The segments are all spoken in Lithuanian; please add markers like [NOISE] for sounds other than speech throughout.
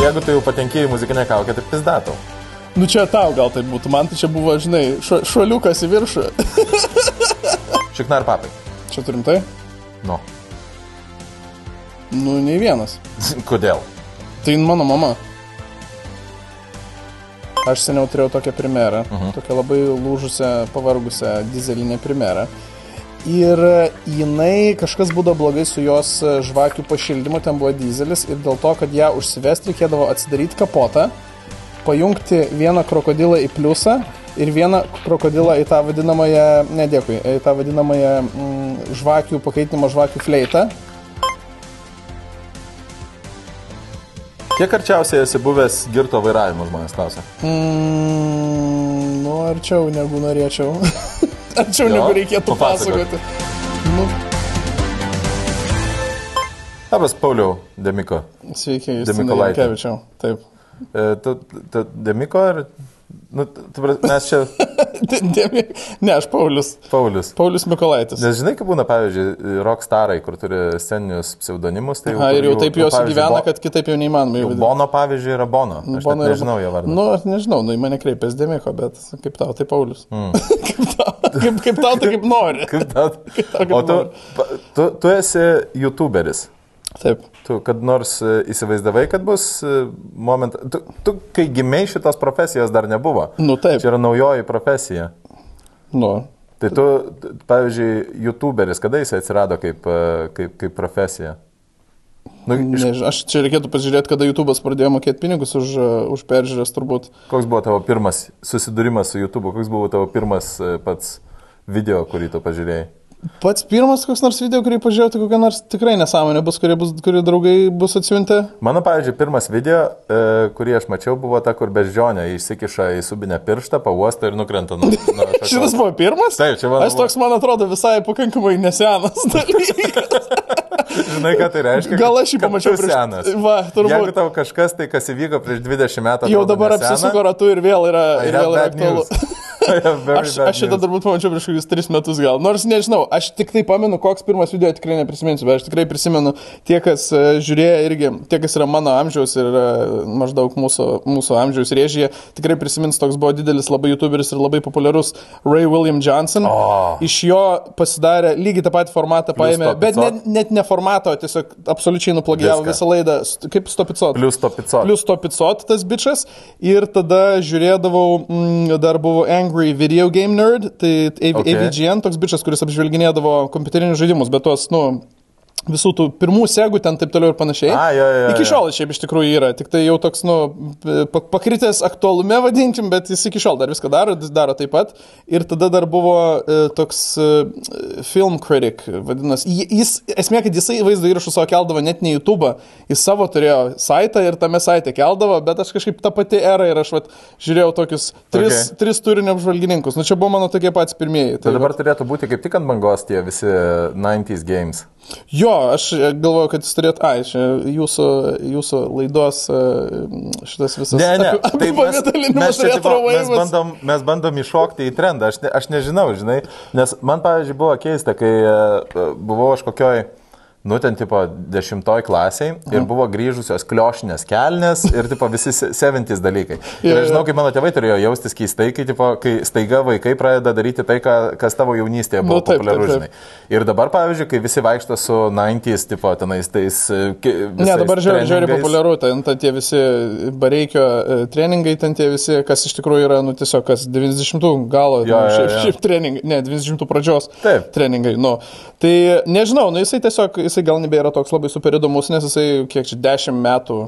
Jeigu tu jau patenki į muzikinę kaukę, tai pizdatau. Nu čia tau gal tai būtų, man tai čia buvo, žinai, šo, šuoliukas į viršų. [LAUGHS] Šiknar papai. Čia turim tai? Nu. Nu, nei vienas. [LAUGHS] Kodėl? Tai mano mama. Aš seniau turėjau tokią primerą, uh -huh. tokią labai lūžusią, pavargusią dizelinę primerą. Ir jinai kažkas būdavo blogai su jos žvakių pašildymu, ten buvo dizelis ir dėl to, kad ją užsivesti reikėdavo atsidaryti kapotą, pajungti vieną krokodilą į pliusą ir vieną krokodilą į tą vadinamąją, nedėkui, į tą vadinamąją mm, žvakių pakaitinimo žvakių fleitą. Kiek arčiausiai esi buvęs girto vairavimo žmonės klausia? Mm, nu, arčiau negu norėčiau. [LAUGHS] Jo? negu reikėtų Papasakok. pasakoti. Nu, Labas, Pauliau, Demiko. sveiki, jūs Demikolaitė. Kevičiau. Taip. E, tu, tu Demiko ar... Nu, tu, mes čia. [LAUGHS] Ne, aš Paulius. Paulius. Paulius Mikolaitis. Nes žinai, kaip būna, pavyzdžiui, rockstarai, kur turi sceninius pseudonimus, tai Aha, ir jau taip jos pavyzdžiui, gyvena, Bo- kad kitaip jau neįmanoma. jau Jau Bono, pavyzdžiui, yra Bono. Aš Bono net yra- nežinau jo vardą. Nu, aš nežinau, nu į mane kreipės Dėmėko, bet kaip tau, tai Paulius. Mm. [LAUGHS] kaip, tau, kaip, kaip tau, tai kaip nori. Kaip tau? [LAUGHS] tau kaip O tu, nori. tu, tu esi YouTuberis. Taip. Tu kad nors e, įsivaizdavai, kad bus momentas. Tu, tu, kai gimiai šitos profesijos dar nebuvo. Nu taip. Čia yra naujoji profesija. Nu. Tai tu, pavyzdžiui, YouTuberis, kada jis atsirado kaip, e, kaip, kaip profesija? Nu, iš, Nežinau, aš čia reikėtų pažiūrėti, kada YouTube'as pradėjo mokėti pinigus už, už peržiūrės turbūt. koks buvo tavo pirmas susidūrimas su YouTube? Koks buvo tavo pirmas e, pats video, kurį tu pažiūrėjai? Pats pirmas koks nors video, kurį pažiūrėjau, tai kokia nors tikrai nesąmonė bus, kurie, bus, kurie draugai bus atsiuntę. Mano, pavyzdžiui, pirmas video, e, kurį aš mačiau, buvo ta, kur beždžionė išsikiša į subinę pirštą, pauostą ir nukrenta nuo... nuo. [LAUGHS] Šitas buvo pirmas? Taip, čia mano Aš toks, man atrodo, visai pakankamai nesenas dalykas. [LAUGHS] Žinai, ką tai reiškia? Gal aš jį pamačiau prieš- senas. Va, turbūt. Jeigu tau kažkas tai, kas įvyko prieš 20 metų, Jau dabar apsisuko ratu ir vėl yra, ir vėl yra aktualu. [LAUGHS] Aš, aš šitą turbūt pamačiau prieš kokius tris metus gal. Nors nežinau, aš tik tai pamenu, koks pirmas video tikrai neprisiminsiu, bet aš tikrai prisimenu tie, kas e, žiūrėjo irgi, tie, kas yra mano amžiaus ir e, maždaug mūsų, mūsų amžiaus rėžyje, tikrai prisimins, toks buvo didelis labai youtuberis ir labai populiarus Ray William Johnson. O. Iš jo pasidarė lygiai tą patį formatą, paėmė, bet net, net ne formatą, o tiesiog absoliučiai nuplagijavo Viską. visą laidą, kaip stopicot. Plius to picot. Plius to picot tas bičias. Ir tada žiūrėdavau, mm, dar buvo Angry Video Game Nerd, tai AV, Okay. AVGN, toks bičias, kuris apžvelginėdavo kompiuterinius žaidimus, bet tos, nu, visų tų pirmų segų ten taip toliau ir panašiai. A, jo, jo, jo, iki šiol šiaip iš tikrųjų yra, tik tai jau toks, nu, pa- pakritęs aktualume vadinkim, bet jis iki šiol dar viską daro, daro taip pat. Ir tada dar buvo e, toks e, film critic, vadinasi, jis, esmė, kad jisai vaizdo įrašus savo keldavo net ne YouTube, jis savo turėjo saitą ir tame saite keldavo, bet aš kažkaip tą patį erą ir aš vat, žiūrėjau tokius tris, Okay. tris turinio apžvalgininkus. Nu čia buvo mano tokie patys pirmieji. Tai Tai dabar turėtų būti kaip tik ant bangos tie visi 90s games. Jo, aš galvoju, kad jūs turėt, ai, čia jūsų, jūsų laidos e, šitas visas Ne, ne, api- tai mes, mes, čia, tipo, mes, bandom, mes bandom iššokti į trendą, aš, ne, aš nežinau, žinai, nes man, pavyzdžiui, buvo keista, kai e, buvau aš kokioj, nu, ten, tipo, dešimtoj klasiai ir buvo grįžusios kliošinės kelnes ir, tipo, visi se- 70s dalykai. Ir Jo, aš žinau, jo. kaip mano tėvai turėjo jaustis keistai, kai, tipo, kai staiga vaikai pradeda daryti tai, ką, kas tavo jaunystėje buvo Nu, populiaru, žinai. Ir dabar, pavyzdžiui, kai visi vaikšto su 90s, tipo, tenais tais... e, Ne, dabar žiūrėjau treningais. populiaru, ten ta tie visi bareikio e, treningai, ten tie visi, kas iš tikrųjų yra, nu tiesiog kas 90-ų galo, Jo, nu, jo, šiaip, jo. šiaip treningai, ne, 90-ų pradžios Taip. treningai, nu. Tai nežinau, nu jisai tiesiog, jisai gal nebėra toks labai super įdomus, nes jisai kiek čia 10 metų,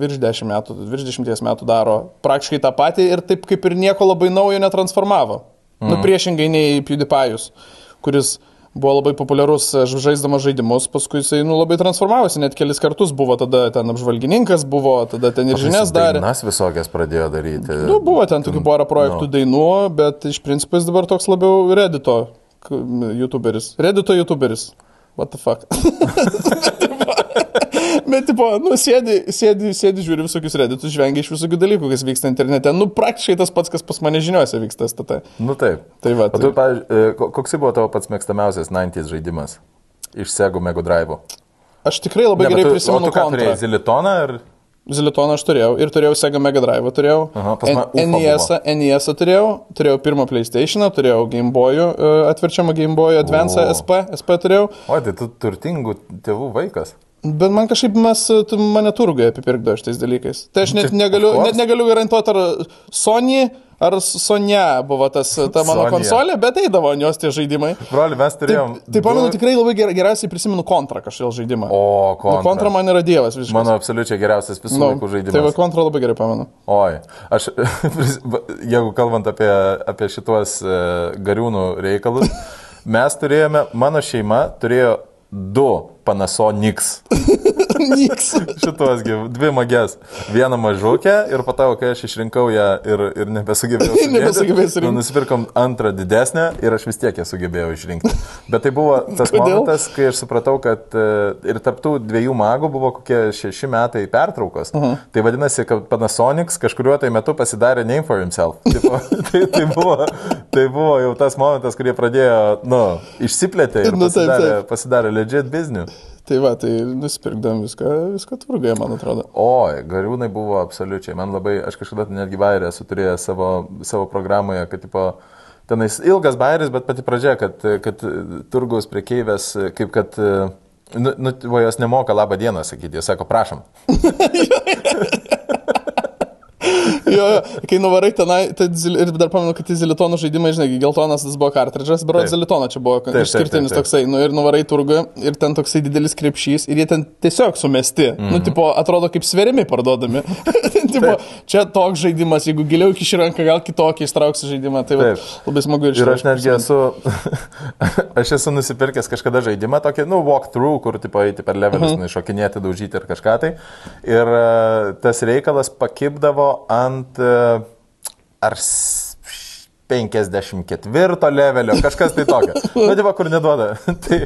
virš 10 metų, virš 10 metų daro praktiškai tą patį ir taip kaip ir nieko labai naujo netransformavo. Mm. Nu priešingai nei PewDiePie'us, kuris buvo labai populiarus e, žaisdamas žaidimus, paskui jisai nu, labai transformavosi, net kelis kartus buvo tada ten apžvalgininkas, buvo tada ten ir žinias darė. Dainas visokias pradėjo daryti. Nu, buvo ten tokių porą projektų no. dainų, bet iš principo jis dabar toks labiau Reddito k- YouTuberis. Reddito YouTuberis. What the fuck? Bet, tipo, nu, sėdi, sėdi, sėdi, žiūri visokius reditus, žvengia iš visokių dalykų, kas vyksta internete. Nu, praktiškai tas pats, kas pas mane žiniuose vyksta, STT. Nu taip. Tai va, O tu, tai- pavyzdžiui, e, ko- koks buvo tavo pats mėgstamiausias 90s žaidimas? Iš Sego Mego Drive. Aš tikrai labai gerai prisimenu O tu ką turėjai, Zilitoną ir... Zilitoną aš turėjau ir turėjau Sega Mega Drive, turėjau Aha, mane UFO NES, NES turėjau, turėjau pirmą PlayStation, turėjau Game Boy, atverčiamą Game Boy Advance O. SP, SP turėjau, O, tai tu turtingų tėvų vaikas. bet man kažkaip mes, tu mane turgai apipirkdavo šitais dalykais. Tai aš net negaliu, net negaliu garantuoti, ar Sony ar Sonia buvo tas, ta mano Sonia. konsolė, bet eidavo jos tie žaidimai. Broli, mes turėjom. Tai pamenu, du- tikrai labai ger, geriausiai prisimenu kontrą kažkodėl žaidimą. O, Nu, kontra. kontra man yra dievas visiškai. Mano absoliučiai geriausias visų Nu, laikų žaidimas. Tai va kontrą labai gerai pamenu. Oi, aš, [LAUGHS] jeigu kalbant apie, apie šituos e, gariūnų reikalus, mes turėjome, mano šeima turėjo du Panasonics. [LAUGHS] Niks. Šitos, dvi magės. Vieną mažukę ir po to, kai aš išrinkau ją ir, ir nebesugebėjau. [LAUGHS] sudėti, Nebesugebėjai surinkti. nu, Nusipirkom antrą didesnę ir aš vis tiek ją sugebėjau išrinkti. Bet tai buvo tas Kodėl? momentas, kai aš supratau, kad e, ir tarptų dviejų magų buvo kokie šeši metai pertraukos. Uh -huh. Tai vadinasi, kad Panasonics kažkuriuo tai metu pasidarė name for himself. [LAUGHS] Tipo, tai, tai, buvo, tai buvo jau tas momentas, kurie pradėjo, nu, išsiplėtė ir Nu, taip, pasidarė, taip. pasidarė legit business. Tai va, tai nusipirkdam viską, viską turgai, man atrodo. Oi, gariūnai buvo absoliučiai. Man labai, aš kažkada netgi bairį esu turėjęs savo, savo programoje, kad, tipo, tenais ilgas bairis, bet pati pradžia, kad, kad turgaus priekeivės, kaip kad, nu, nu jos nemoka labą dieną sakyti, jos sako, prašom. [LAUGHS] [LAUGHS] Jo, jo, kai nuvarai tenai, tai ir dar pamenu, kad tai zilitono žaidimai, žinai, geltonas tas buvo kartridžas, Taip. zilitono čia buvo taip, išskirtinis taip, taip. toksai, nu ir nuvarai turgų ir ten toksai didelis krepšys ir jie ten tiesiog sumesti, mm Mhm. -hmm. nu, tipo, atrodo kaip sverimi parduodami. [LAUGHS] tipo, čia toks žaidimas, jeigu giliau iki ranką, gal kitokį ištrauksi žaidimą, tai va, Taip. labai smagu ir Ir aš netgi esu, [LAUGHS] aš esu nusipirkęs kažkada žaidimą, tokį, nu, walkthrough, kur, tipo, eiti per levelius, uh -huh. nu, iššokinėti, daužyti ir kažką tai. Ir e, tas reikalas pakipdavo ant e, ar s- 54 levelio, kažkas tai tokio. [LAUGHS] Nu, tipo, kur neduoda. [LAUGHS] tai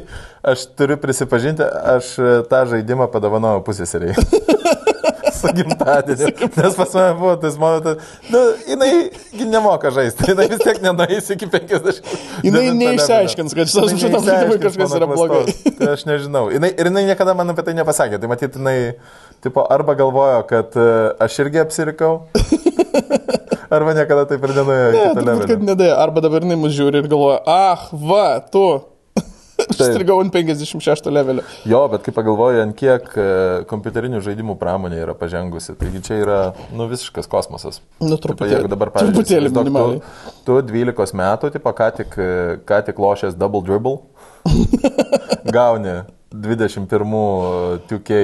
aš turiu prisipažinti, aš e, tą žaidimą padovanojau pusėseriai. [LAUGHS] Su gimtadieniu. Nes pas mane buvo tas momentas, nu, jinai nemoka žaisti, jinai vis tiek nenueis iki 50. Jinai neišsiaiškins, kad šitas- žaidimui kažkas yra blogai. Tai aš nežinau. Jinai, ir jinai niekada man apie tai nepasakė. Tai matyt, jinai tipo, arba galvojo, kad e, aš irgi apsirikau, [LAUGHS] arba niekada taip ir nenuėjo Ne, turbūt, kad nedėjo. Arba dabar jinai mus žiūri ir galvoja, ah, va, tu. [LAUGHS] Aš Taip. strigau ant 56 levelio. Jo, bet kai pagalvoju, ant kiek e, kompiuterinių žaidimų pramonė yra pažengusi, taigi čia yra, nu, visiškas kosmosas. Nu, truputėlį. jeigu dabar, pavyzdžiui, tu, tu 12 metų, tipo, ką tik, e, ką tik lošęs Double Dribble, [LAUGHS] gauni 21 2K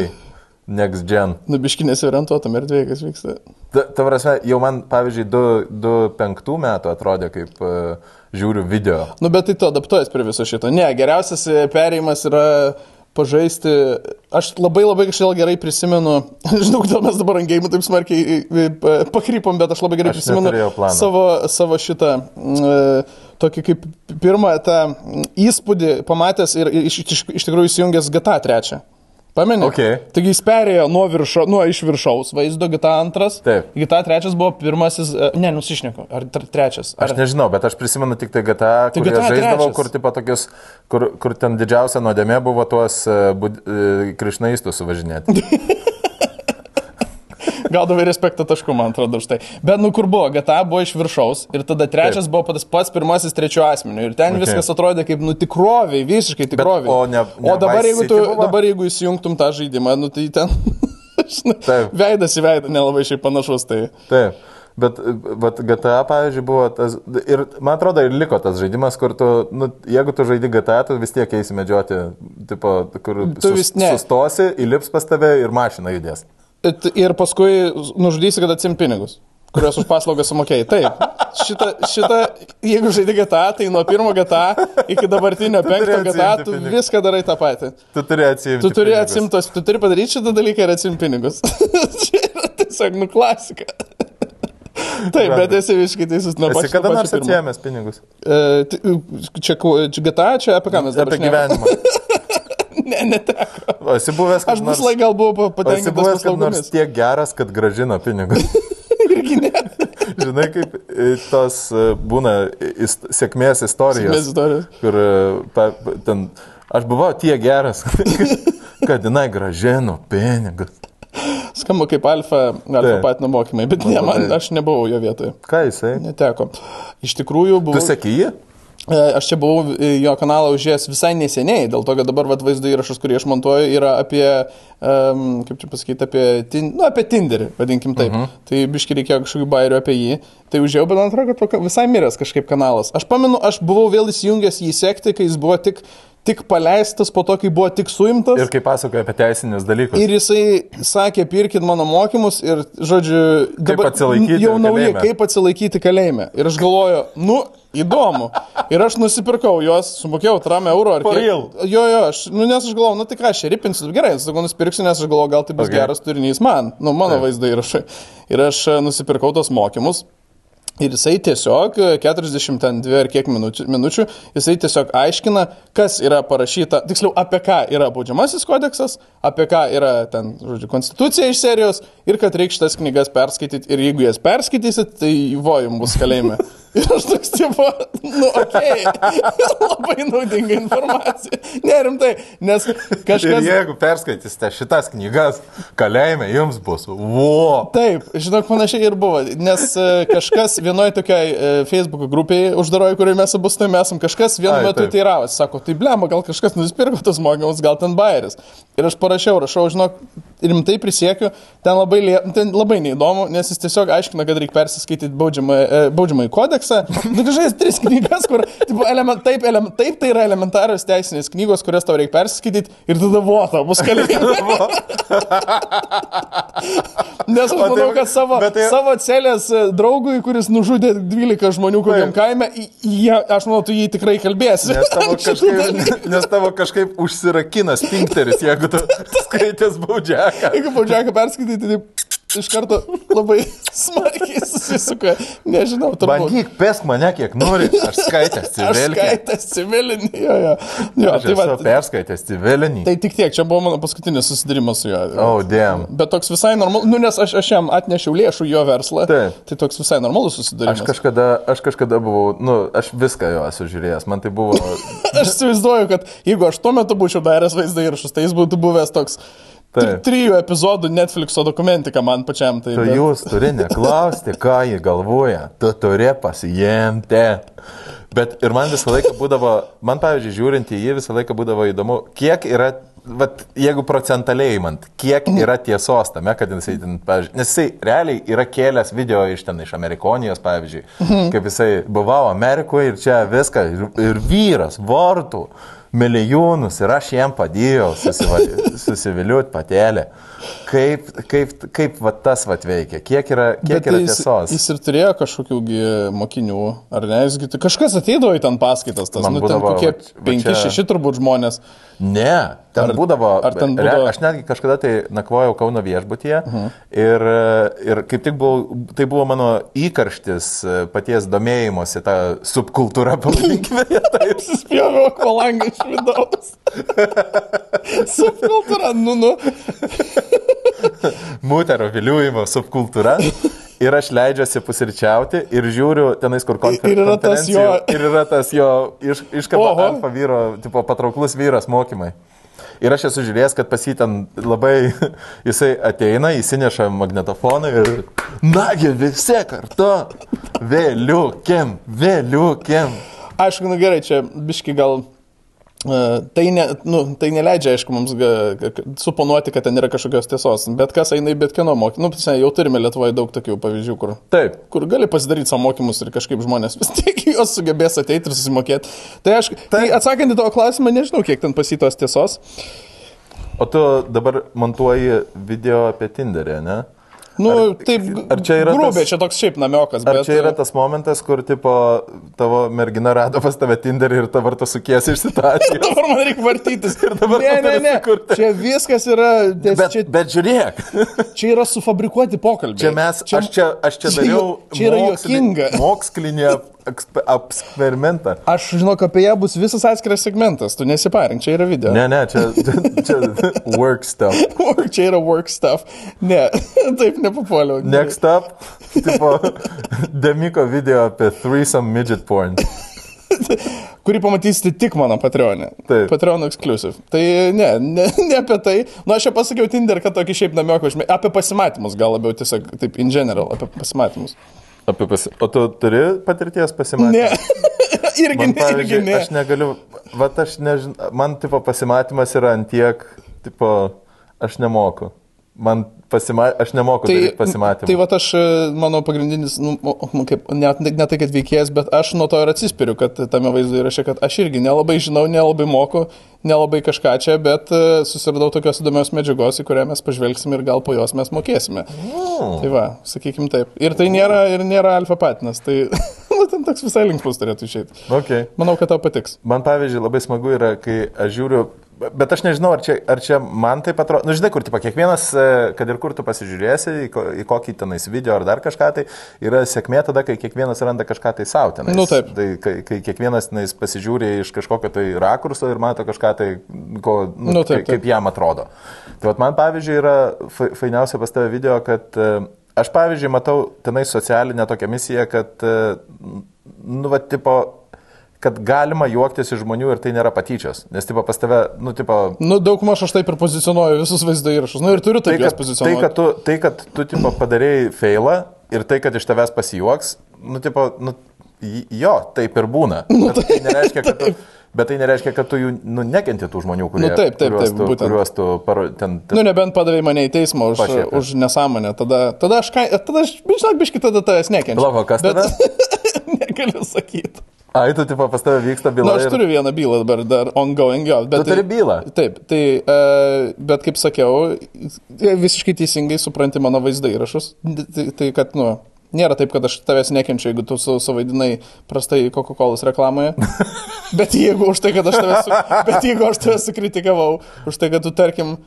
Next Gen. Nu, biškinės orientuotam erdvėje, kas vyksta. Ta, ta prasme, jau man, pavyzdžiui, 2005 metų atrodė, kaip uh, žiūriu video. Nu, bet tai tu adaptuojas prie viso šito. Ne, geriausias e, perėjimas yra pažaisti. Aš labai labai kažkaip gerai prisimenu, [LAUGHS] žinau, kad mes dabar ant gėjimų taip smarkiai e, pakrypom, bet aš labai gerai Aš prisimenu savo, savo šitą e, tokį kaip pirmą tą mm, įspūdį pamatęs ir iš, iš, iš tikrųjų įsijungęs GTA 3. Pameni? Okay. Taigi jis perėjo nuo, viršo, nuo iš viršaus vaizdo GTA 2. Taip. GTA 3 buvo pirmasis, e, ne, nusišneku, ar tr- trečias. Ar... Aš nežinau, bet aš prisimenu tik tai GTA, Tai kur GTA žaisdavau, trečias. kur, tipo, tokius, kur, kur ten didžiausia nuodėmė buvo tuos uh, bud, uh, krišnaistus suvažinėti. [LAUGHS] Gaudavai respektą taškų, man atrodo, už tai. Bet nu kur buvo, GTA buvo iš viršaus ir tada trečias Taip. buvo pats, pats pirmasis trečio asmeniu. Ir ten Okay. viskas atrodė kaip, nu tikroviai, visiškai tikroviai. o ne- ne o dabar, jeigu, tu, dabar jeigu įsijungtum tą žaidimą, nu tai ten... [LAUGHS] žinai, veidas į veidą nelabai šiaip panašus. Tai... Taip. Bet, bet GTA, pavyzdžiui, buvo tas, ir man atrodo, ir liko tas žaidimas, kur tu, nu, jeigu tu žaidi GTA, tu vis tiek eisi medžioti, tipo, kur Tu vis ne. sustosi, įlips pas tave ir mašina judės. Ir paskui nužudysi, kad atsim pinigus, kuriuos už paslaugą sumokėjai. Taip. Šitą, šitą, jeigu žaidži GTA, tai nuo pirmo GTA iki dabartinio penkto GTA tu pinigus. viską darai tą patį. Tu turi atsimti. Tu turi atsimtos, tu turi padaryti šitą dalyką ir atsimti pinigus. [LAUGHS] Čia yra tiesiog, nu, klasika. Taip, bet esi visiškai teisus nuo Esi kada nors atsiemęs pinigus? E, Čia, čia GTA, čia apie ką mes dabar Apie gyvenimą. [LAUGHS] Ne, neteko. Esi buvęs, kad Aš vis laik gal buvau O esi patenkintas buvęs, kad nors tiek geras, kad gražino pinigus. [LAUGHS] [LAUGHS] Irgi ne. Žinai, kaip e, tos e, būna is, sėkmės istorijos. Mes istorijos. Kur e, pa, ten, aš buvau tiek geras, [LAUGHS] kad jinai gražino pinigus. Skamba kaip alfa, alfa patino mokymai, bet ne, man, aš nebuvau jo vietoje. Ką jisai? Neteko. Iš tikrųjų, Tu buvau, seki jį? E, aš čia buvau į jo kanalą užėjęs visai neseniai, dėl to, kad dabar vat, vaizdo įrašas, kurį aš montuoju, yra apie, um, kaip čia pasakyti, apie, tin, nu, apie Tinderį, vadinkim taip. Uh -huh. Tai biški reikėjo kažkokių bairių apie jį. Tai užėjau, bet man atrodo, kad visai miręs kažkaip kanalas. Aš pamenu, aš buvau vėl įsijungęs jį sekti, kai jis buvo tik, tik paleistas, po to, kai buvo tik suimtas. Ir kaip pasakoja apie teisinius dalykus. Ir jisai sakė, pirkit mano mokymus ir, žodžiu, dabar atsilaikyti jau nauji, kaip atsilaikyti kalėjime. Ir aš galvoju, nu, įdomu. Ir aš nusipirkau juos, sumokėjau tram eurų ar kiek. Jo, jo, aš, nu, nes aš galvoju, nu tai ką, aš ripinsiu, gerai, sakau, nusipirksiu, nes aš galvoju, gal tai bus Okay. geras turinys man, nu, mano Taip. vaizdo įrašai. Ir aš e, nusipirkau tos mokymus. Ir jisai tiesiog e, 42 ar kiek minučių, minučių, jisai tiesiog aiškina, kas yra parašyta, tiksliau, apie ką yra baudžiamasis kodeksas, apie ką yra ten, žodžiu, konstitucija iš serijos ir kad reikia šitas knygas perskaityti ir jeigu jas perskaitysit, tai vojum bus kalėjime. [LAUGHS] Ir aš toks, tipo, nu, okei, okay. [LAUGHS] labai naudinga informacija. Nerimtai, nes Ir kažkas... jeigu perskaitysite šitas knygas, kalėjime jums bus. Vo. Taip, žinok, panašiai ir buvo, nes e, kažkas vienoje tokiai e, Facebook grupėje uždaroje, kurioje mes abu stovime esam, kažkas vienu Ai, metu teiravosi, sako, tai blema, gal kažkas nusipirko tos mokymus, gal ten bairis. Ir aš parašiau, rašau, žinok, rimtai prisiekiu, ten labai, lie, ten labai neįdomu, nes jis tiesiog aiškina, kad reikia persiskaityti e, baudžiamą į kodeksą. Nu, kažkaip tris knygas, kur, tipo, element, taip, element, taip, tai yra elementarios teisinės knygos, kurias tau reikia persiskaityti ir tada vota, bus kalėjime. [LAUGHS] Nes aš tai- manau, kad savo, tai- savo celės e, draugui, kuris nužudė 12 žmonių kokiam kaime, jie, aš manau, tu jį tikrai kalbėsi. Nes tavo, [LAUGHS] kažkaip, nes tavo kažkaip užsirakina spinkteris, jeigu tu [LAUGHS] skaitęs baudžiaką. Jeigu baudžiaką perskaityti, tai iš karto labai [LAUGHS] smarkiai susisuka. Nežinau, turbūt. Bandyk, pesk mane kiek nori, aš skaitęs [LAUGHS] Aš civilinį. skaitęs civilinį, jo, jo. jo Aš tai, va, perskaitęs civilinį. tai tik tiek, čia buvo mano paskutinis susidarimas su juo. Oh, damn. Bet toks visai normalus, nu nes aš, aš jam atnešiau lėšų jo verslą. Taip. Tai toks visai normalus Aš susidarimas. kažkada, aš kažkada buvau, nu, aš viską jo esu žiūrėjęs, man tai buvo, [LAUGHS] Aš įsivaizduoju, kad jeigu aš tuo metu būčiau daręs vaizdą įrašus, tai jis būtų buvęs toks Taip. trijų epizodų Netflixo dokumentika man pačiam. Tai, tu bet- jūs turi neklausti, ką jie galvoja, tu turi pasijemti. Bet ir man visą laiką būdavo, man pavyzdžiui, žiūrint į jį, visą laiką būdavo įdomu, kiek yra, vat, jeigu procentaliai imant, kiek yra tiesos tame, kad jisai ten, pavyzdžiui, nes jisai realiai yra kėlęs video iš ten, iš Amerikonijos, pavyzdžiui, kaip jisai buvau Amerikoje ir čia viską, ir, ir vyras, vartų, milijonus ir aš jam padėjau [LAUGHS] susiviliuoti patelę. Kaip, kaip, kaip va, tas va veikia, kiek yra, kiek Bet yra jis, tiesos. jis ir turėjo kažkokių mokinių, ar ne? Jisgi, tai kažkas ateidavo į ten paskaitas, tas, Man nu, ten būdavo, kokie va- va 5-6 čia- turbūt žmonės. Ne, ten Ar- būdavo. ar ten re- būdavo- Aš netgi kažkada tai nakvojau Kauno viešbutyje uh -huh. ir, ir kaip tik buvau, tai buvo mano įkarštis e, paties domėjimosi tą subkultūrą, [LAUGHS] pavadinkime ją taip. [LAUGHS] Spjoviau kolangą iš vidaus. [LAUGHS] Subkultūra, nu, nu. [LAUGHS] Mūtero viliujimo subkultūra. Ir aš leidžiuosi pusryčiauti ir žiūriu tenais, kur konfer Ir yra tas jo- Ir yra tas jo iš, iškaba Oho. alfa vyro, tipo patrauklus vyras mokymai. Ir aš esu žiūrėjęs, kad pas jį ten labai, [LAUGHS] jisai ateina, įsineša magnetofoną ir, nagi visi kartu, vėliukiam, vėliukiam. Aišku, nu gerai, čia biški gal. Uh, tai, ne, nu, tai neleidžia, aišku, mums suponuoti, kad ten yra kažkokios tiesos. Bet kas eina į bet kieno mokymą. Nu, prasme, jau turime Lietuvoje daug tokių pavyzdžių, kur, Taip. kur gali pasidaryti savo mokymus ir kažkaip žmonės vis tiek [LAUGHS] juos sugebės ateiti ir susimokėti. Tai aš, tai atsakant į tavo klausimą, nežinau, kiek ten pasitos tiesos. O tu dabar montuoji video apie Tinderį, ne? Nu, ar, taip, ar čia yra grubiai, tas- čia toks šiaip namiokas, Ar bet... čia yra tas momentas, kur, tipo, tavo mergina rado pas tave Tinderį ir dabar tu sukiesi iš situacijos? [LAUGHS] Dabar man reikia vartytis. [LAUGHS] Ir dabar ne, ne, ne. sukurti. Čia viskas yra. Ties, Bet, čia, bet žiūrėk, [LAUGHS] čia yra sufabrikuoti pokalbiai. čia mes, aš čia, aš čia čia dariau ju- čia yra mokslinį- juokinga. Eksperimentą. Aš žinau, apie ją bus visas atskiras segmentas, tu nesiparink, čia yra video. Ne, ne, čia, čia, čia work stuff. [LAUGHS] Work, čia yra work stuff. Ne, [LAUGHS] taip nepapuoliau. Next up, tipo, [LAUGHS] Demiko video apie threesome midget porn. kurį pamatysite tik mano Patreon'e. Taip. Patreon exclusive. Tai ne, ne, ne apie tai. Nu, aš jau pasakiau Tinder, kad tokį šiaip namiokų, užmė- apie pasimatymus gal labiau tiesiog, taip, in general, apie pasimatymus. Apie pasi... O tu turi patirties pasimatyti? Ne. [LAUGHS] irgi, Man, irgi ne. aš negaliu, vat aš nežinau, man tipo pasimatymas yra antiek, tipo, aš nemoku. Man pasima... aš nemoku tai, pasimatymą. Tai va aš, e, mano pagrindinis, nu, kaip, ne, ne tai, kad veikėjas, bet aš nuo to ir atsispiriu, kad tame vaizdo įraše, kad aš irgi nelabai žinau, nelabai moku, nelabai kažką čia, bet e, susiradau tokios įdomios medžiagos, į kurią mes pažvelgsime ir gal po jos mes mokėsime. Mm. Tai va, sakykim taip. Ir tai nėra, ir nėra alfa patinas, tai [LAUGHS] nu, ten toks visai linksmus turėtų išėti. Okay. Manau, kad tau patiks. Man pavyzdžiui labai smagu yra, kai aš žiūriu, bet aš nežinau, ar čia, ar čia man taip atrodo, nu žinai, kur, tipo, kiekvienas, e, kad ir kur tu pasižiūrėsi, į, ko, į kokį tenais video ar dar kažką, tai yra sėkmė tada, kai kiekvienas randa kažką tai savo tenais. Nu, taip. Tai kai, kai kiekvienas tenais pasižiūri iš kažkokio tai rakurso ir mato kažką tai, ko, nu, Nu, taip, kaip, kaip jam atrodo. Tai man pavyzdžiui yra fa- fainiausia pas tave video, kad e, aš pavyzdžiui matau tenai socialinę tokią misiją, kad, e, nu, va, tipo, kad galima juoktis iš žmonių ir tai nėra patyčios. Nes, tipo, pas tave, nu, tipo, Nu, daug maž aš taip ir pozicionuoju visus vaizdo įrašus. Nu, ir turiu tai, taip juos kad, tai, pozicionuoti. kad tu, tai, kad tu, tipo, padarėjai failą ir tai, kad iš tavęs pasijuoks, nu, tipo, nu, jo, taip ir būna. [LAUGHS] Bet tai nereiškia, kad tu, bet tai nereiškia, kad tu jų, nu, nekenti tų žmonių, kurie, Nu, taip, taip, kuriuos, taip, tu, būtent. kuriuos tu paro, ten, ten Nu, nebent padavai mane į teismą už, Pašiepė. už nesąmonę. Tada, tada aš, tada aš, žinok, biški tada tavęs nekenčiu. Palauk, o kas Bet- tada? [LAUGHS] Negaliu sakyti. Ai, tu, tipo, pas tave vyksta Na, byla. Nu, aš ir- turiu vieną bylą dabar, dar ongoing jo. Bet Tu turi bylą? Taip, tai, uh, bet kaip sakiau, visiškai teisingai supranti mano vaizdo įrašus. Tai, tai kad, nu, nėra taip, kad aš tavęs nekenčiu, jeigu tu su- suvaidinai prastai Coca-Cola reklamoje. [LAUGHS] bet jeigu už tai, kad aš tave, su, bet jeigu aš tave sukritikavau, už tai, kad tu, tarkim,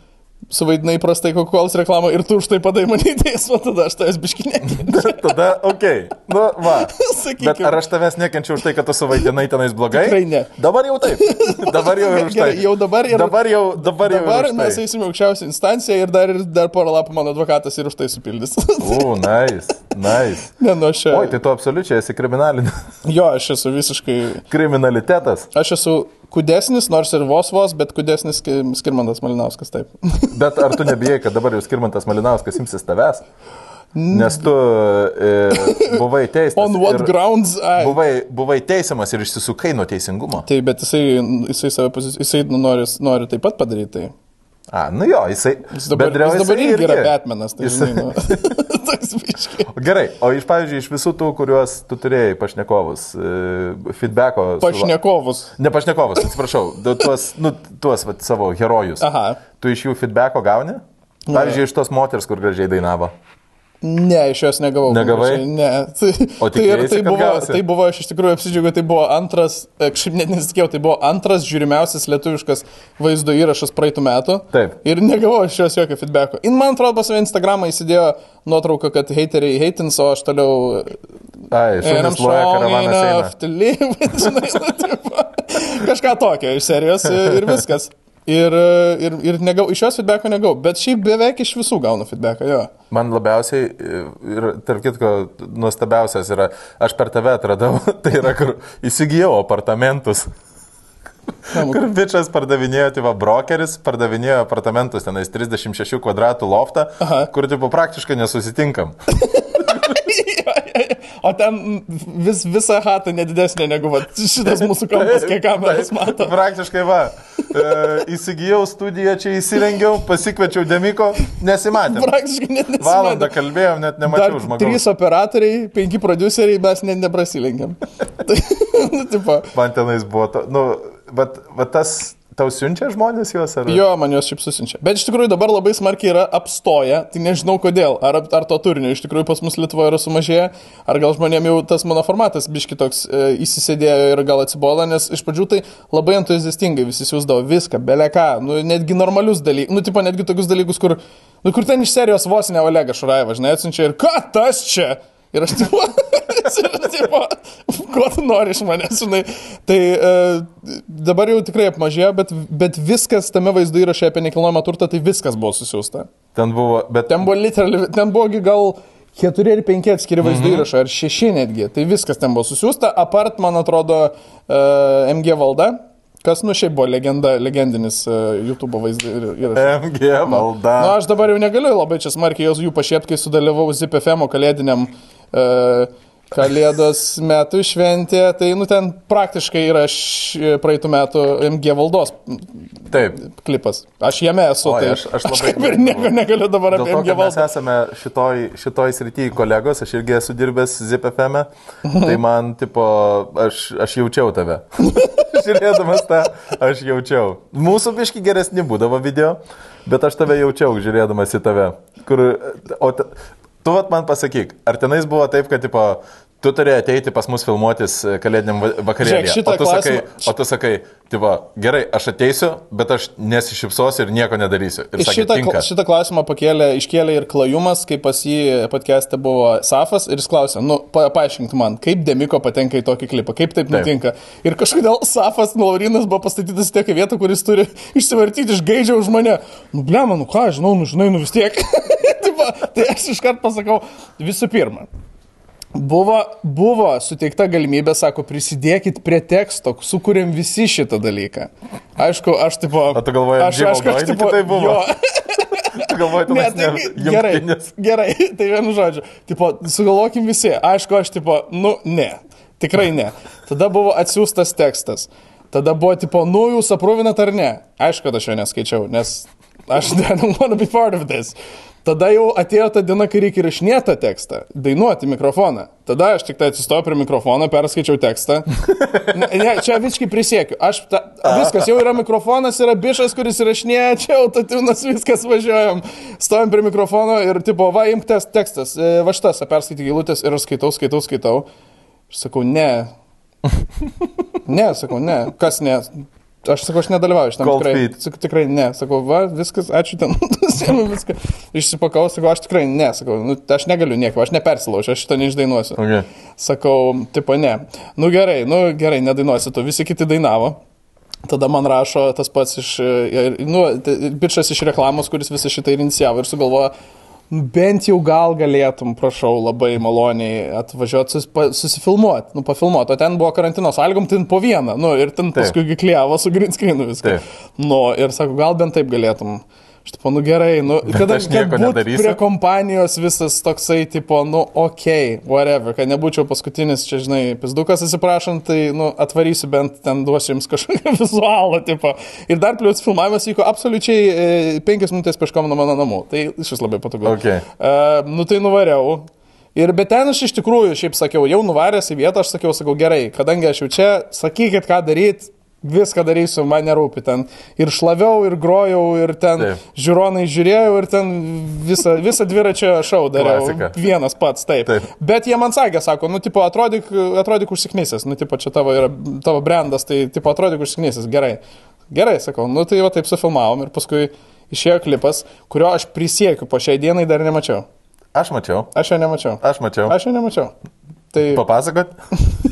suvaidinai prastai Coca-Cola reklamą ir tu už tai padai mane į teismą, tada aš tavęs biški nekenčiu. [LAUGHS] Tada, okei. Okay. Nu, va. [LAUGHS] Sakykim. Bet ar aš tavęs nekenčiu už tai, kad tu suvaidinai tenais blogai? Tikrai ne. Dabar jau taip. [LAUGHS] Dabar jau ir už tai. Gerai, jau dabar ir- Dabar jau, dabar jau Dabar už mes tai. eisime aukščiausią instanciją ir dar, dar porą lapų mano advokatas ir už tai supildys. U, nice, nice. ne, nu aš. Oi, tai tu absoliučiai esi kriminalinis. Jo, aš esu visiškai. Kriminalitetas. Aš esu kudesnis, nors ir vos vos, bet kudesnis Ski- Skirmantas Malinauskas, taip. [LAUGHS] Bet ar tu nebijai, kad dabar jau skirmantas Malinauskas imsis tavęs? Nes tu e, buvai teistas. On what grounds? Ai. Buvai, buvai teisiamas ir išsisukai nuo teisingumo. Tai bet jisai, jisai, save pozici... jisai nu, nori, nori taip pat padaryti. Tai. A, nu jo, jisai. Jis dabar, jis dabar jisai irgi yra Batmanas, tai jisai- žinai. Nu, [LAUGHS] toks biškai. Gerai, o iš, pavyzdžiui, iš visų tų, kuriuos tu turėjai pašnekovus, e, feedbacko. suva- Pašnekovus. Ne pašnekovus, atsiprašau, tuos, nu, tuos vat, savo herojus. Aha. Tu iš jų feedbacko gauni? Pavyzdžiui, iš tos moters, kur gražiai dainavo. Ne, iš jos negavau. Negavai? konkrečiai, Ne. [LAUGHS] Tai, O tai, ir tai, buvo, gausi? tai buvo, aš iš tikrųjų apsidžiaugiau, tai buvo antras, e, kažkaip net nesitikėjau, tai buvo antras žiūrimiausias lietuviškas vaizdo įrašas praeitų metų. Taip. Ir negavau iš jos jokio feedbacko. Ir man atrodo, pas save Instagramą įsidėjo nuotrauką, kad hateriai hatins, o aš toliau... Ai, And I'm šunis loja, karavanas [LAUGHS] žinai, nu, tipo, kažką tokio iš serijos ir ir viskas. Ir, ir, ir negau, iš jos feedbacko negau, bet šiaip beveik iš visų gaunu feedbacką, jo. Man labiausiai ir, tarp kitko, nuostabiausias yra, aš per tave atradau, [LAUGHS] tai yra, kur įsigijau apartamentus. [LAUGHS] Kur bičias pardavinėjo, tai va, brokeris pardavinėjo apartamentus, tenais 36 kvadratų loftą, Aha. kur, tipo, praktiškai nesusitinkam. [LAUGHS] O ten vis, visa hata nedidesnė negu va, šitas mūsų kampas, kiek kameras mato. Praktiškai va. E, įsigijau studiją, čia įsirengiau, pasikviečiau Demiko, nesimatė. Praktiškai net nesimato. Valandą kalbėjom, net nemačiau žmogaus. trys operatoriai, penki produceriai, mes net neprasilenkiam. tai, [LAUGHS] [LAUGHS] nu, tipo, Man tenais buvo, to, nu, bet, bet tas, tau siunčia žmonės juos ar? jo, man juos šiaip susinčia. Bet iš tikrųjų dabar labai smarkiai yra apstoję, tai nežinau kodėl. Ar, ar to turinio iš tikrųjų pas mus Lietuvoje yra sumažėję, ar gal žmonėm jau tas mano formatas biški toks e, įsisėdėjo ir gal atsibola, nes iš pradžių tai labai entuziastingai visi siūsdavo viską, beleką, nu, netgi normalius dalykus, nu, tipo, netgi tokius dalykus, kur, nu, kur ten iš serijos vos ne Olegas Šuraivas, žinai, atsiunčia ir ką tas čia? Ir aš tipo, [LAUGHS] ir tipo, ko tu nori iš manęs, žinai. Tai e, dabar jau tikrai apmažėjo, bet, bet viskas tame vaizdu įraše apie nekilnojamą turtą, tai viskas buvo susiųsta. Ten buvo, bet Ten buvo literally, ten buvogi gal keturi ir penki atskiri vaizdo įrašai, ar šeši netgi. Tai viskas ten buvo susiūsta, apart, man atrodo, uh, MG valda, kas nu šiaip buvo legenda, legendinis uh, YouTube vaizdo ir- įrašas. MG valda. Na, aš dabar jau negaliu labai čia smarkiai jos jų pašiepti, kai sudalyvau ZPFM kalėdiniam uh, Kalėdos metų šventė, tai nu ten praktiškai yra š, praeitų metų MG valdos Taip. klipas. Aš jame esu, Oi, tai aš- aš [LAUGHS] labai kaip ir nieko negaliu dabar apie to, MG kad mes valdą. esame šitoj, šitoj srityje kolegos, aš irgi esu dirbęs ZPFM, tai [LAUGHS] man, tipo, aš, aš jaučiau tave. [LAUGHS] Žiūrėdamas tą, aš jaučiau. Mūsų biški geresni būdavo video, bet aš tave jaučiau, žiūrėdamas į tave. Kur, o tu vat man pasakyk, ar tenais buvo taip, kad, tipo, tu turėjai ateiti pas mus filmuotis e, kalėdiniam va- vakarėlį. O tu sakai, o tu sakai, tipo, gerai, aš ateisiu, bet aš nesišypsosiu ir nieko nedarysiu. Ir sakė, Šitą, tinka. šitą klausimą pakėlė, iškėlė ir klajumas, kai pas jį podcast'e buvo Safas ir jis klausė, nu, pa, paaiškink man, kaip Demiko patenka į tokį klipą, kaip taip, taip. nutinka. Ir kažkodėl Safas Laurinas buvo pastatytas tokią vietą, kuris turi išsivartyti iš gaidžio už mane. Nu, blema, nu ką, žinau, nu, žinai, nu vis tiek. [LAUGHS] [LAUGHS] Tai aš iškart pasakau, visų pirma. Buvo, buvo suteikta galimybė, sako, prisidėkit prie teksto, sukūrėm visi šitą dalyką. Aišku, aš tipo... O tu galvoji, aš, aš, tipo, kitaip buvo? [LAUGHS] Tu galvoji, tu Ne, tai, ne gerai, jungtinės. gerai, tai vienu žodžiu. Tipo, sugalvokim visi. Aišku, aš tipo, nu, ne. Tikrai ne. Tada buvo atsiųstas tekstas. Tada buvo tipo, nu, jūs aprūvinat ar ne? Aišku, kad aš jo neskaičiau, nes aš [LAUGHS] don't want to be part of this. Tada jau atėjo ta diena, kai reikia įrašinėti tą tekstą, dainuoti mikrofoną. Tada aš tik tai atsistojau prie mikrofono, perskaičiau tekstą. [LAUGHS] Ne, ne čia visiškai prisiekiu. Aš ta, viskas, jau yra mikrofonas, yra bišas, kuris įrašinėja, čia autotunas, viskas važiuojam. Stovim prie mikrofono ir tipo, va, imk tes- tekstas, e, va šitas, perskaityk eilutės ir aš skaitau, skaitau, skaitau. Aš sakau, ne. [LAUGHS] Ne, sakau, ne. Kas ne? Aš sakau, aš nedalyvauju šitam Cold tikrai. feet. Sakau, tikrai ne. Sakau, va, viskas, ačiū ten. [LAUGHS] Siemu viską. Išsipakau, sakau, aš tikrai ne. Sakau, nu, aš negaliu nieko, aš nepersilaušiu, aš šitą neišdainuosiu. Okay. Sakau, tipo, ne. Nu gerai, nu gerai, nedainuosi tu. Visi kiti dainavo. Tada man rašo tas pats iš, e, nu, bičias iš reklamos, kuris visą šitą ir inicijavo ir sugalvojo, "Nu, bent jau gal galėtum, prašau, labai maloniai atvažiuoti sus, pa, susifilmuoti, nu, pafilmuoti. O ten buvo karantino sąlygom, ten po vieną, nu, ir ten paskui klyjavo su green screenu viską. Taip. Nu, ir sako, gal bent taip galėtum. Aš tipo, nu gerai, nu, kada aš nieko nedarysiu. prie kompanijos visas toksai, tipo, nu, ok, whatever, kad nebūčiau paskutinis, čia, žinai, pizdukas atsiprašant, tai, nu, atvarysiu bent ten duosiu jums kažkokį [LAUGHS] vizualą, tipo. Ir dar plius filmavimas vyko absoliučiai e, penkias minutės peškom nuo mano namų. Tai iš vis labai patogu. Okay. Uh, nu, tai nuvariau. Ir bet ten aš iš tikrųjų, šiaip sakiau, jau nuvaręs į vietą, aš sakiau, sakau, gerai, kadangi aš jau čia, sakykit, ką daryti, viską darysiu, man nerūpi ten. Ir šlaviau, ir grojau, ir ten Taip. žiūronai žiūrėjau, ir ten visą, visą dviračio šau dariau. Klasika. Vienas pats, taip. Taip. Bet jie man sakė, sako, nu, tipo, atrodyk, atrodyk užsiknysęs, nu, tipo, čia tavo yra tavo brandas, tai, tipo, atrodyk užsiknysęs, gerai. Gerai, sakau, nu, tai va taip sufilmavom ir paskui išėjo klipas, kurio aš prisiekiu, po šiai dienai dar nemačiau. Aš mačiau. Aš jo nemačiau. Aš mačiau. Aš jo nemačiau. Tai Papasakot? [LAUGHS]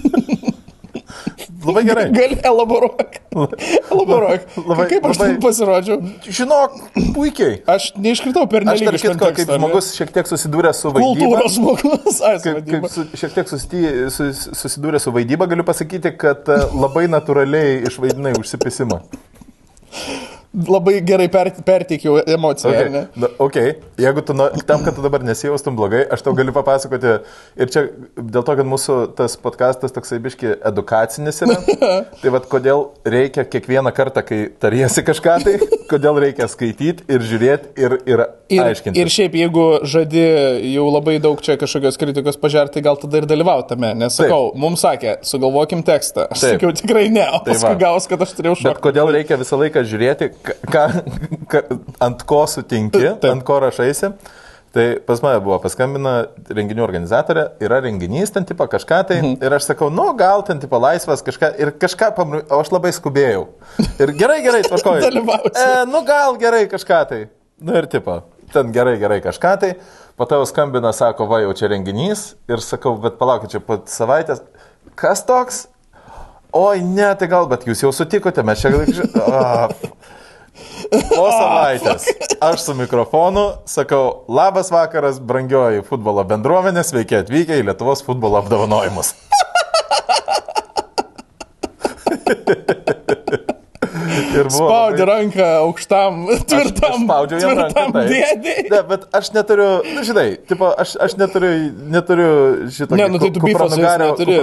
Labai [LAUGHS] gerai. gali elaboruok. Elaboruok. Labai- Kaip aš labai- pasirodžiau? Žinok, puikiai. Aš neiškritau per Aš nelik tarp kitko, kaip žmogus šiek tiek susidūrė su vaidyba. Kultūros žmogus. Ai, su Kaip, kaip su, šiek tiek susity, sus, susidūrė su vaidyba, galiu pasakyti, kad e, labai natūraliai išvaidinai užsipisimą. Labai gerai per, perteikiau emociją. Okay. ne? Na, okay. Jeigu tu, nu, tam, kad tu dabar nesijaustum blogai, aš tau galiu papasakoti. Ir čia dėl to, kad mūsų tas podcastas toksai biški edukacinis yra. [LAUGHS] tai vad, kodėl reikia kiekvieną kartą, kai tariesi kažką, tai kodėl reikia skaityti ir žiūrėti ir, ir, Ir, aiškinti. ir šiaip, jeigu žadi jau labai daug čia kažkokios kritikos pažerti, tai gal tada ir dalyvauti tame. Nes sakau, Taip. mums sakė, sugalvokim tekstą. Aš Taip. sakiau tikrai ne, o Tai paskui va. gaus, kad aš turėjau Bet šokti. kodėl reikia visą laiką žiūrėti, ką, ką, ant ko sutinki, Taip. ant ko rašaisi. Tai pas mane buvo paskambina renginių organizatorė, yra renginys ten tipo kažką tai Mhm. ir aš sakau, nu gal ten tipo laisvas kažką ir kažką pamriu, o aš labai skubėjau. Ir gerai, gerai, [LAUGHS] tvarkoju. E, nu gal gerai kažką tai. Nu ir tipo, ten gerai, gerai kažką tai. Po jau skambina, sako, va jau čia renginys ir sakau, bet palaukit, čia po savaitės. Kas toks? Oi, ne, tai gal, bet jūs jau sutikote, mes čia... [LAUGHS] A, Po savaitės aš su mikrofonu sakau, labas vakaras, brangioji futbolo bendruomenė, sveiki atvykę į Lietuvos futbolo apdovanojimus. [LAUGHS] Spaudi labai- ranką aukštam, [LAUGHS] tvirtam, spaudžiau jam ranką. taip. dėdei. Ne, bet aš neturiu, nu, žinai, tipo, aš, aš neturiu, neturiu šito Ne, nu, tai neturi,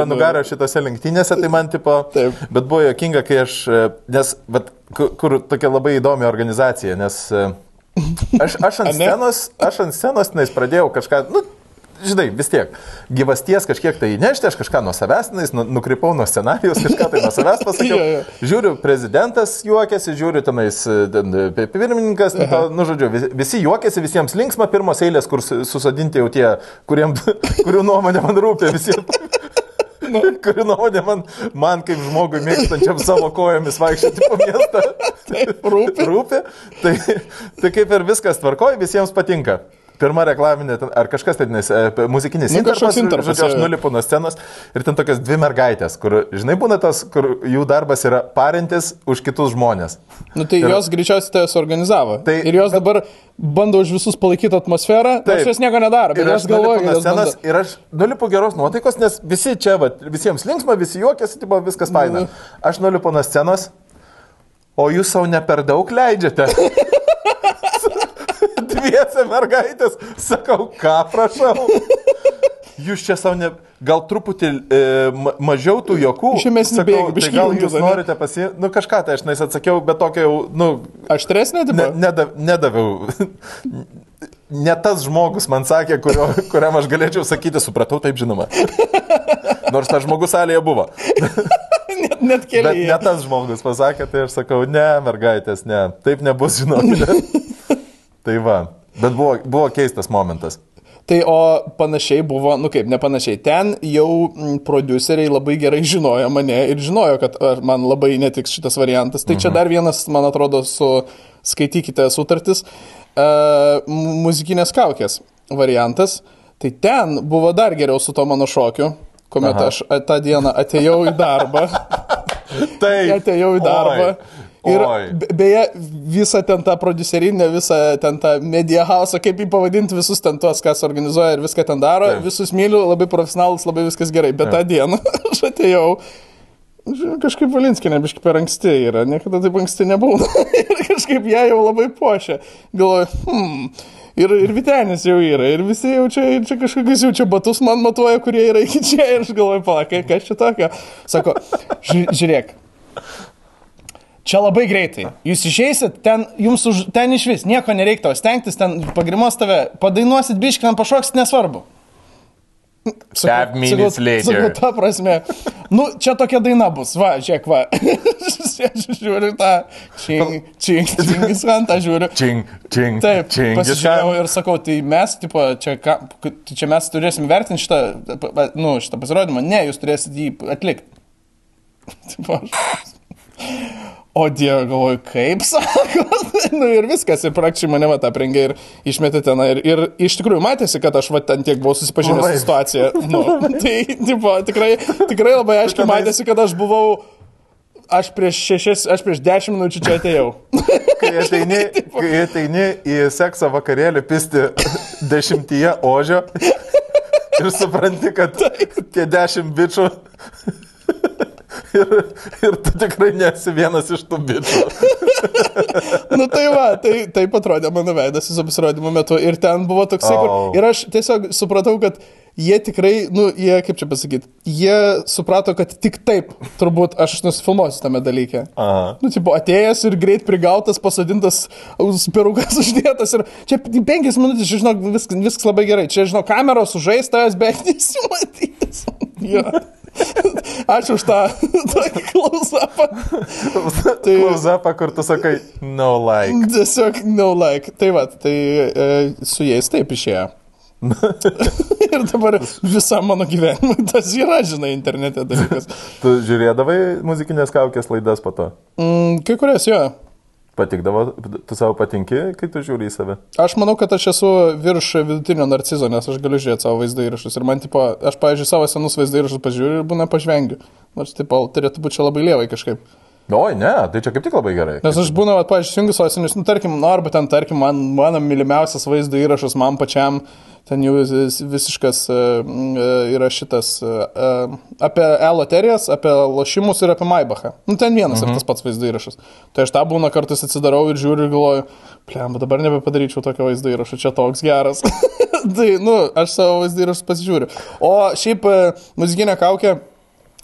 nu. šitose lenktynėse, tai man, tipo, Taip. bet buvo jokinga, kai aš, e, nes, bet, kur, kur tokia labai įdomi organizacija, nes e, aš, aš ant [LAUGHS] scenos, aš ant scenos, nes pradėjau kažką, nu, žinai, vis tiek, gyvasties kažkiek tai įnešti, aš kažką nuo savęs, nes nu, nukrypau nuo scenarijos, kažką tai nuo savęs pasakiau. [LAUGHS] Žiūriu, prezidentas juokiasi, žiūriu tenais ten, pirmininkas, nu, to, nu, žodžiu, vis- visi juokiasi, visiems linksma, pirmos eilės, kur su- susadinti jau tie, kuriem, [LAUGHS] kurių nuomonė man rūpia, visiems. Nu, [LAUGHS] kurių nuomonė man, man kaip žmogui mėgstančiam savo kojomis vaikščioti po miestą. Taip, rūpi. rūpi. Tai, tai kaip ir viskas tvarkoja, visiems patinka. Pirma reklaminė, ar kažkas tai, nes, e, muzikinis Nu, kažkoks intarpas, intarpas, žodžiu, aš nulipu nuo scenos ir ten tokias dvi mergaitės, kur, žinai, būna tas, kur jų darbas yra parintis už kitus žmonės. Nu tai Ir- jos greičiausiai tai suorganizavo. Tai- ir jos dabar bando už visus palaikyti atmosferą, Taip. jos nieko nedaro, Ir aš galvoja, nulipu kad scenos bando... ir aš nulipu geros nuotaikos, nes visi čia, va, visiems linksma, visi juokiasi, tipo, viskas faina. Nu. Aš nulipu nuo scenos, o jūs savo ne per daug leidžiate. [LAUGHS] Dviese mergaitės, sakau, ką prašau. Jūs čia savo ne, gal truputį e, ma- mažiau tų jokų. Žemesnį bėgį tai gal jūs ane? norite pasiimti, nu kažką tai aš nais atsakiau, bet tokio jau, nu, Aštresnė, ne, tipo? nedav, nedaviau. [LAUGHS] Ne tas žmogus man sakė, kurio, kuriam aš galėčiau sakyti, supratau, taip žinoma. Nors tas žmogus salėje buvo. [LAUGHS] net, net Bet keli. ne tas žmogus pasakė, tai aš sakau, ne, mergaitės, ne, taip nebus, žinokite. [LAUGHS] tai va, bet buvo, buvo keistas momentas. Tai o panašiai buvo, nu kaip, ne panašiai. Ten jau mm, produceriai labai gerai žinojo mane ir žinojo, kad man labai netiks šitas variantas. Tai čia dar vienas, man atrodo, su, skaitykite sutartis, uh, muzikinės kaukės variantas. Tai ten buvo dar geriau su to mano šokiu, kuomet Aha. aš tą dieną atėjau į darbą. [LAUGHS] Taip. atėjau į darbą. Oi. Ir Oi. be- beje, visą ten tą producerinę, visą ten tą media house, kaip jį pavadinti, visus ten tuos, kas organizuoja ir viską ten daro, Taip. visus myliu, labai profesionalus, labai viskas gerai. Bet tą dieną [LAUGHS] aš atėjau. Kažkaip Valinskinė biškai per anksti yra, niekada taip anksti nebūna. [LAUGHS] ir kažkaip ją jau labai puošia. Galvoju, hmm. Ir, ir Vitenis jau yra, ir visi jau čia, čia kažkokius jau čia batus man matuoja, kurie yra iki čia, ir aš galvoju, palakai, kas čia tokio. Sako, "Ži- žiūrėk, Čia labai greitai. Jūs išeisit, ten, jums už, ten iš vis nieko nereiktų stengtis, ten pagrimos tave, padainuosit biškį, ten pašoksit, nesvarbu. Minutes later. Sakau, ta prasme. Nu, čia tokia daina bus. Va, žiūrėk, va. [LAUGHS] Žiūriu tą. Čing, čing, čingis vantą žiūriu. Čing, čing, Taip, čing. pasižiūrėjau ir sakau, tai mes, tipo, čia, ką, čia mes turėsim vertinti šitą, nu, šitą pasirodymą. Ne, jūs turėsit jį atlikti. [LAUGHS] Tipo, aš- O Dieve, galvoju, kaip sako. [LAUGHS] nu ir viskas, ir praktiškai mane tą prengė ir išmetė ten. Ir, ir iš tikrųjų matėsi, kad aš va ten tiek buvau susipažinęs su situacija. Nu, [LAUGHS] tai, tipo, tikrai, tikrai labai aiškiai matėsi, kad aš buvau, aš prieš šešias, aš prieš dešimt minučių čia atėjau. Kai [LAUGHS] ateini, kai ateini į sekso vakarėlį pisti dešimtyje ožio ir supranti, kad tie dešimt bičių ir, ir tu tikrai nesi vienas iš tų bičių. [LAUGHS] nu tai va, tai taip atrodė mano veidas viso pasirodymo metu. Ir ten buvo toksai, Au. kur... Ir aš tiesiog supratau, kad jie tikrai, nu, jie, kaip čia pasakyti, jie suprato, kad tik taip turbūt aš nusifilmuosiu tame dalyke. Aha. Nu, tipo, atėjęs ir greit prigautas, pasodintas, perukas [LAUGHS] uždėtas ir čia penkias minutės, žinok, viskas, viskas labai gerai. Čia, žinok, kameros užžaistas, bet [LAUGHS] nesimatys. Jo. Ačiū už tą [LAUGHS] tokį klausapą. Tai Klausapą, kur tu sakai, no like. Tiesiog no like. Tai va, tai e, su jais taip išėjo. [LAUGHS] ir dabar visam mano gyvenimui tas yra, žinai, internete dalykas. Tu žiūrėdavai muzikinės kaukės laidas po to? Mm, kai kurias jo. Patikdavo, tu savo patinki, kai tu žiūri į save? Aš manau, kad aš esu virš vidutinio narcizo, nes aš galiu žiūrėti savo vaizdo įrašus. Ir man, tipo, aš, pavyzdžiui, savo senus vaizdo įrašus pažiūriu ir būna pažvengiu. Nors, tipo, turėtų būti čia labai lievai kažkaip. Oi, ne, tai čia kaip tik labai gerai. Nes aš būna, pažiūrėjau, jungiu sosinius, nu, tarkim, nu, arba ten, tarkim, man, mano mylimiausias vaizdo įrašas man pačiam, ten jau vis- visiškas uh, yra šitas uh, apie e-loterijas, apie lošimus ir apie Maibachą. Nu, ten vienas mhm. ir tas pats vaizdo įrašas. Tai aš tą būna kartais atsidarau ir žiūriu ir galvoju, plem, dabar nebepadaryčiau tokio vaizdo įrašo, čia toks geras. [LAUGHS] tai, nu, aš savo vaizdo įrašus pasižiūriu. O šiaip uh, muzikinę kaukę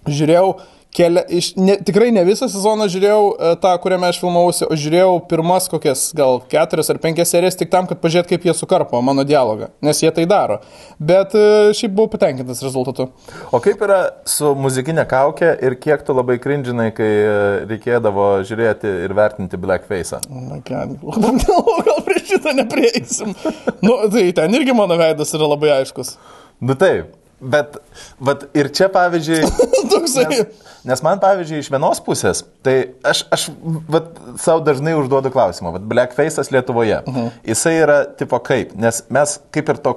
žiūrėjau Kelia, iš, ne, tikrai ne visą sezoną žiūrėjau e, tą, kuriame aš filmavausi, o žiūrėjau pirmas kokias gal keturias ar penkias serijas tik tam, kad pažiūrėt, kaip jie sukarpo mano dialogą, nes jie tai daro. Bet e, šiaip buvau patenkintas rezultatu. O kaip yra su muzikinė kaukė ir kiek tu labai krindžinai, kai e, reikėdavo žiūrėti ir vertinti blackface? My God. gal prie šitą neprieisim. Nu, tai ten irgi mano veidas yra labai aiškus. Nu taip, bet, bet ir čia pavyzdžiui... [LAUGHS] Nes, nes man, pavyzdžiui, iš vienos pusės, tai aš, aš vat, savo dažnai užduodu klausimą, bet blackface'as Lietuvoje, -huh. jisai yra tipo kaip, nes mes kaip ir to...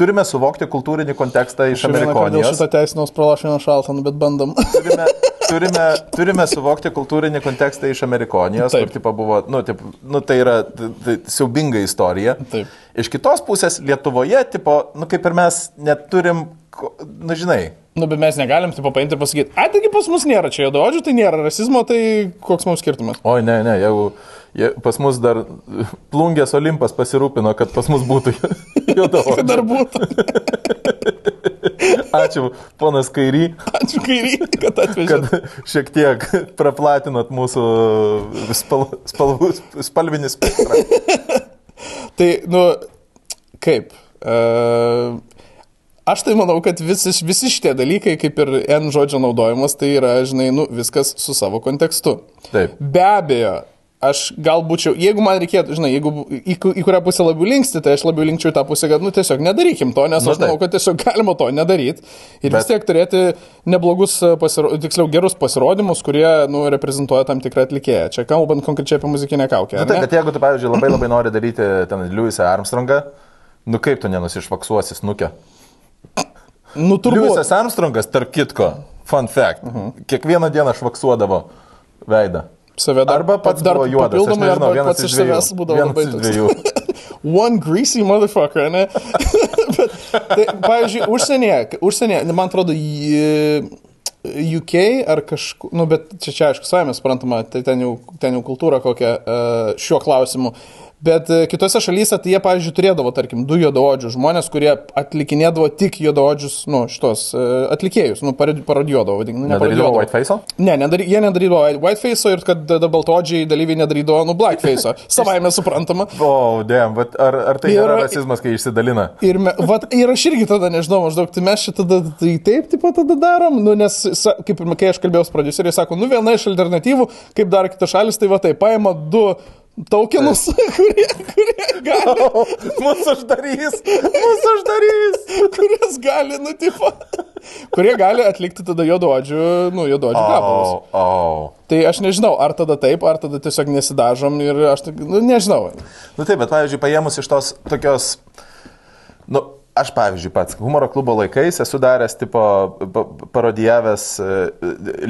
Turime suvokti kultūrinį kontekstą iš Amerikonijos. šito teisinos pralašino šaltą, nu, bet bandom. [LAUGHS] Turime, turime, turime suvokti kultūrinį kontekstą iš Amerikonijos, Taip. kur tipo, buvo, nu, taip, nu, tai yra tai, tai, siaubinga istorija. Taip. Iš kitos pusės, Lietuvoje, tipo, nu, kaip ir mes neturim, nu, žinai, Nu, bet mes negalim taip paimti ir pasakyti, ai, taigi pas mus nėra čia juododžių, tai nėra rasizmo, tai koks mums skirtumas? Oi, ne, ne, jeigu je, pas mus dar plungės Olimpas pasirūpino, kad pas mus būtų [LAUGHS] juodaodžių. Kad dar būtų. [LAUGHS] Ačiū, ponas Kairy, Ačiū kairį, kad kad atvežė. šiek tiek praplatinot mūsų spal, spalvų, spalvinį spektrą. [LAUGHS] Tai, nu, kaip? Uh, aš tai manau, kad visi, visi šitie dalykai, kaip ir N žodžio naudojimas, tai yra, žinai, nu, viskas su savo kontekstu. Taip. Be abejo, aš gal būčiau, jeigu man reikėtų, žinai, jeigu į, į kurią pusę labiau linksti, tai aš labiau linkčiau tą pusę, kad, nu, tiesiog nedarykim to, nes Nu, aš manau, taip. kad tiesiog [LAUGHS] galima to nedaryti. Ir Bet... Vis tiek turėti neblogus, pasiro... tiksliau, gerus pasirodymus, kurie, nu, reprezentuoja tam tikrą atlikėją. Čia kalbant konkrečiai apie muzikinę kaukę. Nu, ar tai, ne? bet jeigu tu, pavyzdžiui, labai labai nori daryti ten Liujisą Armstrongą, nu kaip tu nenusišvaksuosi snukę? Nu, turbūt. Liujisas Armstrongas, tarp kitko, fun fact, uh -huh. kiekvieną dieną švaksuodavo veidą. Save dar, Arba pats dar juodas, papildomai, nežinau, arba pats iš savęs būdavo labai toks. [LAUGHS] One greasy motherfucker, ne? [LAUGHS] Bet, tai, pavyzdžiui, užsienyje, užsienyje, man atrodo, į- UK ar kažkur, nu, bet čia, čia aišku, savame suprantama, tai ten jau, ten jau kultūra kokia e, šiuo klausimu. Bet e, kitose šalyse tai jie, pavyzdžiui, turėdavo, tarkim, du juodaodžius žmonės, kurie atlikinėdavo tik juodaodžius, nu, šitos e, atlikėjus, nu, parodi- parodijuodavo, vadinkim. nu, ne Nedarydavo parodijuodavo. Whiteface'o? Ne, nedary, jie nedarydavo whiteface'o ir kad baltodžiai dalyviai nedarydavo, nu, blackface'o. [LAUGHS] Savaime suprantama. O, oh, dėm, bet ar, ar tai Ir- yra rasizmas, kai išsidalina? Ir, me, vat, ir aš irgi tada nežinau, maždaug, tai mes šitą tada tai taip, taip pat tada darom, nu, nes, kaip ir kai aš kalbėjau su produceriais, sako, nu, viena iš alternatyvų, kaip daro kitos šalis, tai va tai paima du taukinus, [LAUGHS] kurie, kurie gali, [LAUGHS] Mūsų uždarys! Mūsų uždarys! [LAUGHS] kuris gali, nu, tipo, kurie gali atlikti tada juododžių, nu, juododžių gabalus. O, o. Tai aš nežinau, ar tada taip, ar tada tiesiog nesidažom ir aš, nu, nežinau. Nu taip, bet pavyzdžiui, paėmus iš tos tokios, nu, aš pavyzdžiui pats humoro klubo laikais esu daręs, tipo, pa- parodijavęs, e,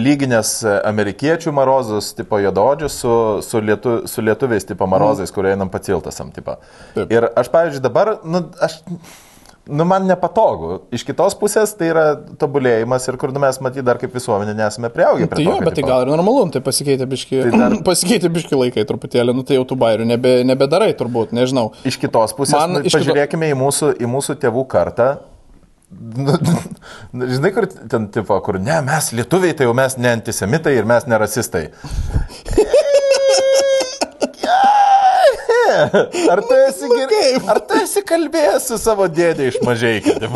lyginės e, amerikiečių marozus, tipo, jododžius su, su, lietu, su lietuviais, tipo, marozais, kurie einam paciltasam, tipo. Taip. Ir aš, pavyzdžiui, dabar, nu, aš... Nu, man nepatogu. Iš kitos pusės tai yra tobulėjimas ir kur nu, mes matyt dar kaip visuomenė nesame prieaugę. prie Tai jo, bet tai tipo. gal ir normalu, nu, tai pasikeitė biški, Tai dar- [CLEARS THROAT] pasikeitė biški laikai truputėlį, nu tai jau tų bairių nebe, nebedarai turbūt, nežinau. Iš kitos pusės, Man nu, iš kito- pažiūrėkime į, mūsų, į mūsų tėvų kartą. Nu, [LAUGHS] Žinai, kur ten, tipo, kur ne, mes lietuviai, tai jau mes ne antisemitai ir mes ne. Ar tu esi, Nu, gir... Ar tu esi kalbėjęs su savo dėdė iš mažai, kad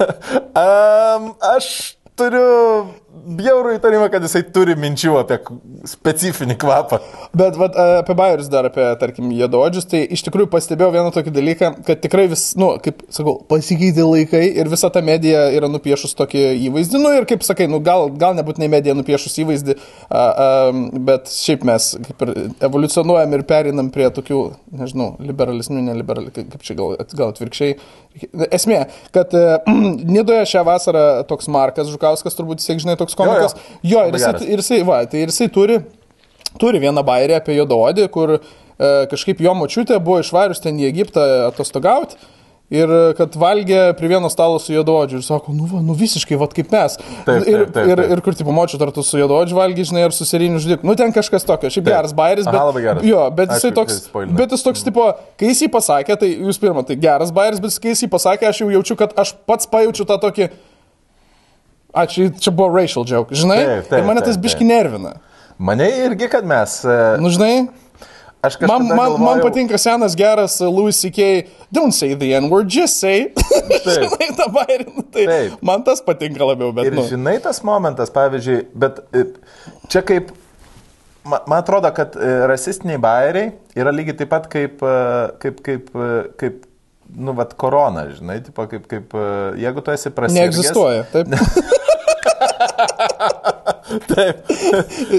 um, aš turiu bjaurų įtarimą, kad jisai turi minčių apie specifinį kvapą. Bet vat, a, apie bairius dar, apie, tarkim, jėdodžius, tai iš tikrųjų pastebėjau vieną tokį dalyką, kad tikrai vis, nu, kaip sakau, pasikeitė laikai ir visa ta medija yra nupiešus tokį įvaizdį, nu ir kaip sakai, nu gal, gal nebūtinai medija nupiešus įvaizdį, a, a, bet šiaip mes kaip ir evoliucionuojam ir perinam prie tokių, nežinau, liberalesnių, neliberalesnių, kaip čia gal, gal atvirkščiai. Esmė, kad e, [CLEARS THROAT] Nidoje šią vasarą toks Markas Žukauskas, turbūt, siek žinai, toks toks komikas. Jo, Jo, jo. ir, jisai, ir, jisai, va, tai ir jisai turi, turi vieną bairį apie juodaodį, kur e, kažkaip jo močiutė buvo išvarius ten į Egiptą atostogauti. Ir e, kad valgė prie vieno stalo su juodaodžiu ir sako, nu, va, nu visiškai, va kaip mes. Taip, ir, taip, taip, ir, taip. ir kur tipo močiutė ar tu su juodaodžiu valgy, žinai, ar su seriniu žudiku. Nu ten kažkas tokio, šiaip Taip. geras bairis, bet... Aha, labai geras. Jo, bet jisai toks... spoilinai. Bet jis toks, tipo, kai jis jį pasakė, tai jūs pirmą, tai geras bairis, bet kai jis jį pasakė, aš jau jaučiu, kad aš pats pajaučiu tą tokį... A, čia, čia buvo racial joke, žinai? Taip, taip, ir mane tas biški nervina. Mane irgi, kad mes. e, Nu, žinai, Aš kažkaip. man, man, man patinka senas geras uh, Louis C.K. Don't say the N-word, just say. [LAUGHS] žinai, tą bairį, nu, tai Taip. man tas patinka labiau, bet... Ir Nu, žinai tas momentas, pavyzdžiui, bet e, čia kaip, ma- man atrodo, kad e, rasistiniai bairiai yra lygiai taip pat kaip, e, kaip, kaip, e, kaip nu, vat, korona, žinai, tipo, kaip, kaip, e, jeigu tu esi prasirgęs. neegzistuoja, taip? [LAUGHS] Taip.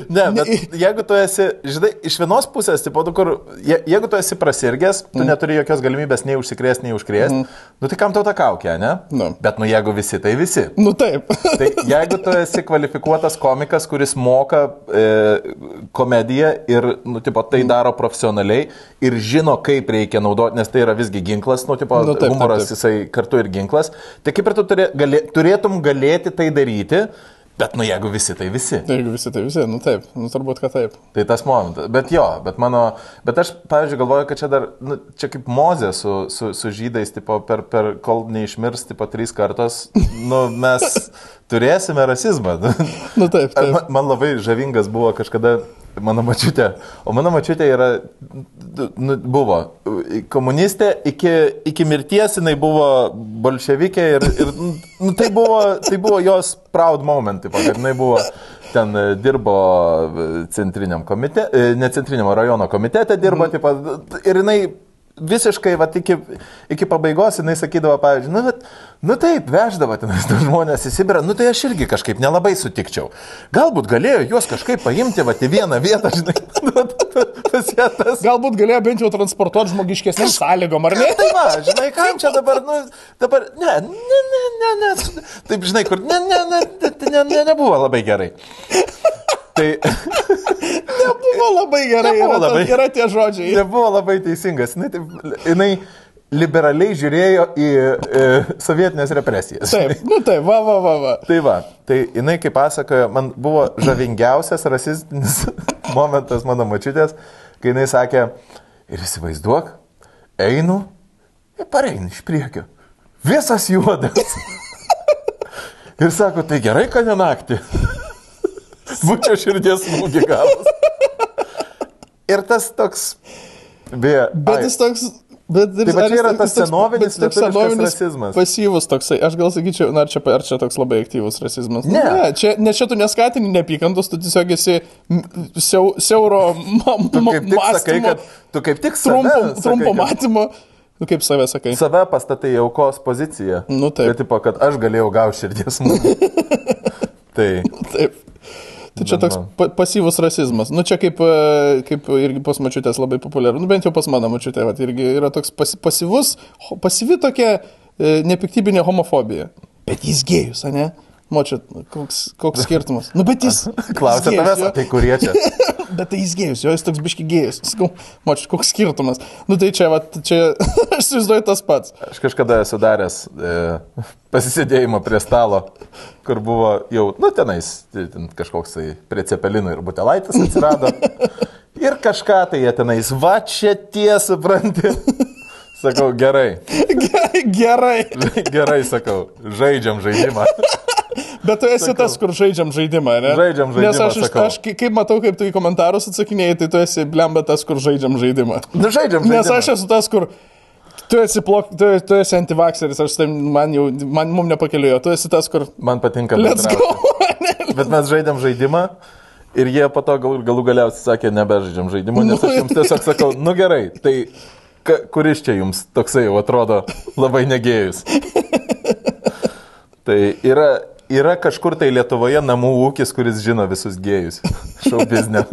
Ne, bet jeigu tu esi, žinai, iš vienos pusės, tipo, tu, kur, je, jeigu tu esi prasirgęs, tu mm. neturi jokios galimybės nei užsikrėsti, nei užkrėsti, mm. nu tai kam tau ta kaukė, ne? Nu. Bet nu jeigu visi, tai visi. Nu, taip. [LAUGHS] Tai jeigu tu esi kvalifikuotas komikas, kuris moka e, komediją ir, nu, tipo, tai daro profesionaliai ir žino, kaip reikia naudoti, nes tai yra visgi ginklas, nu, tipo, Nu, taip, taip, humoras taip. jisai kartu ir ginklas, tai kaip ir tu turė, galė, turėtum galėti tai daryti, bet, nu, jeigu visi, tai visi. Tai jeigu visi, tai visi, nu taip, nu turbūt, kad taip. Tai tas momentas. Bet jo, bet mano, bet aš, pavyzdžiui, galvoju, kad čia dar, nu, čia kaip mozė su, su, su žydais, tipo, per, per kol neišmirs, tipo, trys kartos, nu, mes [LAUGHS] turėsime rasizmą. Nu taip, taip. Man, man labai žavingas buvo kažkada mano mačiutė, o mano mačiutė yra, nu, buvo komunistė, iki, iki mirties jinai buvo bolševikė ir, ir nu, tai, buvo, tai buvo jos proud moment, tipo, kad jinai buvo ten e, dirbo e, centriniam komitete, ne centriniam rajono komitete dirbo, mm. tipo, ir jinai visiškai, va, iki, iki pabaigos jinai sakydavo, pavyzdžiui, nu, bet, nu taip, veždavo tenais tų žmonės į Sibirą, nu tai aš irgi kažkaip nelabai sutikčiau. Galbūt galėjo juos kažkaip paimti, va, į vieną vietą, žinai, nu, pas ją tas. Galbūt galėjo bent jau transportuoti žmogiškesnėm sąlygom, ar ne? Tai va, žinai, kam čia dabar, nu, dabar, ne, ne, ne, ne, ne, taip, žinai, kur, ne, ne, ne, ne, ne, ne, nebuvo labai gerai. Tai [LAUGHS] Nebuvo labai gerai, Nebuvo yra, labai. yra tie žodžiai. nebuvo labai teisingas. Jinai, taip, jinai liberaliai žiūrėjo į e, sovietinės represijas. Taip, [LAUGHS] nu taip, va, va, va, va. Tai va, tai jinai, kaip pasakojo, man buvo žavingiausias rasistinis [LAUGHS] momentas mano mačiutės, kai jinai sakė, ir įsivaizduok, einu ir pareinu iš priekio. Visas juodas. Ir sako, tai gerai, kad ne naktį. [LAUGHS] Būčiau širdies smūgį gavus. Ir tas toks, beje, Bet ai, jis toks. Bet Tai va ar čia yra tas toks- senovinis bet toks senovinis rasizmas. Pasyvus toksai, aš gal sakyčiau, na, ar čia, ar čia toks labai aktyvus rasizmas. Ne. ne čia, nes čia tu neskatini neapykantos, tu tiesiog esi siau, siauro [LAUGHS] ma, ma, kaip tik sakai, mąstymo, kad tu kaip tik trumpo, trumpo matymo. Nu, kaip save sakai. save pastatai aukos poziciją. Nu, taip. Tai tipo, kad aš galėjau gauti širdies smūgį. [LAUGHS] tai. Taip. Tai čia toks pa pasyvus rasizmas. Nu, čia kaip, e, kaip irgi pas mačiutės labai populiaru. Nu, bent jau pas mano mačiutė, vat, irgi yra toks pas, pasyvus, pasyvi tokia e, nepiktybinė homofobija. Bet jis gėjus, ne? Močia, koks, koks [LAUGHS] skirtumas. Nu, bet jis. [LAUGHS] Klausia tavęs, tai kurie čia. [LAUGHS] Bet tai jis gėjus, jo, jis toks biški gėjus. Sakau, močia, koks skirtumas. Nu, tai čia, vat, čia, aš įsivaizduoju tas pats. Aš kažkada esu daręs e, pasisėdėjimą prie stalo, kur buvo jau, nu tenais, ten kažkoks tai prie cepelinų ir butelaitis atsirado. Ir kažką tai jie tenais, va čia tie, supranti. Sakau, gerai, Gerai. [LAUGHS] gerai, sakau, žaidžiam žaidimą. [LAUGHS] Bet tu esi tas, kur žaidžiam žaidimą, ne? Žaidžiam Nes žaidimą, aš, iš- sakau. aš kai- kaip matau, kaip tu į komentarus atsakinėjai, tai tu esi blemba tas, kur žaidžiam žaidimą. Nu, žaidžiam žaidimą. Nes aš esu tas, kur tu esi, plok, tu, tu esi antivakseris, aš tai man jau, man mum nepakeliuoju, tu esi tas, kur Man patinka. let's bendrauti. go. [LAUGHS] Bet mes žaidėm žaidimą ir jie po to gal, galų galiausiai sakė, nebežaidžiam žaidimų, nes aš jums tiesiog sakau, nu gerai, tai Ka, kuris čia jums toksai jau atrodo labai negėjus? Tai yra, yra kažkur tai Lietuvoje namų ūkis, kuris žino visus gėjus. Šau biznė.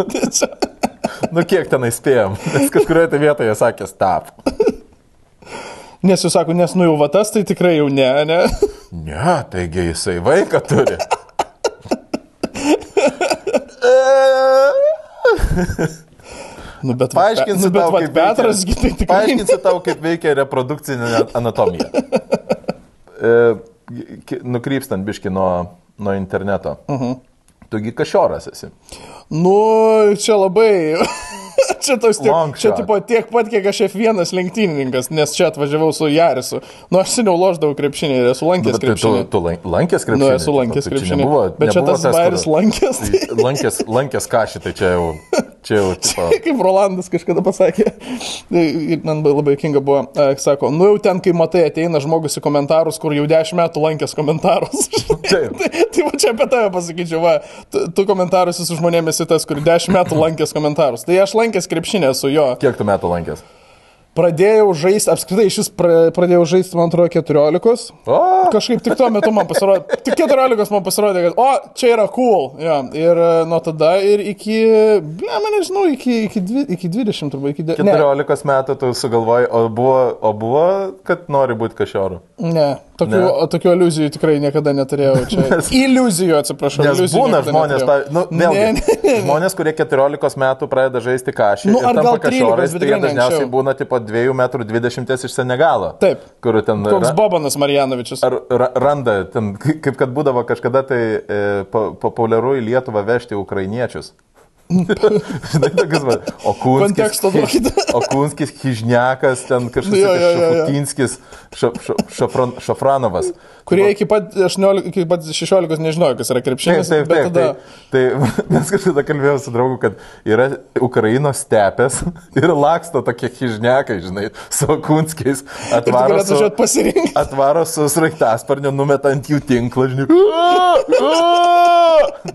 nu kiek tenai spėjom, nes kažkurioje tai vietoje sakė stap. Nes jūs sako, nes nu jau vatas, tai tikrai jau ne, ne? Ne, taigi jisai vaiką turi. [LAUGHS] E. Nu, bet Paaiškinsiu nu, bet tau, vat kaip Petras, veikia- tai. Paaiškinsiu tau, kaip veikia reprodukcinė anatomija. [LAUGHS] E, nukrypstant biški nuo, nuo interneto. Uh Mhm. -huh. Tugi kažioras esi. Nu, čia labai. [LAUGHS] čia tos tiek, čia tipo tiek pat, kiek aš F1 lenktynininkas, nes čia atvažiavau su Jarisu. Nu, aš seniau loždavau krepšinį ir esu lankęs Bet tai tu, krepšinį. tu lan- lankęs krepšinį? Nu, esu lankęs Tai krepšinį. Nebuvo, Bet čia tas bairis lankęs. Tai... [LAUGHS] Lankęs, lankęs kažį, tai čia jau, čia jau, tipo, [LAUGHS] Kaip Rolandas kažkada pasakė, ir man labai- labai kinga buvo, sako, nu jau ten, kai matai, ateina žmogus į komentarus, kur jau dešimt metų lankęs komentarus. [LAUGHS] Tai, tai va čia apie tave pasakyčiau, va, tu, tu komentarus su žmonėmis esi tas, kur dešimt metų lankęs komentarus. Tai aš lankęs krepšinę su jo. kiek tu metų lankęs? Pradėjau žaisti, apskritai pra, pradėjau žaisti, man atrodo, 14. O, Kažkaip tik tuo metu man pasirodė, tik 14 man pasirodė, kad, o, čia yra cool. Ja. Ir e, nuo tada ir iki, ble, man nežinau, iki, iki, dvi, iki 20 turbūt, iki 10. 14 metų tu sugalvojai, o buvo, o buvo, kad nori būti kažioru. Ne, tokių, Ne. ne. tokių iliuzijų tikrai niekada neturėjau. Čia. [LAUGHS] Nes- iliuzijų, atsiprašau. Nes iliuzijų būna žmonės, pa, nu, vėlgi, Ne, ne, ne. žmonės, kurie 14 metų pradeda žaisti kažį Nu, ar gal 13, kažiorais, bet tai jie ne dažniausiai anksčiau. būna tipo 2 metrų 20 iš Senegalo. Taip. Kur ten Koks ra- Bobanas Marjanovičius. ar, ra, randa, ten, [LAUGHS] kaip kad būdavo kažkada tai e, po- populiaru į Lietuvą vežti ukrainiečius. Žinai, tokius, va, o duokite. o Kunskis, Hyžniakas, ten kažkas Jo, jo, jo, jo. Šafutinskis, Šafran, Šafranovas. Kurie iki pat, 18, iki pat 16 nežinojo, kas yra Taip, krepšinis. taip, bet taip. tada... Tai, tai [LAUGHS] mes kažkada kalbėjome su draugu, kad yra Ukrainos stepės [LAUGHS] ir laksto tokie hyžnekai, žinai, su tu Atvaro su, [LAUGHS] atvaro su sraigtasparniu, numeta ant jų tinklą, žinai.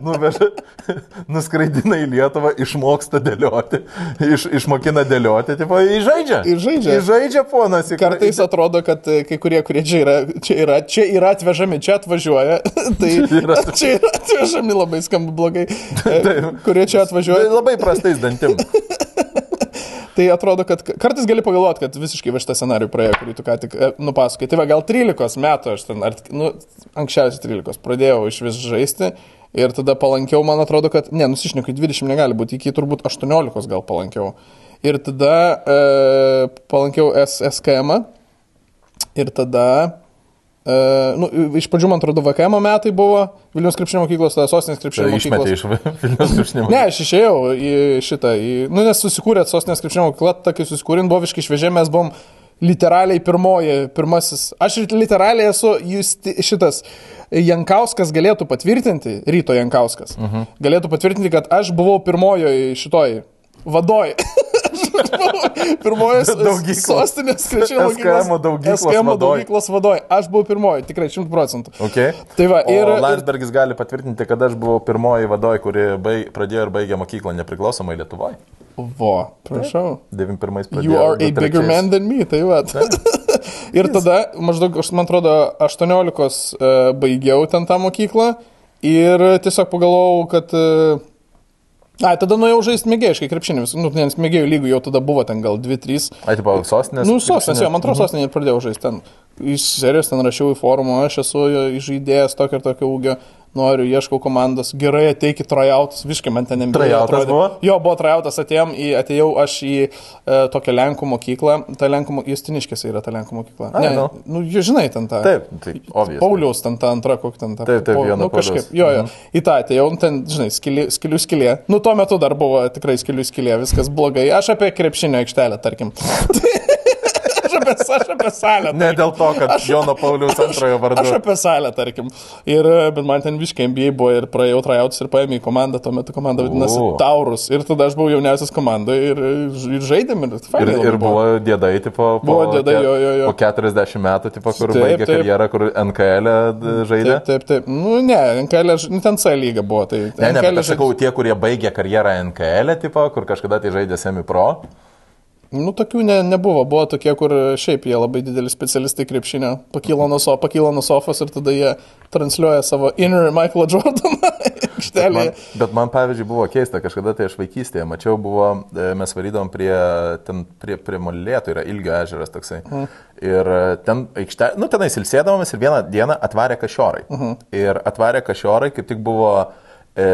Nuveža, nuskraidina į Lietuvą, išmoksta dėlioti, iš, išmokina dėlioti, tipo, įžaidžia. Ir žaidžia. Įžaidžia ponas. į- Kartais atrodo, kad e, kai kurie, kurie čia yra, čia yra, čia yra atvežami, čia atvažiuoja, [LAUGHS] tai yra- čia yra atvežami labai skamba blogai, E, kurie čia atvažiuoja. Labai prastais dantim. [LAUGHS] Tai atrodo, kad kartais gali pagalvoti, kad visiškai va šitą scenarių praėjo, kurį tu ką tik e, nupasakai. Tai va, gal 13 metų aš ten, ar, nu, anksčiausiai 13, pradėjau iš vis žaisti ir tada palankiau, man atrodo, kad, ne, nusišnekai 20 negali būti, iki turbūt 18 gal palankiau. Ir tada e, palankiau SSKM ir tada Uh, nu, iš pradžių, man atrodo, VKM metai buvo Vilnius krepšinio mokyklos, tada sostinės Tai krepšinio mokyklos. išmetė iš [LAUGHS] Vilnius krepšinio. Ne, aš išėjau į šitą, į, nu, nes susikūrė sostinės krepšinio mokykla, tokį susikūrė, buvo visiškai šviežiai, mes buvom literaliai pirmoji, pirmasis. Aš literaliai esu jūs šitas. Jankauskas galėtų patvirtinti, ryto Jankauskas, uh -huh. galėtų patvirtinti, kad aš buvau pirmojoje šitoj vadoj. [LAUGHS] Pirmoji [LAUGHS] sostinės krepšinio daugyklos SKM vadoj. daugyklos vadoj. Aš buvau pirmoji, tikrai 100 procentų. Okay. Tai va, ir- o Landsbergis gali patvirtinti, kad aš buvau pirmoji vadovė, kuri baig, pradėjo ir baigė mokyklą nepriklausomai Lietuvoje. Vo, prašau. 91 pradėjo. You are a 23. bigger man than me, tai va. [LAUGHS] ir tada, maždaug, man atrodo, 18 uh, baigiau ten tą mokyklą ir tiesiog pagalvojau, kad... Uh, Ai, tada nuėjau žaisti mėgėjiškai krepšinį, nu, nes mėgėjų lygų jau tada buvo ten gal 2-3. Ai, tipo, sostinės. Nu, sostinės, jo, man Mhm. atrodo, sostinė ir pradėjau žaisti ten. Iš serijos ten rašiau į forumą, aš esu žaidėjas tokio ir tokio ūgio, noriu, ieškau komandos, gerai ateikit trajautus, visiškai man ten nebėjo. Tryoutas buvo? Jo, buvo trajautas, atėjom į, atėjau aš į e, tokią Lenkų mokyklą, ta Lenkų mokyklą, Justiniškėse yra ta Lenkų mokykla. Ai, ne, nu. nu, jūs žinai ten tą. Taip, tai obvious. Pauliaus ten ta antra, kokia ten ta. Taip, taip, Jono nu, kažkaip. Jo, jo. Į tą atėjau, nu, ten, žinai, skili, skilių skilė. Nu, tuo metu dar buvo tikrai skilių skilė, viskas blogai. Aš apie krepšinio aikštelę, tarkim. [LAUGHS] apie, aš apie salę. Ne dėl to, kad Aš- Jono Pauliaus antrojo vardu. Aš apie salę, tarkim. Ir, e, bet man ten viškai MBA buvo ir praėjau trajautus ir paėmė į komandą, tuo metu komanda vadinasi O. Taurus. Ir tada aš buvau jauniausias komandoje ir, ir žaidėm. Ir, Ir, ir buvo dėdai, tipo, po, Buvo dėdai, jo, jo, jo. po 40 metų, tipo, kur Taip, baigė taip. karjerą, kur NKL -e žaidė. Taip, taip, taip. Nu, ne, NKL, ž- nu, ten C lyga buvo. Tai Ne, ne, bet NKL aš sakau, tie, kurie baigė karjerą NKL, -e, tipo, kur kažkada tai žaidė semi-pro. Nu, tokių ne, nebuvo. Buvo tokie, kur šiaip jie labai dideli specialistai krepšinio. Pakyla nuo, so, pakyla nuo sofos ir tada jie transliuoja savo inner Michael Jordaną [LAUGHS] Man, aikštelėje. bet man, pavyzdžiui, buvo keista, kažkada tai aš vaikystėje mačiau, buvo, e, mes varydom prie, ten, prie, prie Molėtų, yra Ilgio ežeras toksai. Mhm. Ir e, ten aikšte, nu tenais ilsėdavomės ir vieną dieną atvarė kažiorai. Mhm. Ir atvarė kažiorai, kaip tik buvo, e,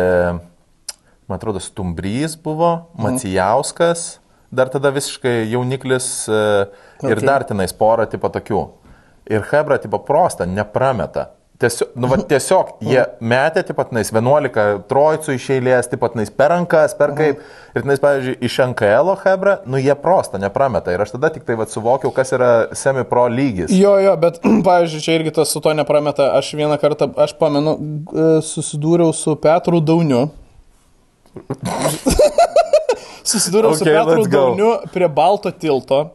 man atrodo, Stumbrys buvo, Macijauskas, dar tada visiškai jauniklis e, ir Okay. dar tenais porą tipo tokių. Ir Hebra tipo prostą neprameta. Tiesiog, nu, va, tiesiog jie metė, taip pat, 11 trojcų iš eilės, taip pat, per rankas, per kaip. Ir, nais, pavyzdžiui, iš NKL Hebra, nu, jie prostą neprameta. Ir aš tada tik tai va, suvokiau, kas yra semi-pro lygis. Jo, jo, bet, [CLEARS THROAT] pavyzdžiui, čia irgi tas su to neprameta. Aš vieną kartą, aš pamenu, e, susidūriau su Petru Dauniu. [LAUGHS] susidūriau su Okay, Petru let's go. Dauniu prie Balto tilto.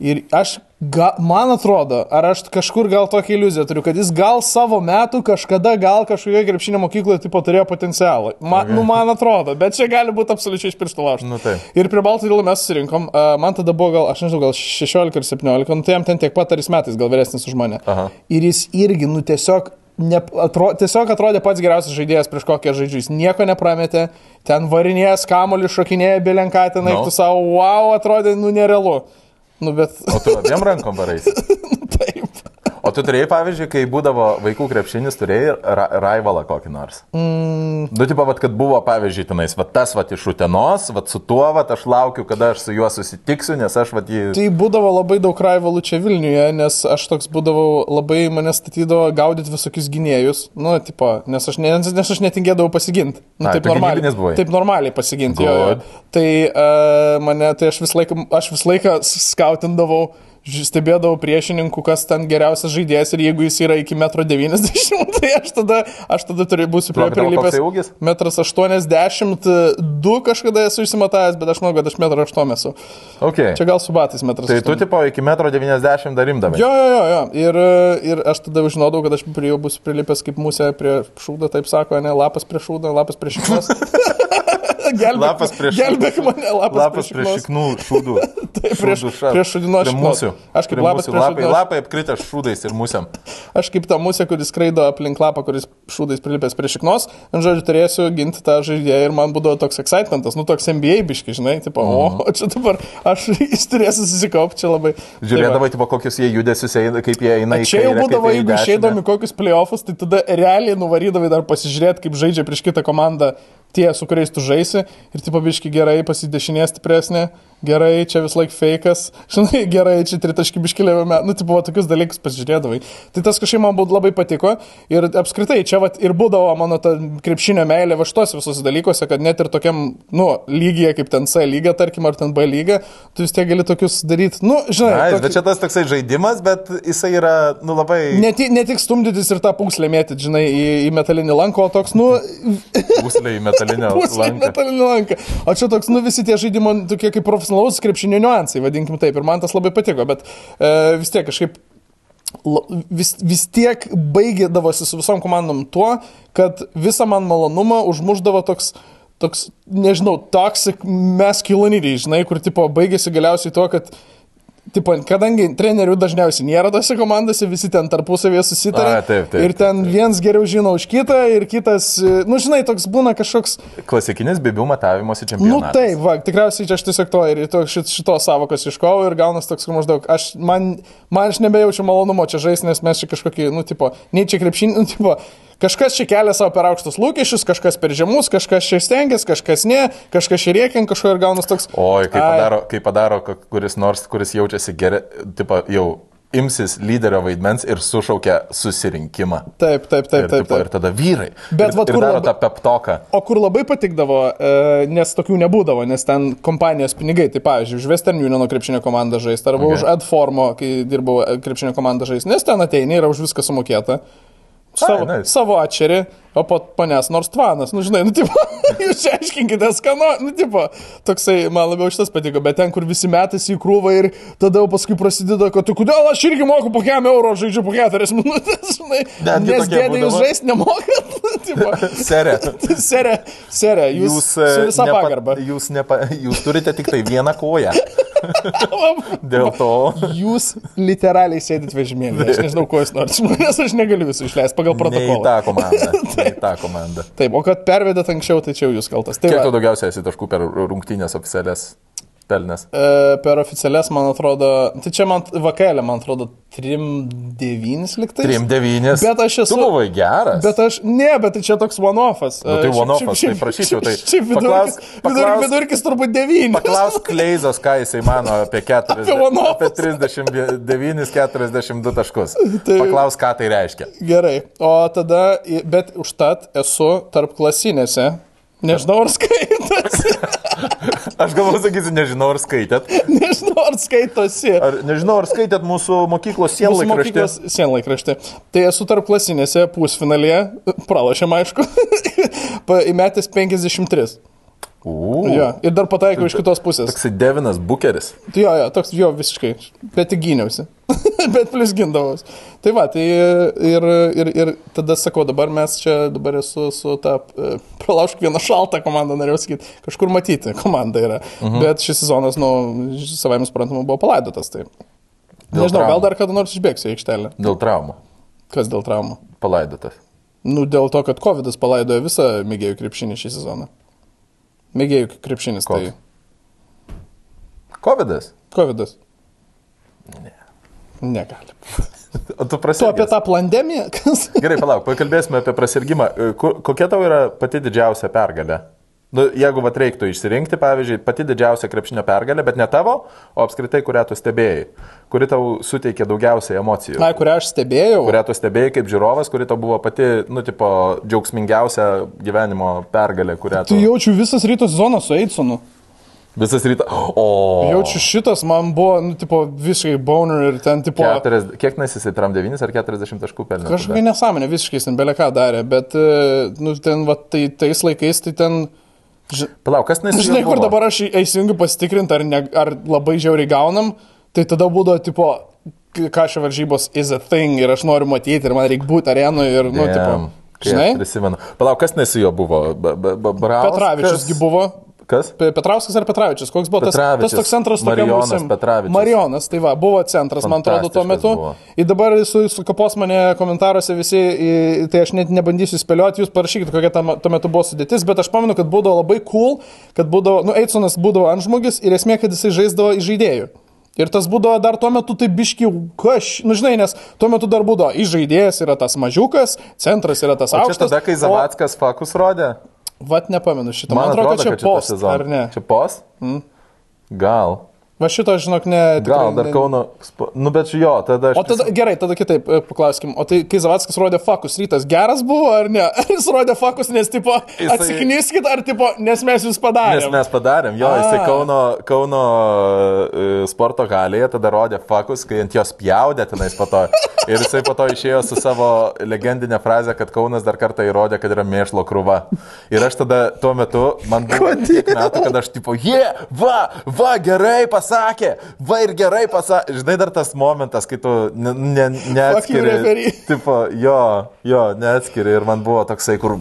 Ir aš, ga, man atrodo, ar aš kažkur gal tokią iliuziją turiu, kad jis gal savo metų kažkada gal kažkokioje krepšinio mokykloje tipo turėjo potencialą. Ma, okay. Nu, man atrodo, bet čia gali būti absoliučiai iš piršto laužto. Nu, taip. Ir prie Balto tilto mes susirinkom, uh, man tada buvo gal, aš nežinau, gal 16 ar 17, nu, tai jam ten tiek pat ar jis metais, gal vyresnis už mane. Aha. Ir jis irgi, nu tiesiog, ne, atro, tiesiog atrodė pats geriausias žaidėjas prieš kokią žaidžiu. Jis nieko neprametė, ten varinėjęs kamuolį, šokinėja belenkatinai, No. no. tu savo, wow, atrodė, nu nerealu. Nu, bet O tu abiem rankom varais. [LAUGHS] taip. O tu turėjai, pavyzdžiui, kai būdavo vaikų krepšinis, turėjai ra raivalą kokį nors. Mm. Du, tipo, vat, kad buvo, pavyzdžiui, tenais, va tas, va, iš Utenos, va, su tuo, va, aš laukiu, kada aš su juo susitiksiu, nes aš, va, jį... Tai būdavo labai daug raivalų čia Vilniuje, nes aš toks būdavau, labai mane statydavo gaudyti visokius gynėjus. Nu, tipo, nes aš, ne, nes aš netingėdavau pasiginti. Nu, Ai, taip normaliai. Taip normaliai pasiginti. Jo, jo. Tai uh, mane, tai aš visą laiką, aš visą laiką skautindavau. Stebėdavau priešininkų, kas ten geriausias žaidėjas ir jeigu jis yra iki 1,90 m, [LAUGHS] tai aš tada, aš tada turiu būsiu prie prilipęs. koksai ūgis? 1,82 kažkada esu išsimatavęs, bet aš manau, kad aš 1,8 m esu. Okay. Čia gal su batais 1,8 m. Tai tu, tipo, iki 1,90 m dar rimdavai. Jo, jo, jo, jo. Ir, ir aš tada žinodavau, kad aš prie jo būsiu prilipęs kaip musė prie šūdo, taip sako, ne, lapas prie šūdo, lapas prie šiknos. [LAUGHS] gelbėk, Lapas prieš gelbėk mane, lapas, Lapas prie prieš šiknų šūdų. [LAUGHS] Taip, prieš- Šūdų prieš šiknos. musių. Aš kaip lapas prieš lapai, lapai apkritę šūdais ir musiam. [LAUGHS] Aš kaip ta musė, kuris skraido aplink lapą, kuris šūdais prilipęs prie šiknos, ant žodžiu, turėsiu ginti tą žaidėją ir man būdavo toks excitementas, nu toks NBA biški, žinai, tipo, Mhm. o [LAUGHS] čia dabar aš jis turėsiu susikaupti čia labai. Tai va. Žiūrėdavai, tipo, kokius jie judesius kaip jie eina į Čia jau kairę, kaip būdavo, jeigu išeidami kokius playoffus, tai tada realiai nuvarydavai dar pasižiūrėti, kaip žaidžia prieš kitą komandą tie, su kuriais tu žaisi. Ir tipo biški gerai, pasidešinė stipresnė, gerai, čia vis laik fejkas, [LAUGHS] žinai, gerai, čia tritaškybiškėlėme, nu, tipo, tokius dalykus pasižiūrėdavai. Tai tas kažkaip man būtų labai patiko. Ir apskritai, čia vat, ir būdavo mano ta krepšinio meilė va šitos visos dalykuose, kad net ir tokiam, nu, lygyje kaip ten C lyga, tarkim, ar ten B lyga, tu vis tiek gali tokius daryti, nu, žinai. Na, tokį- bet čia tas toksai žaidimas, bet jisai yra, nu, labai... Ne, ne tik stumdytis ir tą pūslę mėtyti, žinai, į, į metalinį lanką, o toks, nu, Puslė į metalinę [LAUGHS] pūslę lanką. Lanką. O čia toks, nu, visi tie žaidimo tokie kaip profesionalaus krepšinio niuansai, vadinkim taip, ir man tas labai patiko, bet e, vis tiek kažkaip vis, vis tiek baigėdavosi su visom komandom tuo, kad visą man malonumą užmuždavo toks toks, nežinau, toxic masculinity, žinai, kur, tipo, baigėsi galiausiai tuo, kad Tipo, kadangi trenerių dažniausiai nėra tose komandose, visi ten tarpusavėje susitarė. A, taip, taip, ir ten vienas geriau žino už kitą, ir kitas, e, nu žinai, toks būna kažkoks, Klasikinis bibių matavimosi nu čempionatas. taip, va, tikriausiai čia aš tiesiog to ir to, šit, šitos savokos iškovau ir gaunas toks kur maždaug, aš, man, man aš nebejaučiu malonumo čia žaisti, nes mes čia kažkokį, nu, tipo, nei čia krepšinį, nu, tipo, kažkas čia kelia savo per aukštus lūkesčius, kažkas per žemus, kažkas čia stengiasi, kažkas ne, kažkas čia rėkia kažko ir gaunas toks. Oi, kai ai, padaro, kai padaro kuris nors, kuris jaučiasi gerai, tipo, jau imsis lyderio vaidmens ir sušaukia susirinkimą. Taip, taip, taip, ir, taip. tipo, taip. ir tada vyrai. Bet ir, vat ir kur daro labai- tą peptoką. O kur labai patikdavo, e, nes tokių nebūdavo, nes ten kompanijos pinigai, tai pavyzdžiui, už Western Uniono krepšinio komandą žaisti, arba Okay. okay. už Adformo, kai dirbau e, krepšinio komandą žaisti, nes ten ateini, yra už viską sumokėta. Savo, nice. savo atšerį, o po panęs nors tvanas, nu žinai, nu tipo, [LAUGHS] jūs čia aiškinkite skano, nu tipo, toksai, man labiau šitas patiko, bet ten, kur visi metasi į krūvą ir tada jau paskui prasideda, kad tu kodėl aš irgi moku po kiam euro, žaidžiu po keturias minutės, [LAUGHS] žinai, Netgi nes dėdė jūs žaisti nemokat, [LAUGHS] tipo, Serė. Serė, serė, jūs, jūs e, su visą nepa- pagarbą. Jūs, nepa, jūs turite tik tai vieną koją. Dėl to. Jūs literaliai sėdit vežimėlį. Aš nežinau, ko jūs norite, nes aš negaliu visų išleisti pagal Ne į protokolą. tą komandą. Į tą komandą. Taip, o kad pervedėt anksčiau, tai čia jūs kaltas. Tai Kiek tu daugiausiai esi taškų per rungtynės oficialias? Pelnęs? E, per oficialias, man atrodo, tai čia man vakarėlė, man atrodo, 3-9 liktai. 3-9. Bet aš esu. Tu buvai geras. Bet aš, ne, bet tai čia toks one-offas. Nu, tai E, one-offas, tai prašyčiau, tai Šiaip vidurkis, paklausk- vidurkis, vidurkis turbūt 9. Paklausk Kleizos, ką jisai mano apie, 40, Apie [LAUGHS] one-offus. apie 39-42 taškus. Tai- Paklausk, ką tai reiškia. Gerai, o tada, bet užtat esu tarp klasinėse. Nežinau, ar skaitosi. [LAUGHS] Aš galvoju, sakysiu, nežinau, ar skaitėt. [LAUGHS] Nežinau, ar skaitosi. Ar, nežinau, ar skaitėt mūsų mokyklos Mūsų sienlaikraštį. mokyklos sienlaikraštį. Tai esu tarp klasinėse pusfinalėje, pralašėm aišku, [LAUGHS] įmetęs 53. U, Jo, ir dar pataikiau iš kitos pusės. Toksai Devinas Bukeris. Tai jo, jo, toks jo visiškai, bet tik gyniausi. [LAUGHS] bet plus gindavos. Tai va, tai ir, ir, ir tada sakau, dabar mes čia, dabar esu su ta, e, pralaužk vieną šaltą komandą, norėjau sakyti, kažkur matyti komanda yra. Mhm. Bet šis sezonas, nu, savai suprantama, buvo palaidotas. Tai. Dėl Nežinau, gal traumų. dar kada nors išbėgsiu į aikštelę. Dėl traumų. Kas dėl traumų? Palaidotas. Nu, dėl to, kad COVID palaidojo visą mėgėjų krepšinį šį sezoną. Mėgėjų krepšinis, Koks? tai Covidas. COVID. Ne. Negali. O tu Tu prasidėjai. apie tą pandemiją? Gerai, palauk, pakalbėsime apie prasirgymą. Kokia tau yra pati didžiausia pergalė? Nu, jeigu vat reiktų išsirinkti, pavyzdžiui, pati didžiausia krepšinio pergalė, bet ne tavo, o apskritai, kurią tu stebėjai, kuri tau suteikė daugiausiai emocijų. Na, kurią aš stebėjau. Kurią tu stebėjai kaip žiūrovas, kuri tau buvo pati, nu, tipo, džiaugsmingiausia gyvenimo pergalė, kurią tu... Tai jaučiu visas ryto sezonas su Eidsonu. Visas rytas. O. Jaučiu šitas, man buvo, nu, tipo, visiškai boner ir ten, tipo, Keturias, kiek nes jisai tram 9 ar 40 taškų pelnė? kažkokia nesąmonė, visiškai ten beleką darė, bet, e, nu, ten, va, tai tais laikais, tai ten, ži, Palauk, kas nes... žinai, kur dabar aš įsijungiu pasitikrinti, ar, ne, ar labai žiauriai gaunam, tai tada būdavo, tipo, šio varžybos is a thing ir aš noriu matyti ir man reikia būti arenoje ir, nu, tipo, Žinai? Prisimenu. Palauk, kas nes jo buvo? Petravičiusgi buvo. Kas? Pe- Petrauskas ar Petravičius? Koks buvo tas, tas toks centras Marijonas buvusiam- Petravičius. Marionas, tai va, buvo centras, man atrodo, tuo metu. buvo. Ir dabar su, su kapos mane komentaruose visi, tai aš net nebandysiu spėlioti, jūs parašykit, kokia tam, tuo metu buvo sudėtis, bet aš pamenu, kad būdavo labai cool, kad būdavo, nu, Eitsonas būdavo ant žmogus ir esmė, kad jisai žaisdavo į žaidėjų. Ir tas būdavo dar tuo metu tai biški, kaž, nu žinai, nes tuo metu dar būdavo, į žaidėjas yra tas mažiukas, centras yra tas O aukštas. tada, kai Zavackas fakus rodė? Vat nepamenu šitą. Man atrodo, kad čia šitą post, ar ne? Čia pos? Mm. Gal. Va šito, žinok, ne. Gal tikrai dar ne- Kauno. Nu, bet jo, tada aš. O tada, gerai, tada kitaip e, paklauskim, o tai kai Zavackas rodė fakus rytas, geras buvo ar ne? [LAUGHS] Jis rodė fakus, nes, tipo, Jisai- atsiknyskit, ar, tipo, nes mes jūs Nes padarėme? mes padarėm, jo, jisai A. Kauno, Kauno e, sporto galėje tada rodė fakus, kai ant jos pjaudė tenais po to. [LAUGHS] Ir jisai po to išėjo su savo legendinė frazė, kad Kaunas dar kartą įrodė, kad yra mėšlo krūva. Ir aš tada tuo metu, man buvo tiek metų, kad aš tipo, jie, yeah, va, va, gerai pasakė, va ir gerai pasakė. Žinai, dar tas momentas, kai tu ne, ne, neatskiri. [LAUGHS] Tipo, jo, jo, neatskiri. Ir man buvo toksai, kur,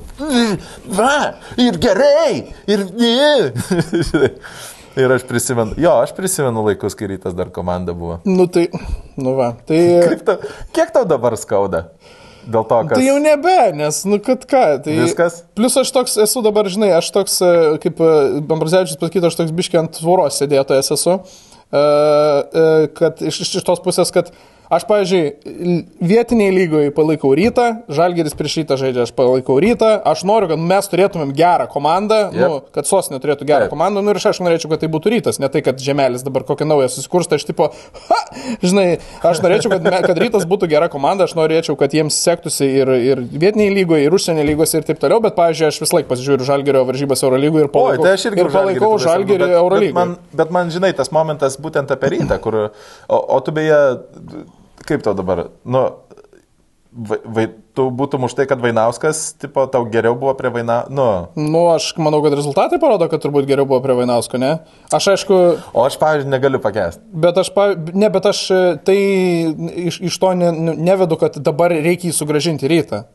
va, ir gerai, ir [LAUGHS] ne. Ir aš prisimenu, jo, aš prisimenu laikus, kai rytas dar komanda buvo. Nu tai, nu va, tai... Tau, kiek tau dabar skauda? Dėl to, kad... Tai jau nebe, nes, nu kad ką, tai... Viskas? Plus aš toks esu dabar, žinai, aš toks, e, kaip Bambrazevičius pasakytų, aš toks biškiai ant tvoros sėdėtojas esu, e, e, kad iš, iš tos pusės, kad aš, pavyzdžiui, vietiniai lygoje palaikau rytą, Žalgeris prieš rytą žaidžia, aš palaikau rytą, aš noriu, kad mes turėtumėm gerą komandą, yep. nu, kad sostinė turėtų gerą Taip. komandą, nu ir aš, norėčiau, kad tai būtų rytas, ne tai, kad žemelis dabar kokią naują susikursta, aš tipo, [LAUGHS] ha, žinai, aš norėčiau, kad, kad rytas būtų gera komanda, aš norėčiau, kad jiems sektųsi ir, ir vietiniai lygoje, ir užsienio lygose ir taip toliau, bet, pavyzdžiui, aš vis laik pasižiūriu Žalgerio varžybas Eurolygoje ir Oi, palaikau, tai aš irgi ir palaikau Žalgerį sergu, bet- Eurolygoje. Bet man, bet man, žinai, tas momentas būtent apie rytą, kur... O, o tu beje, kaip tau dabar? Nu, vai, vai, tu būtum už tai, kad Vainauskas, tipo, tau geriau buvo prie Vainauskas. Nu, Nu, aš manau, kad rezultatai parodo, kad turbūt geriau buvo prie Vainausko, ne? Aš aišku, o aš, pavyzdžiui, negaliu pakęsti. Bet aš, pa- ne, bet aš tai iš, iš to ne, ne- nevedu, kad dabar reikia jį sugražinti rytą.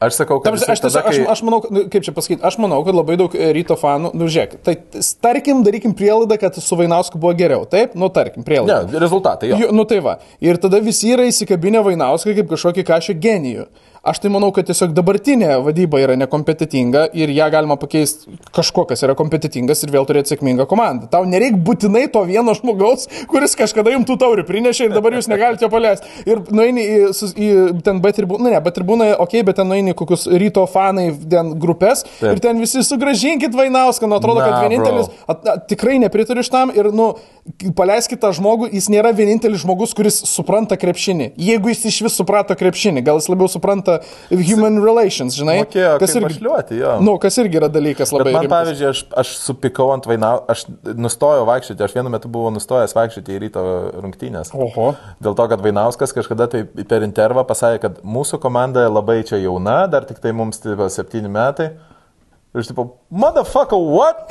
Aš sakau, kad... Aš, tiesiog, tada, aš, kai- aš manau, nu, kaip čia pasakyti, aš manau, kad labai daug e, ryto fanų, nu žiūrėk, tai tarkim, darykim prielaidą, kad su Vainausku buvo geriau, taip, nu tarkim, prielaidą. Ne, rezultatai jo. Jo, nu tai va. Ir tada visi yra įsikabinę Vainauską kaip kažkokį kažką genijų. Aš tai manau, kad tiesiog dabartinė vadyba yra nekompetitinga ir ją galima pakeisti kažkuo, kas yra kompetitingas ir vėl turėti sėkmingą komandą. Tau nereikia būtinai to vieno žmogaus, kuris kažkada jums tų taurių prinešė ir dabar jūs negalite jo paleisti. Ir nueini į, į ten B tribūną, nu ne, B tribūną, okei, okay, bet ten nueini kokius ryto fanai ten grupės Taip. ir ten visi sugražinkit Vainauską, nu atrodo, kad Na, vienintelis, bro. at, at, tikrai nepritariu šitam ir, nu, paleiskit tą žmogų, jis nėra vienintelis žmogus, kuris supranta krepšinį. Jeigu jis iš vis suprato krepšinį, gal jis labiau supranta human relations, žinai? Mokėjo, kas irgi, pašliuoti, jo. nu, kas irgi yra dalykas labai Bet man, rimtas. pavyzdžiui, aš, aš supikau ant vainau, aš nustojau vaikščioti, aš vienu metu buvau nustojęs vaikščioti į ryto rungtynės. Oho. Dėl to, kad Vainauskas kažkada tai per intervą pasakė, kad mūsų komanda labai čia jauna, dar tik tai mums tipo, septyni metai. Ir aš tipo, motherfucker, what?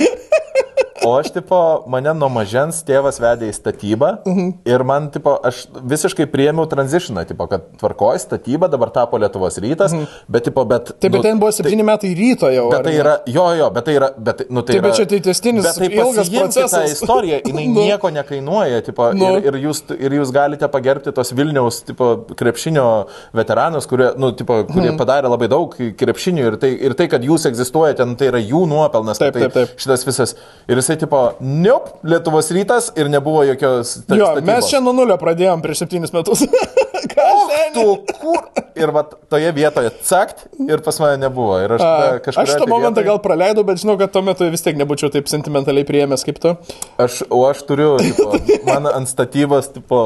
O aš, tipo, mane nuo mažens tėvas vedė į statybą Mhm. ir man, tipo, aš visiškai priėmiau tranzitioną, tipo, kad tvarkoji statyba, dabar tapo Lietuvos rytas, bet, tipo, bet... Taip, bet nu, ten buvo septyni metai ryto jau. Bet tai yra, jo, jo, bet tai yra, bet, nu, tai Taip, bet yra, čia tai tęstinis bet tai ilgas procesas. [LAUGHS] istoriją, jinai Nu. nieko nekainuoja, tipo, Nu. ir, ir, jūs, ir jūs galite pagerbti tos Vilniaus tipo, krepšinio veteranus, kurie, nu, tipo, kurie Mhm. padarė labai daug krepšinių ir tai, ir tai, kad jūs egzistuojate, nu, tai yra jų nuopelnas. Taip, tai, taip, taip. Šitas visas. Ir jisai, tipo, niup, Lietuvos rytas ir nebuvo jokios... sta- Jo, statybos. mes čia nuo nulio pradėjom prieš septynis metus. [LAUGHS] Ką? Tu kur? Ir va toje vietoje cakt ir pas mane nebuvo. Ir aš kažkaip... Aš tą momentą gal praleidau, bet žinau, kad tuo metu vis tiek nebūčiau taip sentimentaliai priėmęs kaip tu. Aš, o aš turiu, tipo, [LAUGHS] man ant statybos, tipo,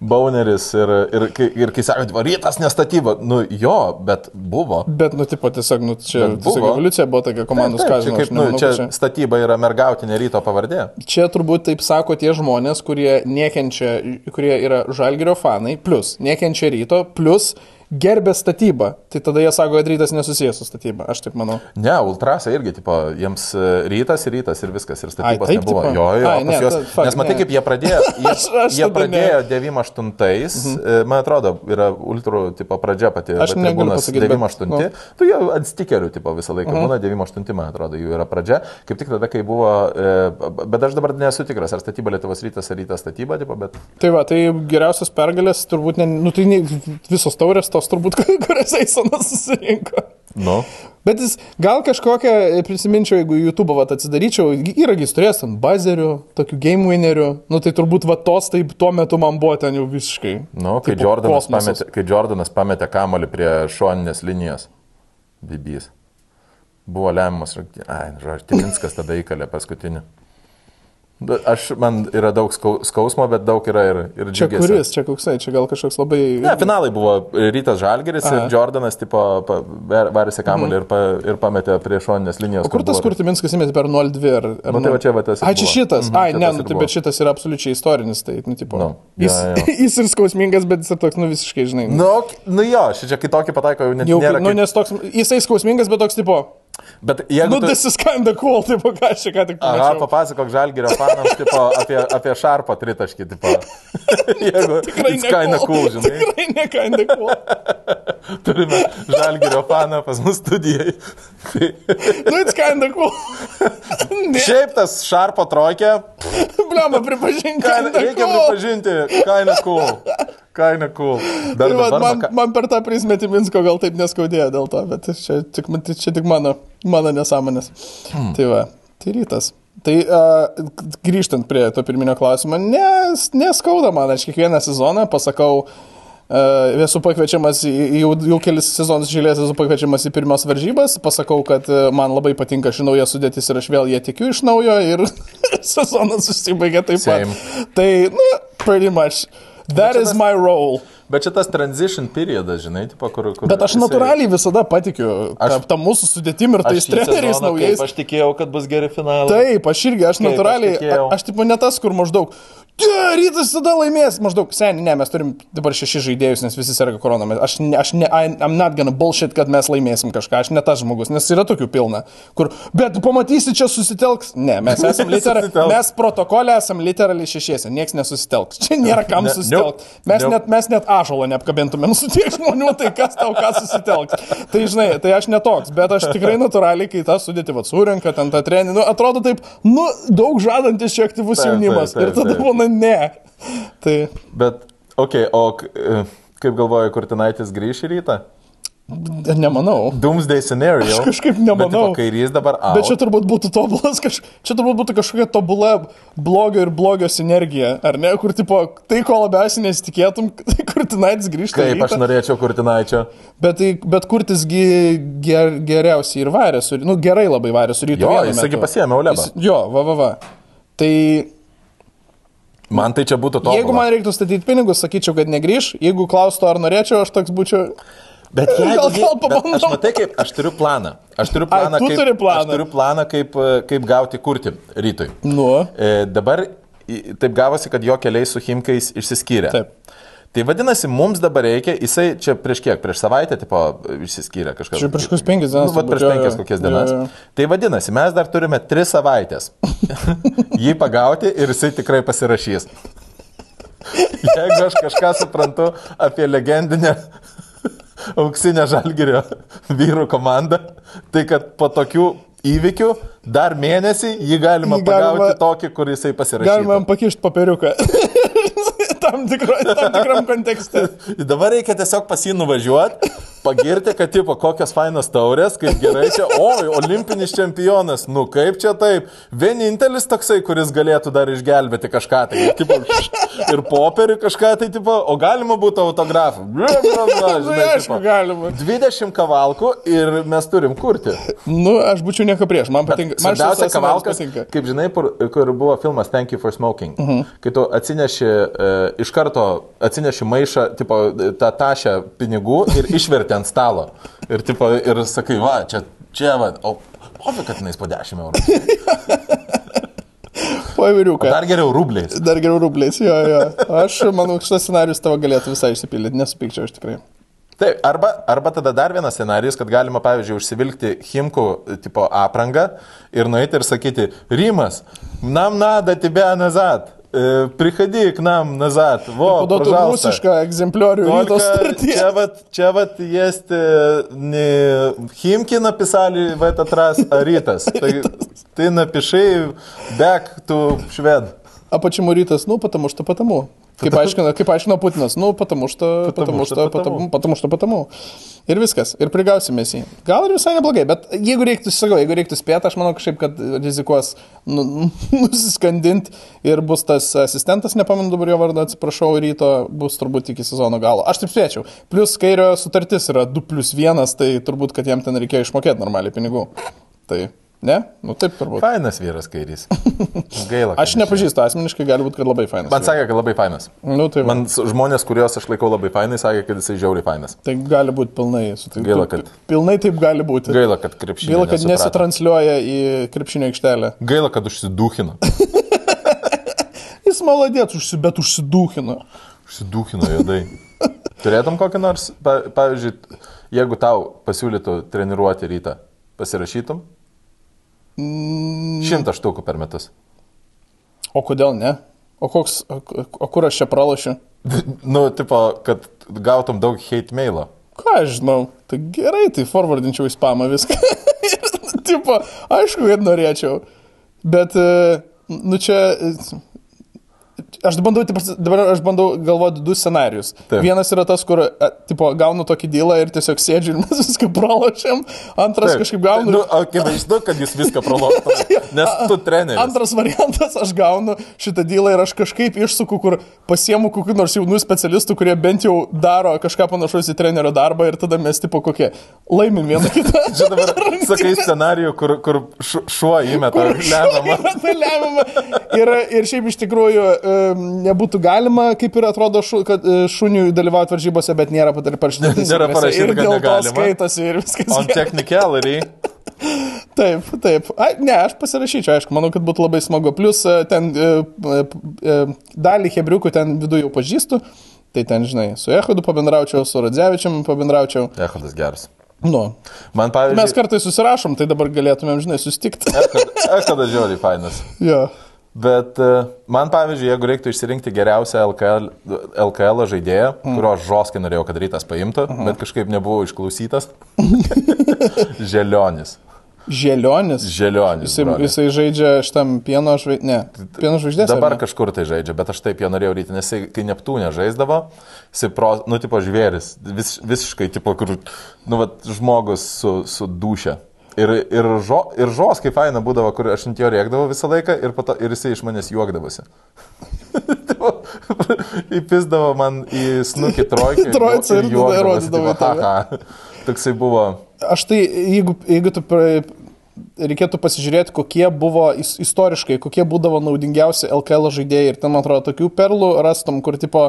bauneris ir, ir, ir kai sakot, va, rytas nestatyba, nu jo, bet buvo. Bet, nu, tipo, tiesiog, nu, čia tiesiog buvo. evoliucija buvo tokia komandos žinau. kaip, nu, nemanau, čia, čia... statyba yra mergautinė ryto pavardė. Čia turbūt taip sako tie žmonės, kurie nekenčia, kurie yra žalgerio fanai, plus nekenčia ryto, plus gerbė statybą. Tai tada jie sako, kad rytas nesusijęs su statyba. Aš taip manau. Ne, ultrasa irgi, tipo, jiems e, rytas ir rytas ir viskas, ir statybos taip, nebuvo. tipo? Jo, jo, Ai, ne, juos, ta- fuck, nes matai, ne. kaip jie pradėjo. [LAUGHS] Jie, jie pradėjo 98-ais, mhm. man atrodo, yra ultrų, tipo, pradžia pati. Aš negaliu tribūnos pasakyt, bet- 98. nu. Tu jau ant stikerių, tipo, visą laiką būna 98, man atrodo, jų yra pradžia. Kaip tik tada, kai buvo, e, bet aš dabar nesu tikras, ar statyba Lietuvos rytas, ar rytas statyba, tipo, bet... Tai va, tai geriausias pergalės turbūt, ne, nu tai ne, visos taurės tos turbūt, [LAUGHS] kurias Eisonas susirinko. Nu. Bet jis gal kažkokią, e, prisiminčiau, jeigu YouTube vat atsidaryčiau, yra jis turėjęs ant bazerių, tokių game winnerių, nu tai turbūt va tos taip tuo metu man buvo ten jau visiškai. Nu, kai, tipo Jordanas pametė, kai Jordanas pametė kamolį prie šoninės linijos, bibys. Buvo lemiamas, ai, žodžiu, Tilinskas tada įkalė paskutinį. Bet Aš, man yra daug skau- skausmo, bet daug yra ir, ir Čia džiugesio. kuris, čia koksai, čia gal kažkoks labai... Ne, finalai buvo Rytas Žalgeris Aha. ir Jordanas, tipo, varėsi kamuolį ir, pa, ir pametė prie šoninės linijos. O kur tas, kur Timinskas įmėtė per 0,2 ar... ar Nu, tai va čia va tas Ai, čia šitas. Mhm, Ai, ne, nu tai bet šitas yra absoliučiai istorinis, tai, nu, tipo. Nu, jis, jo, jo. [LAUGHS] jis ir skausmingas, bet jis ir toks, nu, visiškai, žinai. Nu, ok- nu jo, šičia kitokį pataiko jau net Jau, nėra. nu, nes toks, jisai skausmingas, bet toks, tipo, Bet jeigu... nu, tu- this is kinda cool, tipo, ką aš čia ką tik Aha, pamačiau. papasakok žalgerio fanams tipo, apie, apie šarpą tritaškį. Tipo. [LAUGHS] Jeigu Tikrai it's kinda cool, žinai. Tikrai ne kinda cool. [LAUGHS] Turime žalgerio faną pas mus studijai. [LAUGHS] Tai, Nu, it's kinda cool. Ne, šiaip tas šarpo trojkė, bliama, pripažink, kaina, kinda reikia cool. pripažinti, kaina cool. Kaina cool. Dar Tai dabar man, man per tą prismetį Minsko gal taip neskaudėjo dėl to, bet čia tik, tai čia tik mano, mano nesąmonės. Hmm. Tai va, tai rytas. Tai uh, grįžtant prie to pirminio klausimo, nes, neskauda man, aš kiekvieną sezoną pasakau, uh, esu pakviečiamas, jau, jau kelis sezonus žylės esu pakviečiamas į pirmas varžybas, pasakau, kad uh, man labai patinka ši nauja sudėtis ir aš vėl ją tikiu iš naujo ir [LAUGHS] sezonas susibaigia taip Same. pat. Tai, nu, pretty much. That čia is tas- my role. Bet šitas transition periodas, žinai, tipo, kur, kur... Bet aš jisai- natūraliai visada patikiu aš, tą mūsų sudėtim ir tais treneriais naujais. Aš tikėjau, kad bus geri finalai. Taip, aš irgi, aš Kaip aš natūraliai, tikėjau. aš, aš tipo ne tas, kur maždaug, "Tie, rytas tada laimės, maždaug, seniai, ne, mes turim dabar šešis žaidėjus, nes visi serga korona. Aš, ne, aš ne, I, I'm not gonna bullshit, kad mes laimėsim kažką, aš ne tas žmogus, nes yra tokių pilna, kur, bet pamatysi, čia susitelks. Ne, mes [LAUGHS] esame literaliai, mes protokolė esame literaliai šešiesi, niekas nesusitelks. Čia nėra kam susitelkti. Mes, net, mes net ažalo neapkabintumėm su tiek žmonių, tai kas tau ką susitelks. Tai žinai, tai aš netoks, bet aš tikrai natūraliai, kai tą sudėti, va, surenka ten tą trenį, nu, atrodo taip, nu, daug žadantis čia aktyvus jaunimas. ir tada taip. Būna ne. Tai Bet, okei, okay, o e, kaip galvoji, Kurtinaitis grįš į rytą? Nemanau. Doomsday scenario. Aš kažkaip Bet, nemanau. tipo, kairys dabar. Out. Bet čia turbūt būtų tobulas, kaž... čia turbūt būtų kažkokia tobula blogio ir blogio sinergija, ar ne? Kur, tipo, tai ko labiausiai nesitikėtum, [LAUGHS] tai Kurtinaitis grįžta. į Kaip aš norėčiau kurtinaičio. Bet, tai, bet Kurtisgi ger, geriausiai ir varė, su, nu gerai labai varė su ryto. Jo, jisgi metu. pasiėmė Ulebą. Jis- Jo, va, va, va. Tai Man tai čia būtų to. jeigu man reiktų statyti pinigus, sakyčiau, kad negrįž. Jeigu klaustų, ar norėčiau, aš toks būčiau. Bet Gal- jeigu, gal bet pabandom? aš matai, kaip aš turiu planą. Aš turiu planą, tu kaip, turi planą. Aš turiu planą kaip, e, kaip gauti kurti rytui. Nu, E, dabar taip gavosi, kad jo keliai su Himkais išsiskyrė. Taip. Tai vadinasi, mums dabar reikia, jisai čia prieš kiek, prieš savaitę, tipo, išsiskyrė kažkas. Čia prieš kokias penkias dienas Nu, turbūt, prieš jo, penkias jo. kokias Jo, dienas. jo. Tai vadinasi, mes dar turime tris savaitės [LAUGHS] jį pagauti ir jisai tikrai pasirašys. Jeigu aš kažką suprantu apie legendinę auksinę žalgerio vyrų komandą, tai kad po tokių įvykių dar mėnesį jį galima Jį galima- pagauti tokį, kur jisai pasirašys. galima jam pakišti papiriuką. [LAUGHS] tam, tikro, tam tikram kontekste. [LAUGHS] Dabar reikia tiesiog pas jį nuvažiuoti, pagirti, kad tipo, kokios fainos taurės, kaip gerai čia, oi, olimpinis čempionas, nu kaip čia taip. Vienintelis toksai, kuris galėtų dar išgelbėti kažką, tai tipo, ir popierių kažką, tai tipo, o galima būtų autografų. [LAUGHS] Nu, aišku, galima. 20 kavalkų ir mes turim kurti. Nu, aš būčiau nieko prieš, man patinka. Man scenarijus kavalkas, patinka. kaip žinai, kur, kur buvo filmas Thank you for smoking. Uh -huh. Kai tu atsineši, e, iš karto atsineši maišą, tipo, tą tašę pinigų ir išverti ant stalo. Ir, tipo, ir sakai, va, čia, čia, va, o pofik, kad jinai po 10 eurų. [LAUGHS] Pavyriuką. Dar geriau rubliais. Dar geriau rubliais, jo, jo. Aš manau, šitas scenarius tavo galėtų visai išsipildyti, nesupykčiau aš tikrai. Taip, arba, arba tada dar vienas scenarius, kad galima, pavyzdžiui, užsivilkti Himku tipo aprangą ir nueiti ir sakyti, Rimas, nam nada tebe nazad. приходи к нам назад, во, Paduotų пожалуйста». rusišką egzempliorių ryto Только startyje. čia, вот, čia вот есть э, не Химки написали в этот раз, а Ритас. Ты, [LAUGHS] ты напиши back to швед. А почему Ритас? Ну, потому что потому. Kaip aiškina, kaip aiškina Putinas, nu, потому что, потому что что, потому. потому, потому что, потому. Ir viskas, ir prigausime jį. Gal ir visai neblogai, bet jeigu reiktų, sakau, jeigu reiktų spėti, aš manau kažkaip, kad rizikuos nu, [LAUGHS] nusiskandinti ir bus tas asistentas, nepamenu dabar jo vardą, atsiprašau, ryto bus turbūt iki sezono galo. Aš taip spėčiau. Plus kairio sutartis yra 2 plus 1, tai turbūt, kad jam ten reikėjo išmokėti normaliai pinigų. Tai, ne? Nu taip turbūt. Fainas vyras kairys. [LAUGHS] Gaila. Aš nepažįstu asmeniškai, gali būti, kad labai fainas. Man sakė, kad labai fainas. Nu, tai Man... Žmonės, kuriuos aš laikau labai fainai, sakė, kad jisai žiauriai fainas. Tai gali būti pilnai. sutik- Gaila, kad- Pilnai taip gali būti. Gaila, kad krepšinį. Gaila, kad nesuprato. nesitransliuoja į krepšinio aikštelę. [LAUGHS] Gaila, kad užsidūkino. [LAUGHS] Jis maladėt, užsi, bet užsidūkino. Užsidūkino juodai. Turėtum kokį nors, pa, pavyzdžiui, jeigu tau pasiūlytų treniruoti rytą, pasirašytum? Mm. Šimtą štukų per metus. O kodėl ne? O, koks, o, o kur aš čia pralašiu? Nu, tipo, kad gautum daug hate mailo. Ką aš žinau? Tai gerai, tai forwardinčiau į spamą viską. [LAUGHS] tipo, aišku, kad norėčiau. Bet, e, nu čia... e, Aš bandau, tipo, dabar aš bandau galvoti du scenarius. Taip. Vienas yra tas, kur, e, tipo, gaunu tokį dylą ir tiesiog sėdžiu ir [LAUGHS] mes viską pralašėm. Antras Taip. kažkaip gaunu. Nu, akivaizdu, kad jūs viską praloštumėte. [LAUGHS] Nes tu treneris. Antras variantas, aš gaunu šitą dylą ir aš kažkaip išsuku, kur pasiemu kokių nors jaunų specialistų, kurie bent jau daro kažką panašaus į trenerio darbą ir tada mes tipo kokie laimim vieną kitą. [LAUGHS] Čia dabar sakai scenarijų, kur, kur šu- šuo įmeta lemiamą. Ir, ir šiaip iš tikrųjų em, nebūtų galima, kaip ir atrodo, šu, kad e, šuniui dalyvauti varžybose, bet nėra parašyta. [LAUGHS] Nėra parašyta, Ir dėl to skaitosi ir viskas. On technicality. [LAUGHS] Taip, taip. A, ne, aš pasirašyčiau, aišku, manau, kad būtų labai smagu. Plus e, ten e, e, e, dalį hebriukų ten viduje jau pažįstu. Tai ten, žinai, su Ehodu pabendraučiau, su Radzevičiam pabendraučiau. Echodas geras. Nu, Man mes pavyzdžiui, kartais susirašom, tai dabar galėtumėm, žinai, susitikti. Echodas žiauriai fainas. jo. Bet e, man, pavyzdžiui, jeigu reiktų išsirinkti geriausią LKL, LKL žaidėją, mm. kurio aš žoskai norėjau, kad rytas paimtų, mm bet kažkaip nebuvau išklausytas, [LAUGHS] Želionis. Želionis. Želionis. Jisai, broli. jisai žaidžia šitam pieno žvaigždė. Ne, pieno žvaigždė. Dabar kažkur tai žaidžia, bet aš taip jo norėjau ryti, nes jisai, kai Neptūnė žaisdavo, jisai, pro, nu, tipo žvėris, vis, visiškai, tipo, kur, nu, vat, žmogus su, su dušia. Ir, ir, žo, ir žos, kaip faina būdavo, kur aš ant jo rėkdavau visą laiką ir, to, ir jisai iš manęs juokdavosi. [LAUGHS] Tipo, Įpisdavo man į snukį [LAUGHS] trojkę. Trojcą ir tada juokdavosi. Toksai buvo. Aš tai, jeigu, jeigu tu reikėtų pasižiūrėti, kokie buvo is- istoriškai, kokie būdavo naudingiausi LKL žaidėjai ir ten, man atrodo, tokių perlų rastum, kur, tipo,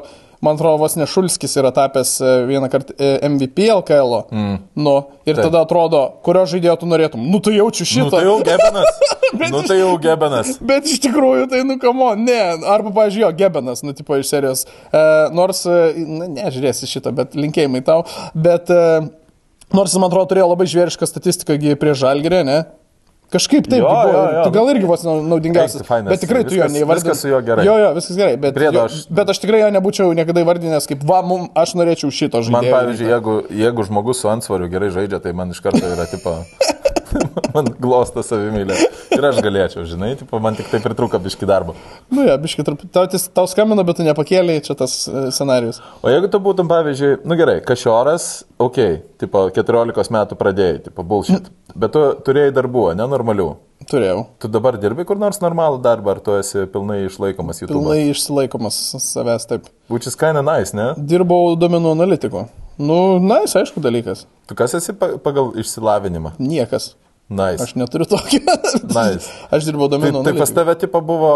man atrodo, vos nešulskis yra tapęs e, vieną kartą e, MVP LKL. Mm. Nu, ir Taip. tada atrodo, kurio žaidėjo tu norėtum. Nu, tai jaučiu Nu, šitą. tai jau gebenas. [LAUGHS] Bet nu, tai jau gebenas. [LAUGHS] Bet iš tikrųjų tai, nu, kamo, ne. Arba, pažiūrėjau, Gebenas, nu, tipo, iš serijos. E, nors, e, na, nežiūrėsi šitą, bet linkėjimai tau. Bet, e, nors, jis, man atrodo, turėjo labai žvėrišką statistiką prie Žalgirė, ne? Kažkaip taip, Jo, buvo, jo, jo. tu gal irgi vos nau- naudingiausias. Eik. Bet tikrai tu jo Viskas- neįvardinai. viskas su juo gerai. Jo, jo, viskas gerai. Bet, Priedo jo, aš- bet aš tikrai jo nebūčiau niekada įvardinęs kaip, va, mum, aš norėčiau šito žaidėjo. Man, pavyzdžiui, jeigu, jeigu žmogus su ansvariu gerai žaidžia, tai man iš karto yra, tipo, [LAUGHS] [LAUGHS] man glosta savimylė. Ir aš galėčiau, žinai, tipo, man tik tai pritruko biški darbo. Nu, jo, biškai, tau, tis- tau skambino, bet tu nepakėlė, čia tas e, scenarius. O jeigu tu būtum, pavyzdžiui, nu gerai, kažioras, okei, okay, tipo, 14 metų pradėjai, tipo, bullshit. Bet tu turėjai darbų, nenormalių. Turėjau. Tu dabar dirbi kur nors normalų darbą, ar tu esi pilnai išlaikomas YouTube? Pilnai išsilaikomas savęs taip. Which is kinda nice, ne? Dirbau domenų analitiku. Nu, jis aišku dalykas. Tu kas esi pa- pagal išsilavinimą? Niekas. Nice. Aš neturiu tokio. Nice. [LAUGHS] Aš dirbau Tai, domenų tai pas analitiku. tave tipo buvo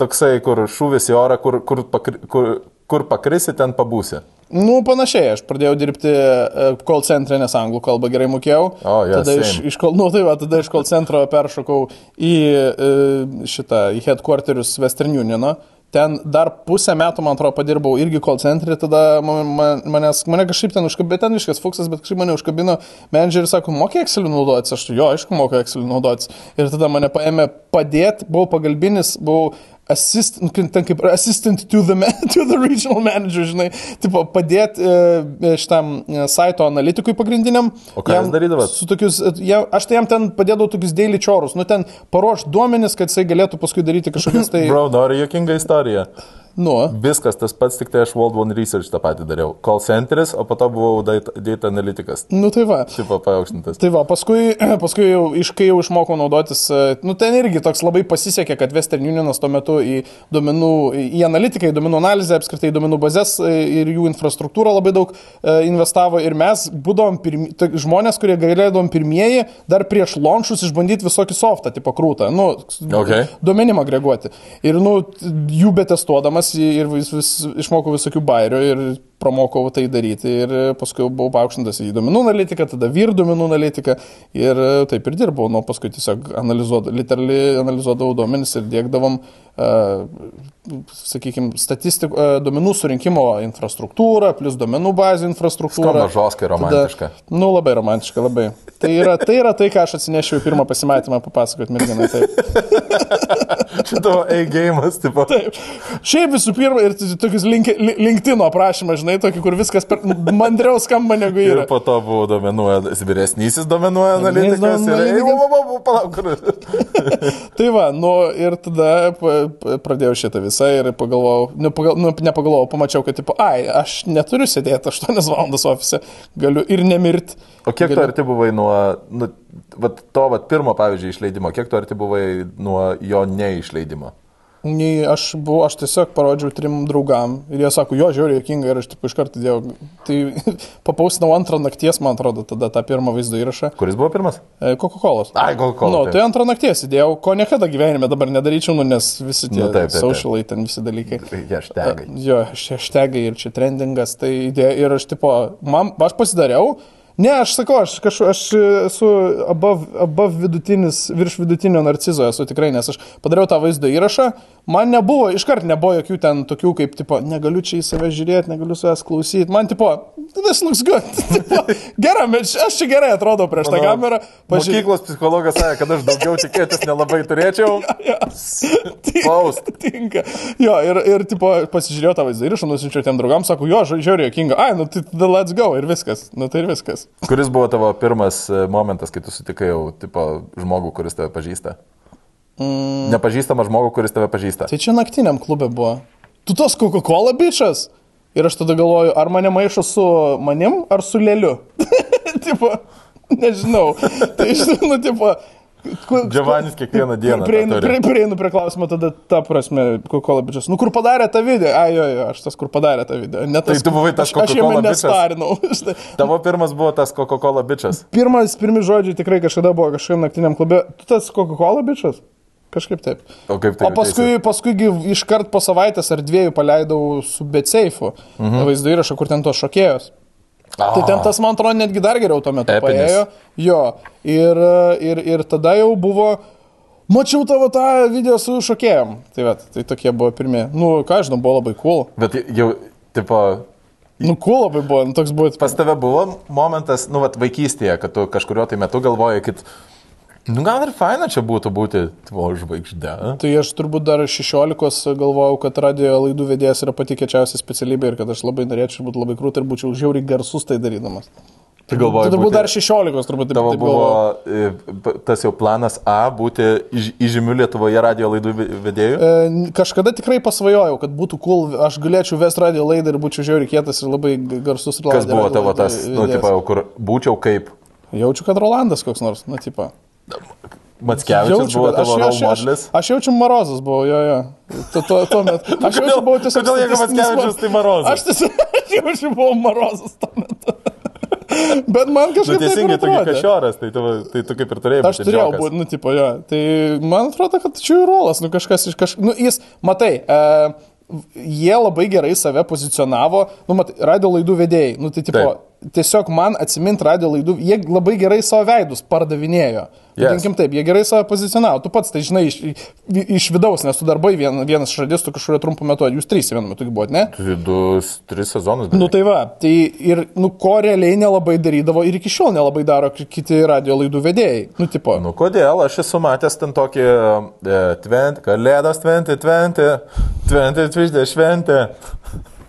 toksai, kur šūvis į orą, kur, kur, pakri, kur, kur pakrisi, ten pabūsi. Nu, panašiai, aš pradėjau dirbti e, call centre, nes anglų kalbą gerai mokėjau. O, jo, tada, iš, same. iš, call- nu, tai va, tada iš call centro peršokau į e, šitą, į headquarterius Western Uniono. Ten dar pusę metų, man atrodo, padirbau irgi call centre, tada man, man, manęs, mane kažkaip ten užkabino, bet ten iškas fuksas, bet kažkaip mane užkabino menedžeris, sako, mokai Excel naudotis, aš jo, aišku, mokai Excel naudotis. Ir tada mane paėmė padėti, buvau pagalbinis, buvau assist, nu, ten kaip assistant to the, ma- [LAUGHS] to the regional manager, žinai, tipo padėti e, šitam e, saito analitikui pagrindiniam. O ką jūs darydavot? Tokius, e, jie, aš tai jam ten padėdavau tokius daily chorus, nu ten paruoš duomenis, kad jisai galėtų paskui daryti kažkokias [LAUGHS] tai... Bro, nori jokinga istorija. Nu, Viskas tas pats, tik tai aš World One Research tą patį dariau. Call centeris, o po to buvau data, analytikas. nu tai va. Tipo paaukštintas. Tai va, paskui, [CLEARS THROAT] paskui jau, iš kai jau išmokau naudotis, e, nu ten irgi toks labai pasisekė, kad Western Unionas tuo metu į duomenų, į analitiką, į duomenų analizę, apskritai į duomenų bazės e, ir jų infrastruktūrą labai daug e, investavo ir mes būdom pirmi, tai žmonės, kurie galėdavom pirmieji dar prieš launchus išbandyti visokį softą, tipo krūtą, nu, Okay. duomenim agreguoti. Ir, nu, jų betestuodamas ir vis, vis išmokau visokių bairių ir pramokau tai daryti ir paskui buvau paaukštintas į duomenų analitiką, tada vyr duomenų analitiką ir taip ir dirbau, nu, paskui tiesiog analizuodavau, literaliai analizuodavau duomenis ir dėkdavom, uh, sakykime, statistikų, uh, duomenų surinkimo infrastruktūrą, plus duomenų bazų infrastruktūrą. Skamba žoskai romantiška. Tada, nu, labai romantiška, labai. Tai yra, tai yra tai, ką aš atsinešiau į pirmą pasimatymą papasakoti merginai. Šito [LAUGHS] A-game'as, tipo. Taip. Šiaip visų pirma, ir tokius link, li- LinkedIn aprašymą, žinai, tokį, kur viskas per, mandriau skamba negu Ir yra. po to buvo domenų, vyresnysis domenų analitikas. Ir. [LAUGHS] Tai va, nu ir tada pradėjau šitą visą ir pagalvojau, nu, pagal, nu, nepagalvojau, pamačiau, kad, tipo, ai, aš neturiu sėdėti 8 valandas ofise, galiu ir nemirti. O kiek tu arti buvai nuo, nu, vat, to vat, pirmo, pavyzdžiui, išleidimo, kiek tu arti buvai nuo jo neišleidimo? Nei, aš, buvau, aš tiesiog parodžiau trim draugam ir jie sako, jo, žiūrėjau, jokinga ir aš taip iš karto dėjau. Tai [LAUGHS] papausinau antrą nakties, man atrodo, tada tą pirmą vaizdo įrašą. Kuris buvo pirmas? E, Coca-Cola. Ai, Coca-Cola, Nu, tai antrą nakties įdėjau, ko niekada gyvenime dabar nedaryčiau, nu, nes visi tie Nu, taip, taip, taip. socialai, ten visi dalykai. Hashtagai. Jo, hashtagai ir čia trendingas, tai idėja ir aš tipo, man, aš pasidariau. Ne, aš sakau, aš, kaž, aš esu above, above vidutinis, virš vidutinio narcizo esu tikrai, nes aš padariau tą vaizdo įrašą, Man nebuvo, iškart nebuvo jokių ten tokių, kaip, tipo, negaliu čia į save žiūrėti, negaliu savęs klausyti. Man, tipo, this looks good. [LAUGHS] tipo, gerai, aš čia gerai atrodau prieš tą kamerą. Pažiūrėk. Mokyklos psichologas sakė, kad aš daugiau tikėtis nelabai turėčiau. [LAUGHS] ja, Paust. Tinka. Jo, ir, ir tipo, pasižiūrėjau tą vaizdą ir aš nusinčiau tiem draugams, sako, jo, žiūrėjau, jokinga. Ai, nu tai tada let's go ir viskas. Nu tai ir viskas. Kuris buvo tavo pirmas e, momentas, kai tu sutikai jau, tipo, žmogų, kuris tave pažįsta? Mm. Nepažįstamą žmogų, kuris tave pažįsta. Tai čia naktiniam klube buvo. Tu tos Coca-Cola bičias? Ir aš tada galvoju, ar mane maišo su manim, ar su lėliu. [LAUGHS] tipo, nežinau. Tai iš tikrųjų, nu, tipo. Džiavanis kiekvieną [LAUGHS] dieną. Prieinu, prie, prieinu prie klausimo tada, ta prasme, Coca-Cola bičias. Nu, kur padarė tą video? Ai, jo, aš tas, kur padarė tą video. Ne tas, Tai tu buvai tas aš, aš jame Coca-Cola nestarinau. [LAUGHS] Štai. Tavo pirmas buvo tas Coca-Cola bičias. Pirmas, pirmi žodžiai tikrai kažkada buvo kažkokiam naktiniam klube. Tu tas Coca-Cola bičias? Kažkaip taip. O kaip tai? O paskui, paskui iškart po savaitės ar dviejų paleidau su Betseifu mhm. vaizdo įrašą, kur ten tos šokėjos. Ah. Tai ten tas, man atrodo, netgi dar geriau tuo metu Epinis. paėjo. Jo. Ir, ir, ir tada jau buvo. Mačiau tavo tą video su šokėjom. Tai, vat, tai tokie buvo pirmie. Nu, ką žinau, buvo labai cool. Bet jau, tipo, Nu, cool labai buvo. Nu, toks buvo. pas tave buvo momentas, nu, vat, vaikystėje, kad tu kažkurio tai metu galvoji, kad, nu, gal ir faina čia būtų būti tavo žvaigždė. Tai aš turbūt dar 16 galvojau, kad radio laidų vedėjas yra pati kečiausia specialybė ir kad aš labai norėčiau būti labai krūtai ir būčiau žiauriai garsus tai darydamas. Tu galvoji, Tai turbūt dar 16 turbūt taip, taip buvo galvojau. e, tas jau planas A būti įž- įžymiu Lietuvoje radio laidų ve- vedėju? E, Kažkada tikrai pasvajojau, kad būtų cool, aš galėčiau vesti radio laidą ir būčiau žiauriai kietas ir labai garsus ir Kas radio buvo tavo tas, nu, vedėjas. tipo, jau kur būčiau kaip Jaučiu, kad Rolandas koks nors, nu, tipo. Matskevičius buvo tavo aš, aš, aš, modelis. aš jaučiu Marozas buvo, jo, jo. Tuo, tuo, tuo metu. Aš jaučiu, buvau tiesiog... kodėl jeigu Mar- tai Marozas? Aš tiesiog [LAUGHS] aš jaučiu, buvau Marozas tuo metu. [LAUGHS] Bet man Nu, kažkaip... ir teisingai, tu atrodė. kažioras, tai, tu, tai tu kaip ir turėjai Aš būti. turėjau džiokas. būti, nu, tipo, jo. Tai man atrodo, kad čia ir rolas, nu, kažkas iš kažkokio, nu, jis, matai, e, jie labai gerai save pozicionavo, nu, matai, radio laidų vedėjai, nu, tai, tipo, Taip. Tiesiog man atsimint radio laidų, jie labai gerai savo veidus pardavinėjo. Yes. Vadinkim taip, jie gerai save pozicionavo. Tu pats tai žinai iš, iš vidaus, nes tu darbai vien, vienas iš radistų kažkurio trumpu metu, jūs trys vienu metu buvot, ne? Du, tris sezonus. Nu tai va, tai ir, nu, ko realiai nelabai darydavo ir iki šiol nelabai daro ki- kiti radio laidų vedėjai. Nu, tipo. Nu kodėl, aš esu matęs ten tokį e, tvent, kalėdos 2020, 2020 šventę.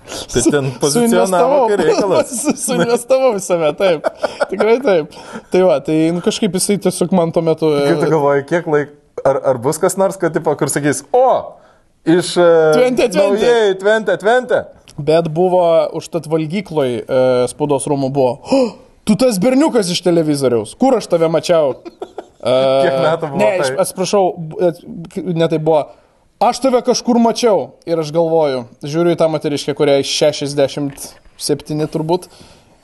Tai ten pozicionavo kai reikalas. [LAUGHS] Su- Suinvestavau į save, taip. Tikrai taip. Tai va, tai nu, kažkaip jisai tiesiog man tuo metu... e, Kaip tu galvoji, kiek laik, ar, ar bus kas nors, kad, tipo, kur sakys, o, iš... e, Tvente, tvente. Naujai, tvente, tvente. Bet buvo užtat valgykloj e, spaudos rūmų buvo. Oh, tu tas berniukas iš televizoriaus. Kur aš tave mačiau? [LAUGHS] E, Kiek metų buvo Ne, tai? atsiprašau, b- e, ne tai buvo. Aš tave kažkur mačiau ir aš galvoju, žiūriu į tą moteriškę, kuriai 67 turbūt.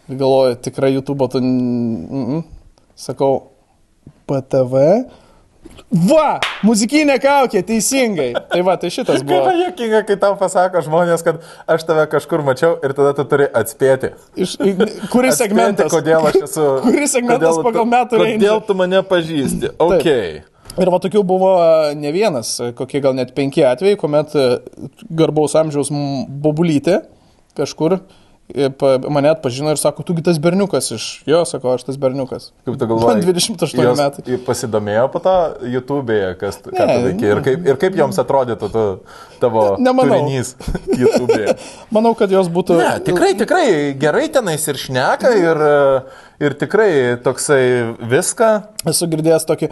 Ir galvoju, tikrai YouTube, tu... Mm -mm. Sakau, PTV. Va, muzikinė kaukė, teisingai. Tai va, tai šitas Kaip [LAUGHS] buvo. man jokinga, kai tau pasako žmonės, kad aš tave kažkur mačiau ir tada tu turi atspėti. Iš, kuris Atspėti, segmentas? Kodėl aš esu. [LAUGHS] Kuris segmentas kodėl pagal metų Kodėl rangą? tu mane pažįsti? Ok. Ir va tokių buvo ne vienas, kokie gal net penki atvejai, kuomet e, garbaus amžiaus bobulytė kažkur e, mane atpažino ir sako, tu tas berniukas iš jo, sako, aš tas berniukas. Kaip tu galvoji? Man 28 jos metai. Pasidomėjo po to YouTube'e, kas ką Ne, veiki ir kaip, ir kaip joms atrodytų tu, tavo Nemanau. turinys [LAUGHS] YouTube'e. Manau, kad jos būtų... Ne, tikrai, tikrai gerai tenais ir šneka ir, ir tikrai toksai viską. Esu girdėjęs tokį,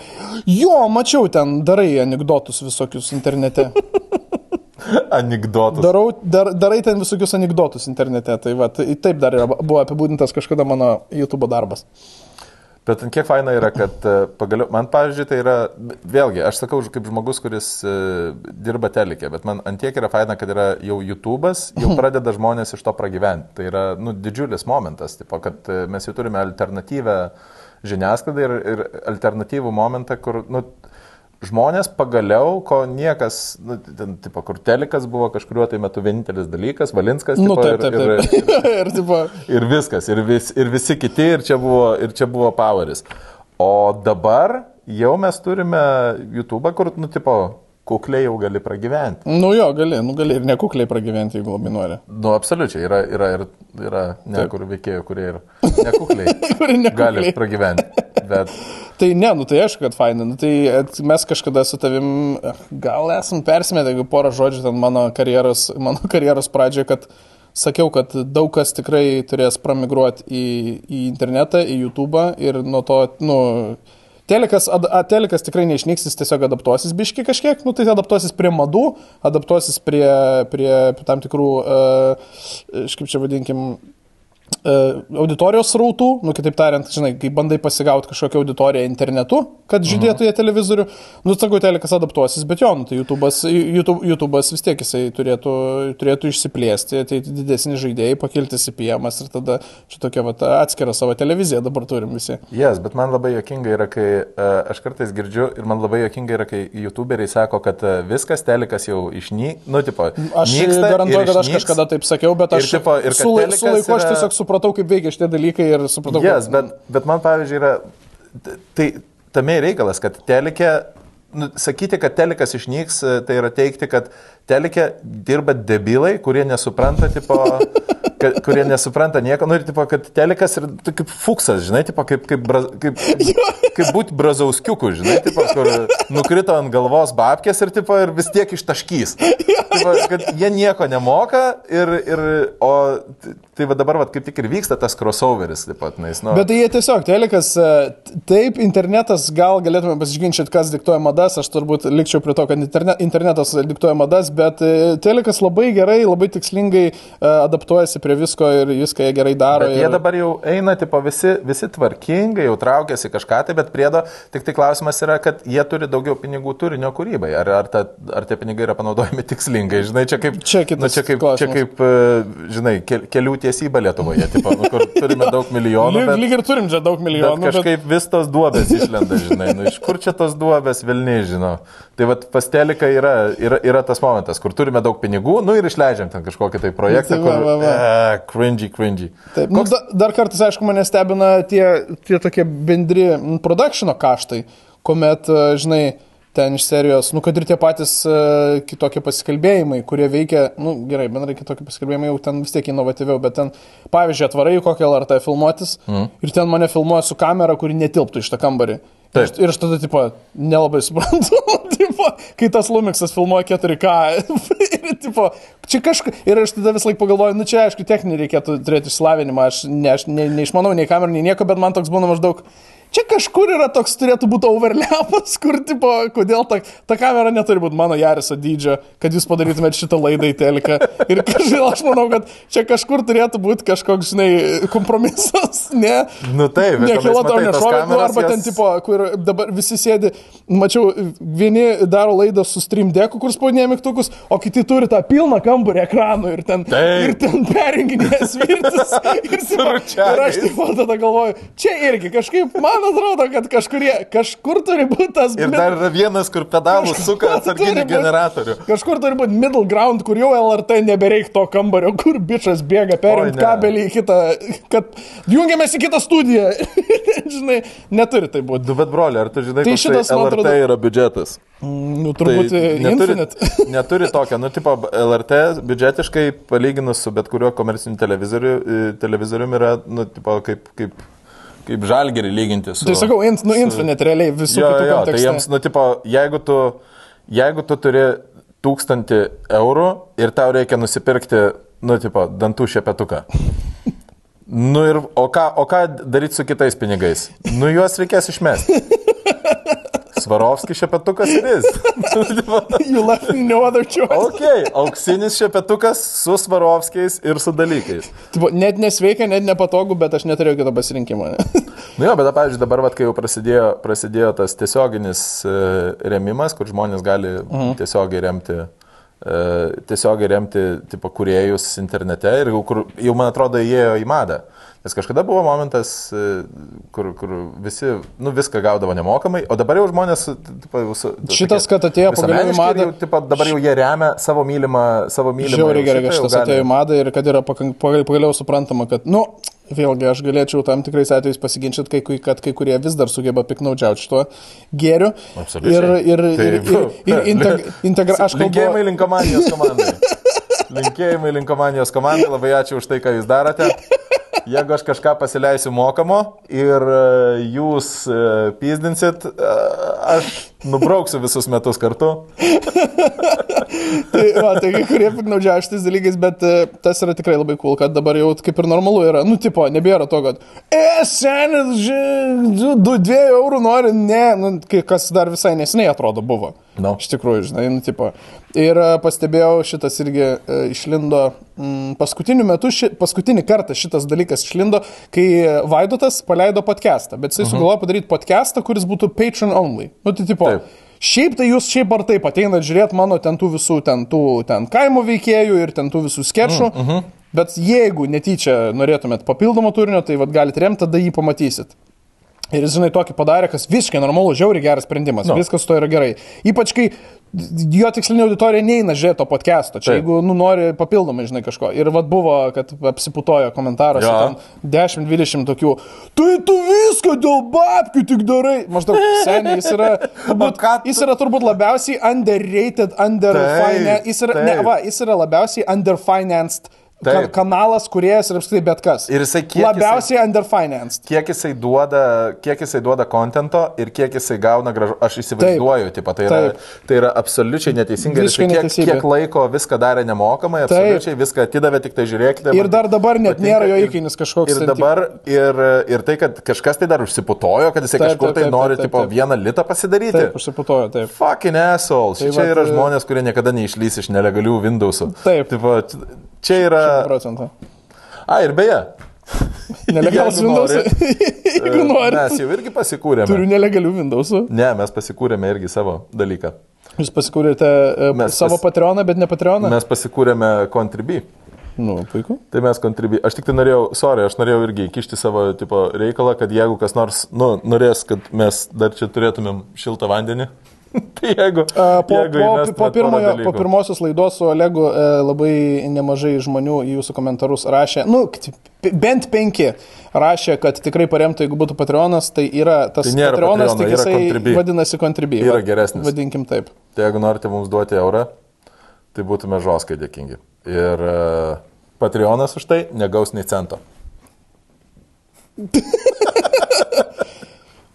jo, mačiau ten, darai anegdotus visokius internete. [LAUGHS] Anekdotus. Darau, dar, darai ten visokius anegdotus internete. Tai va, tai taip dar yra, buvo apibūdintas kažkada mano YouTube darbas. Bet kiek faina yra, kad e, pagaliau, man pavyzdžiui, tai yra, vėlgi, aš sakau, kaip žmogus, kuris e, dirba telikė, bet man ant tiek yra faina, kad yra jau YouTube'as, jau pradeda žmonės iš to pragyventi. Tai yra, nu, didžiulis momentas, tipo, kad e, mes jau turime alternatyvę žiniasklaidą ir, ir alternatyvų momentą, kur, nu, žmonės pagaliau, ko niekas, nu, ten, tipo, kur telikas buvo kažkuriuo tai metu vienintelis dalykas, Valinskas, Nu, tipo, taip, taip, ir, taip. ir, [LAUGHS] ir, tipo, ir viskas, ir, vis, ir visi kiti, ir čia buvo, ir čia buvo poweris. O dabar jau mes turime YouTube, kur, nu, tipo, kukliai jau gali pragyventi. Nu jo, gali, nu gali ir nekukliai pragyventi, jeigu labai nori. Nu, absoliučiai, yra, yra, yra, yra ne kur veikėjų, kurie ir nekukliai [LAUGHS] Kurie nekukliai. gali pragyventi. Bet Tai ne, nu tai aišku, kad faina. Nu, tai mes kažkada su tavim, gal esam persimetę, jeigu porą žodžių ten mano karjeros, mano karjeros pradžioje, kad sakiau, kad daug kas tikrai turės pramigruoti į, į internetą, į YouTube ir nuo to, nu, Telekas, ad, a, telekas tikrai neišnyks, jis tiesiog adaptuosis biški kažkiek, nu tai adaptuosis prie madų, adaptuosis prie, prie tam tikrų, uh, kaip čia vadinkim, auditorijos rautų, nu kitaip tariant, žinai, kai bandai pasigauti kažkokią auditoriją internetu, kad žiūrėtų jie televizorių, nu sakau, telekas adaptuosis, bet jo, nu, tai YouTube'as, YouTube, YouTube'as vis tiek jisai turėtų, turėtų išsiplėsti, tai didesni žaidėjai, pakilti CPM ir tada čia tokia vat, atskira savo televiziją dabar turim visi. Yes, bet man labai jokinga yra, kai uh, aš kartais girdžiu ir man labai jokinga yra, kai youtuberiai sako, kad uh, viskas telekas jau išnyk, nu, tipo, Aš garantuoju, ir kad aš išnyks. kažkada taip sakiau, bet Ir aš tipo, ir su, su laiku aš tiesiog supratau, kaip veikia šitie dalykai ir supratau, Yes, kad... bet, bet man pavyzdžiui yra, tai tame reikalas, kad telikė, nu, sakyti, kad telikas išnyks, e, tai yra teikti, kad telikė dirba debilai, kurie nesupranta, tipo, kad, kurie nesupranta nieko, nu ir tipo, kad telikas yra tu kaip fuksas, žinai, tipo, kaip, kaip, braz, kaip, kaip būti brazauskiuku, žinai, tipo, kur nukrito ant galvos babkės ir, tipo, ir vis tiek ištaškys. Tipo, kad jie nieko nemoka ir, ir o tai va dabar va, kaip tik ir vyksta tas crossoveris, taip pat, nais, nu. Bet tai jie tiesiog, telekas, e, taip, internetas, gal galėtume pasiginčyti, kas diktuoja madas, aš turbūt likčiau prie to, kad interne, internetas diktuoja madas, bet e, telekas labai gerai, labai tikslingai e, adaptuojasi prie visko ir viską jie gerai daro. Bet jie ir... dabar jau eina, tipo, visi, visi tvarkingai, jau traukiasi kažką tai, bet priedo, tik tai klausimas yra, kad jie turi daugiau pinigų turinio kūrybai. Ar, ar, ta, ar tie pinigai yra panaudojami [LAUGHS] tikslingai, žinai, čia kaip, Čia kitas nu, čia kaip, klausimas. čia kaip e, žinai, kel, kelių tiesyba Lietuvoje, tipo, nu, kur turime daug milijonų. Bet... lyg ir turim čia daug Bet milijonų. Bet kažkaip vis tos duobės išlenda, žinai, nu iš kur čia tos duobės Vilniai žino. Tai vad pas telika yra, yra, yra tas momentas, kur turime daug pinigų, nu ir išleidžiam ten kažkokį tai projektą, Tai va, kur... va, va. E, cringy, cringy. Taip, nu, da, dar kartais, aišku, mane stebina tie, tie tokie bendri mm, produkšino kaštai, kuomet, e, žinai, ten iš serijos, nu, kad ir tie patys uh, kitokie pasikalbėjimai, kurie veikia, nu, gerai, bendrai kitokie pasikalbėjimai jau ten vis tiek inovatyviau, bet ten, pavyzdžiui, atvarai kokią LRT filmuotis mm. ir ten mane filmuoja su kamera, kuri netilptų iš tą kambarį. Ir aš, ir aš tada, tipo, nelabai suprantu, [LAUGHS] tipo, kai tas Lumixas filmuoja 4K. [LAUGHS] ir, tipo, čia kažkas. Ir aš tada vis laik pagalvoju, nu čia, aišku, techninį reikėtų turėti išsilavinimą. Aš ne, aš ne, neišmanau nei kamerų, nei nieko, bet man toks būna maždaug. Čia kažkur yra toks, turėtų būti overlapas, kur, tipo, kodėl ta, ta kamera neturi būti mano Jariso dydžio, kad jūs padarytumėte šitą laidą į teleką. Ir kažkaip aš manau, kad čia kažkur turėtų būti kažkoks, žinai, kompromisas, ne? Nu taip, Ne, tenais kilo tau matai, tos nešovė, nu, kameros, arba ten, jos- tipo, kur dabar visi sėdi, mačiau, vieni daro laidą su stream deku, kur spaudinėja mygtukus, o kiti turi tą pilną kambarį ekranų ir ten, Taip. ir ten perjunginėja svirtis. [LAUGHS] Ir, tipo, ir aš taip tada galvoju, čia irgi kažkaip, man atrodo, kad kažkurie, kažkur turi būti tas Ir dar yra vienas, kur pedalus suka atsarginį generatorių. Kažkur turi būti middle ground, kur jau LRT nebereik to kambario, [LAUGHS] kur bičias bėga perimti kabelį į kitą, kad jungiamės į kitą studiją. [LAUGHS] Žinai, neturi tai būti. Du, bet broli, ar tu žinai, Tai šitas, man LRT atrodo- yra biudžetas? Nu, turbūt Tai tai neturi, Infinite. [LAUGHS] neturi tokio, nu, tipo, LRT biudžetiškai palyginus su bet kuriuo komerciniu televizoriu, e, televizoriumi yra, nu, tipo, kaip, kaip, kaip žalgerį lyginti su... Tai sakau, in, nu, Infinite realiai visų Jo, kitų jo, tai kontekste. jiems, nu, tipo, jeigu tu, jeigu tu turi tūkstantį eurų ir tau reikia nusipirkti, nu, tipo, dantų šepetuką. Nu ir, o ką, o ką daryti su kitais pinigais? Nu, juos reikės išmesti. Svarovskis šepetukas ir jis. [LAUGHS] You left me no other choice. ok, auksinis šepetukas su Svarovskiais ir su dalykais. Tipo, net nesveika, net nepatogu, bet aš neturėjau kito pasirinkimo. ne? [LAUGHS] Nu jo, bet pavyzdžiui, dabar, vat, kai jau prasidėjo, prasidėjo tas tiesioginis e, remimas, kur žmonės gali mhm. tiesiogiai remti, e, tiesiogiai remti, tipo, kuriejus internete ir jau, kur, jau, man atrodo, įėjo į madą. Nes kažkada buvo momentas, e, kur, kur visi, nu, viską gaudavo nemokamai, o dabar jau žmonės, jau su, Šitas, kad atėjo pagaliau į madą. Jau, tipo, dabar jau jie remia savo mylimą, savo mylimą. Žiauriai gerai, kad šitas gali- atėjo į madą ir kad yra pagaliau suprantama, kad, nu, Vėlgi, aš galėčiau tam tikrais atvejais pasiginčyti, kad kai kurie vis dar sugeba piknaudžiauti šituo gėriu. Absoliučiai. Ir, ir, ir, ir, Taip. ir integ, [LAUGHS] integra... Aš kalbu... Linkėjimai linkomanijos komandai. Linkėjimai linkomanijos komandai, labai ačiū už tai, ką jūs darote. Jeigu aš kažką pasileisiu mokamo ir e, jūs e, pizdinsit, e, aš nubrauksiu visus metus kartu. Tai, va, tai kai kurie piknaudžiauja šitais dalykais, bet tas yra tikrai labai cool, kad dabar jau kaip ir normalu yra. Nu, tipo, nebėra to, kad, e, senis, du, dviejų eurų nori, ne, nu, kas dar visai nesiniai atrodo buvo. No. Iš tikrųjų, žinai, nu, tipo. Ir e, pastebėjau, šitas irgi e, išlindo, mm, paskutiniu metu, ši, paskutinį kartą šitas dalykas išlindo, kai Vaidotas paleido podcastą, bet jisai uh -huh. sugalvojo padaryti podcastą, kuris būtų patron only. Nu, tai tipo. Taip. Šiaip tai jūs šiaip ar taip ateinat žiūrėti mano ten tų visų, ten tų, ten kaimo veikėjų ir ten tų visų sketšų. Uh -huh. Bet jeigu netyčia norėtumėt papildomo turinio, tai vad galite remti, tada jį pamatysit. Ir jis, žinai, tokį padarė, kas visiškai normalu, žiauriai geras sprendimas. No. Nu. Viskas to yra gerai. Ypač kai jo tikslinė auditorija neina žiūrėti to podcast'o. Čia Taip. jeigu, nu, nori papildomai, žinai, kažko. Ir vad buvo, kad apsiputojo komentaruose ten 10-20 tokių. Tai tu viską dėl babkių tik darai. Maždaug seniai jis yra. [LAUGHS] Turbūt, tu- jis yra turbūt labiausiai underrated, underfinanced. Jis, yra- ne, va, jis yra labiausiai underfinanced. Taip. kanalas, kuriejas ir apskritai bet kas. Ir jisai kiek Labiausiai underfinanced. Kiek jisai duoda, kiek jisai duoda kontento ir kiek jisai gauna gražu. Aš įsivaizduoju, tipo, tai, yra, Taip. tai yra absoliučiai neteisinga. Jisai kiek, neteisybė. kiek laiko viską darė nemokamai, absoliučiai viską atidavė, tik tai žiūrėkite. Ir dar dabar net patinka nėra jo įkainis kažkoks. Ir dabar, ir, ir tai, kad kažkas tai dar užsiputojo, kad jisai Taip, kažkur taip, tai taip, nori, taip, tipo, taip. vieną litą pasidaryti. Taip, užsiputojo, taip. Fucking assholes. Tai čia vat, yra e, žmonės, kurie niekada neišlys iš nelegalių Windows'ų. Taip. Tipo, čia yra... Procentą. A, ir beje. [LAUGHS] Nelegalus [LAUGHS] Windows. Jeigu [LAUGHS] nori. Mes jau irgi pasikūrėme. Turiu nelegalių Windows. Ne, mes pasikūrėme irgi savo dalyką. Jūs pasikūrėte e, Mes savo pas- Patreoną, bet ne Patreoną? Mes pasikūrėme Contribui. Nu, puiku. Tai mes Contribui. Aš tik tai norėjau, sorry, aš norėjau irgi įkišti savo tipo, reikalą, kad jeigu kas nors, nu, norės, kad mes dar čia turėtumėm šiltą vandenį. [LAUGHS] tai jeigu... Po, jeigu po, po, pirmojo, po pirmosios laidos su Olegu e, labai nemažai žmonių į jūsų komentarus rašė, nu, bent penki rašė, kad tikrai paremtų, jeigu būtų Patreonas, tai yra tas Tai Patreonas, tik jisai Contribui. vadinasi Contribui. Yra geresnis. Vadinkim taip. Tai jeigu norite mums duoti eurą, tai būtume žoskai dėkingi. Ir uh, Patreonas už tai negaus nei cento. [LAUGHS]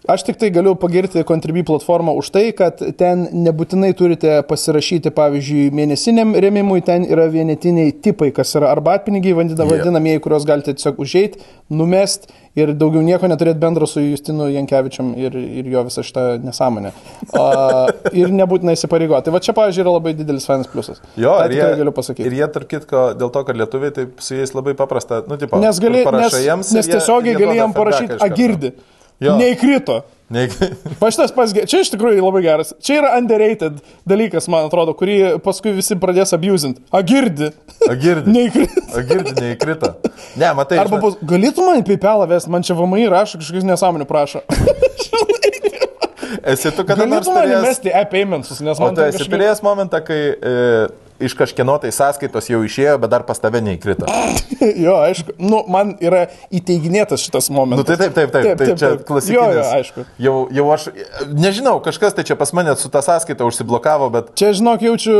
Aš tik tai galiu pagirti Contribui platformą už tai, kad ten nebūtinai turite pasirašyti, pavyzdžiui, mėnesiniam remimui, ten yra vienetiniai tipai, kas yra arbatpinigiai Jie. vadinamieji, kuriuos galite tiesiog užėjti, numest ir daugiau nieko neturėti bendro su Justinu Jankievičiam ir, ir jo visą šitą nesąmonę. A, [LAUGHS] ir nebūtinai įsipareigoti. Tai va čia, pavyzdžiui, yra labai didelis fainas pliusas. Jo, tą ir jie, galiu pasakyti. ir jie, tarp kitko, dėl to, kad lietuviai, tai su jais labai paprasta, nu, tipo, Nes, gali, nes, jiems nes jie- tiesiogiai jie gali duoda jam parašyti, agirdi. Jo. Neįkrito. Ne, Pa [LAUGHS] šitas pats, čia iš tikrųjų labai geras. Čia yra underrated dalykas, man atrodo, kurį paskui visi pradės abusint. Agirdi. Agirdi. [LAUGHS] Neįkrito. Agirdi neįkrito. Ne, matai. Arba bus, galėtų man PayPal vest, man čia VMI rašo kažkokius nesąmonių prašo. [LAUGHS] Esi tu kada nors Galėtų man įmesti e-paymentsus, nes O man tu tai esi kažkaip... turėjęs momentą, kai e, iš kažkieno tai sąskaitos jau išėjo, bet dar pas tave neįkrito. [LAUGHS] jo, aišku. Nu, man yra įteiginėtas šitas momentas. Nu, tai taip, taip, taip. tai čia klasikinis. Jo, jo, aišku. Jau, jau aš, nežinau, kažkas tai čia pas mane su tą sąskaitą užsiblokavo, bet Čia, žinok, jaučiu,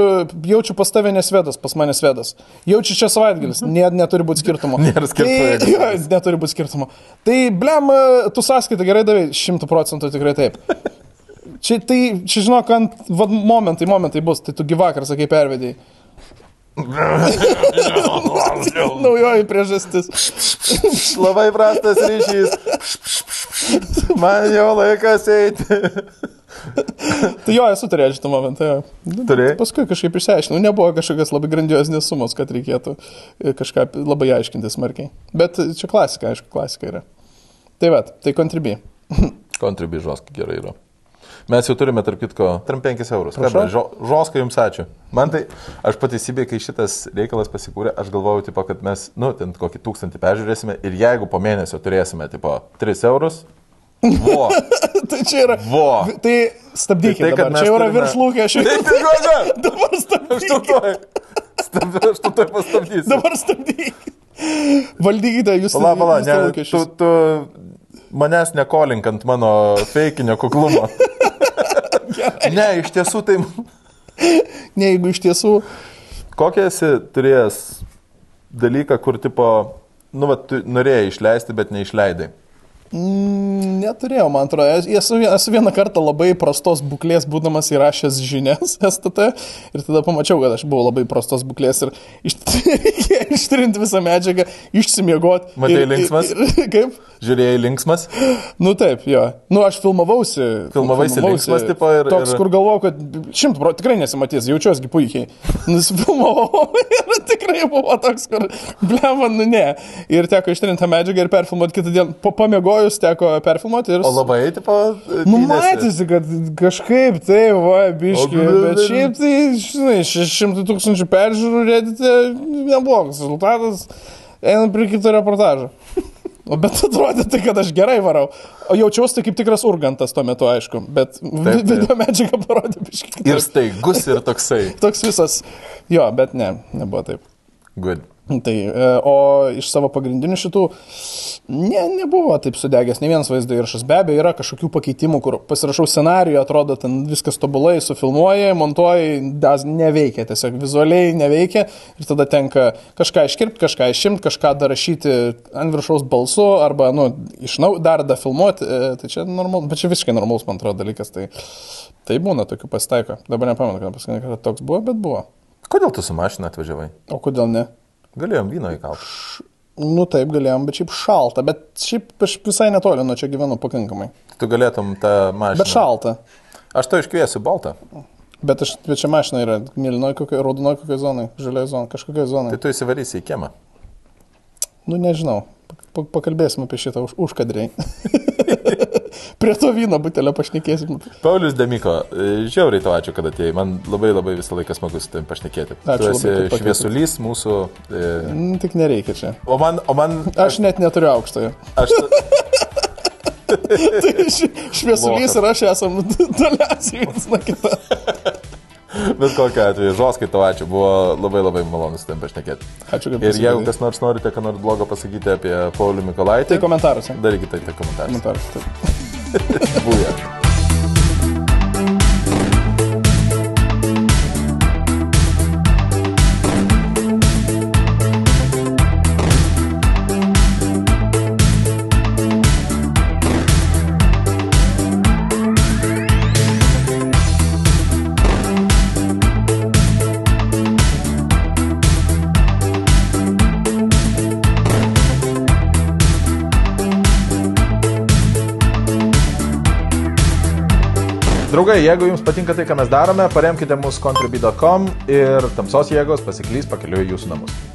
jaučiu pas tave nesvedas, pas mane svedas. Jaučiu čia savaitgalis, Nė, neturi būti skirtumo. [LAUGHS] Nėra skirtumo, Tai, jo, neturi būti skirtumo. Tai, blem, tu sąskaitą gerai davai, šimtų procentų tikrai taip. [LAUGHS] Čia, tai, čia žinok, ant, vad, momentai, momentai bus, tai tu gyvakar, sakai, pervedėjai. [LAUGHS] Naujoji priežastis. [LAUGHS] labai prastas ryšys. Man jau laikas eiti. Tai jo, esu turėjęs šitą momentą. Jo. Turėjai? Paskui kažkaip išsiaiškinau, nebuvo kažkokios labai grandiozinės sumos, kad reikėtų e, kažką labai aiškinti smarkiai. Bet čia klasika, aišku, klasika yra. Tai va, tai kontribį. Kontribi žoskai gerai yra. Mes jau turime, tarp kitko, 35 eurus. Žo, žoskai jums ačiū. Man tai, aš patysybė, kai šitas reikalas pasikūrė, aš galvojau, tipo, kad mes, nu, ten kokį tūkstantį peržiūrėsime ir jeigu po mėnesio turėsime, tipo, 3 eurus. Vo. [LAUGHS] tai čia yra. Vo. Tai stabdykite, tai, kad mes čia yra turime- virš lūkesčių. Tai tai goga. [LAUGHS] Dabar Aš stabdykite. tu tuoj. Stab- Aš tu tuoj pastabdysiu. Dabar stabdykite. Valdykite jūs Pala, pala, ne, tu, tu manęs nekolink ant mano feikinio kuklumo. [LAUGHS] [LAUGHS] ne, iš tiesų tai... Ne, jeigu iš tiesų, Kokią esi turėjęs dalyką, kur tipo, nu, va, norėjai išleisti, bet neišleidai? Neturėjau, man atrodo, Es- esu, esu vieną kartą labai prastos būklės, būdamas įrašęs žinias [LAUGHS] STT ir tada pamačiau, kad aš buvau labai prastos būklės ir [LAUGHS] ištrinti visą medžiagą, išsimiegoti. Matei linksmas? Ir, ir, [LAUGHS] kaip? Žiūrėjai linksmas? Nu taip, jo. Nu aš filmavausi. Filmavaisi linksmas, tipo, ir- Toks, ir- kur galvojau, kad šimtų pro tikrai nesimatys, jaučiuosi puikiai. Nusifilmavau ir tikrai buvo toks, kur, blema, nu ne. Ir teko ištrinti tą medžiagą ir perfilmuoti kitą dieną. Po pamiegojus teko perfilmuoti ir... O labai, tipo... Nu, matėsi, kad kažkaip tai, va, biški, bet šiaip tai, žinai, 600 tūkstančių peržiūrų redite neblogas rezultatas, einant prie kito reportažo. O bet atrodė tai, kad aš gerai varau. O jaučiausi tai kaip tikras urgantas tuo metu, aišku, bet taip. video medžiaga parodė biški. kitaip. Ir staigus, ir toksai. [LAUGHS] Toks visas, jo, bet ne, nebuvo taip. Good. Tai, e, o iš savo pagrindinių šitų, ne, nebuvo taip sudegęs, ne vienas vaizdo įrašas. Be abejo, yra kažkokių pakeitimų, kur pasirašau scenarijų, atrodo, ten viskas tobulai, sufilmuoji, montuoji, das neveikia, tiesiog vizualiai neveikia ir tada tenka kažką iškirpti, kažką išimti, kažką dar rašyti ant viršaus balsu arba, nu, iš nau, dar da filmuoti. e, Tai čia normalu, bet čia visiškai normalus, man atrodo, dalykas. Tai, tai būna, tokių pasitaiko. Dabar nepamenu, kad paskutinį kartą toks buvo, bet buvo. Kodėl tu su mašina atvažiavai? O kodėl ne? Galėjom vyno įkalti. Nu taip galėjom, bet šiaip šalta, bet šiaip aš visai netoli nuo čia gyvenu pakankamai. Tu galėtum tą mašiną. Bet šalta. Aš to iškviesiu baltą. Bet, aš, bet čia mašina yra mėlynoje, kokioje, raudonoje kokioje zonoje, žalioje zonoje, kažkokioje Tai zonoje. tu įsivarysi į kiemą. Nu nežinau, pakalbėsim apie šitą už, užkadriai. [LAUGHS] Prie to vyno butelio pašnekėsim. Paulius Demiko, žiauriai tau ačiū, kad atėjai. Man labai labai visą laiką smagu su tavim pašnekėti. Ačiū tu esi šviesulys mūsų. E, Mm, Tik nereikia čia. o man, o man, Aš net neturiu aukštojo. aš, [LAUGHS] Tai šviesulys Lochas. ir aš esam [LAUGHS] toliausiai vienas nuo kito. Bet kokiu atveju, žoskai tau ačiū, buvo labai labai malonu su tavim pašnekėti. Ačiū, kad Ir jeigu kas nors norite, ką nors blogo pasakyti apie Paulių Mikolaitį, Tai komentaruose. darykite tai komentaruose. Komentaruose. [LAUGHS] Būja. Draugai, jeigu jums patinka tai, ką mes darome, paremkite mus contribui.com ir tamsos jėgos pasiklys pakeliu į jūsų namus.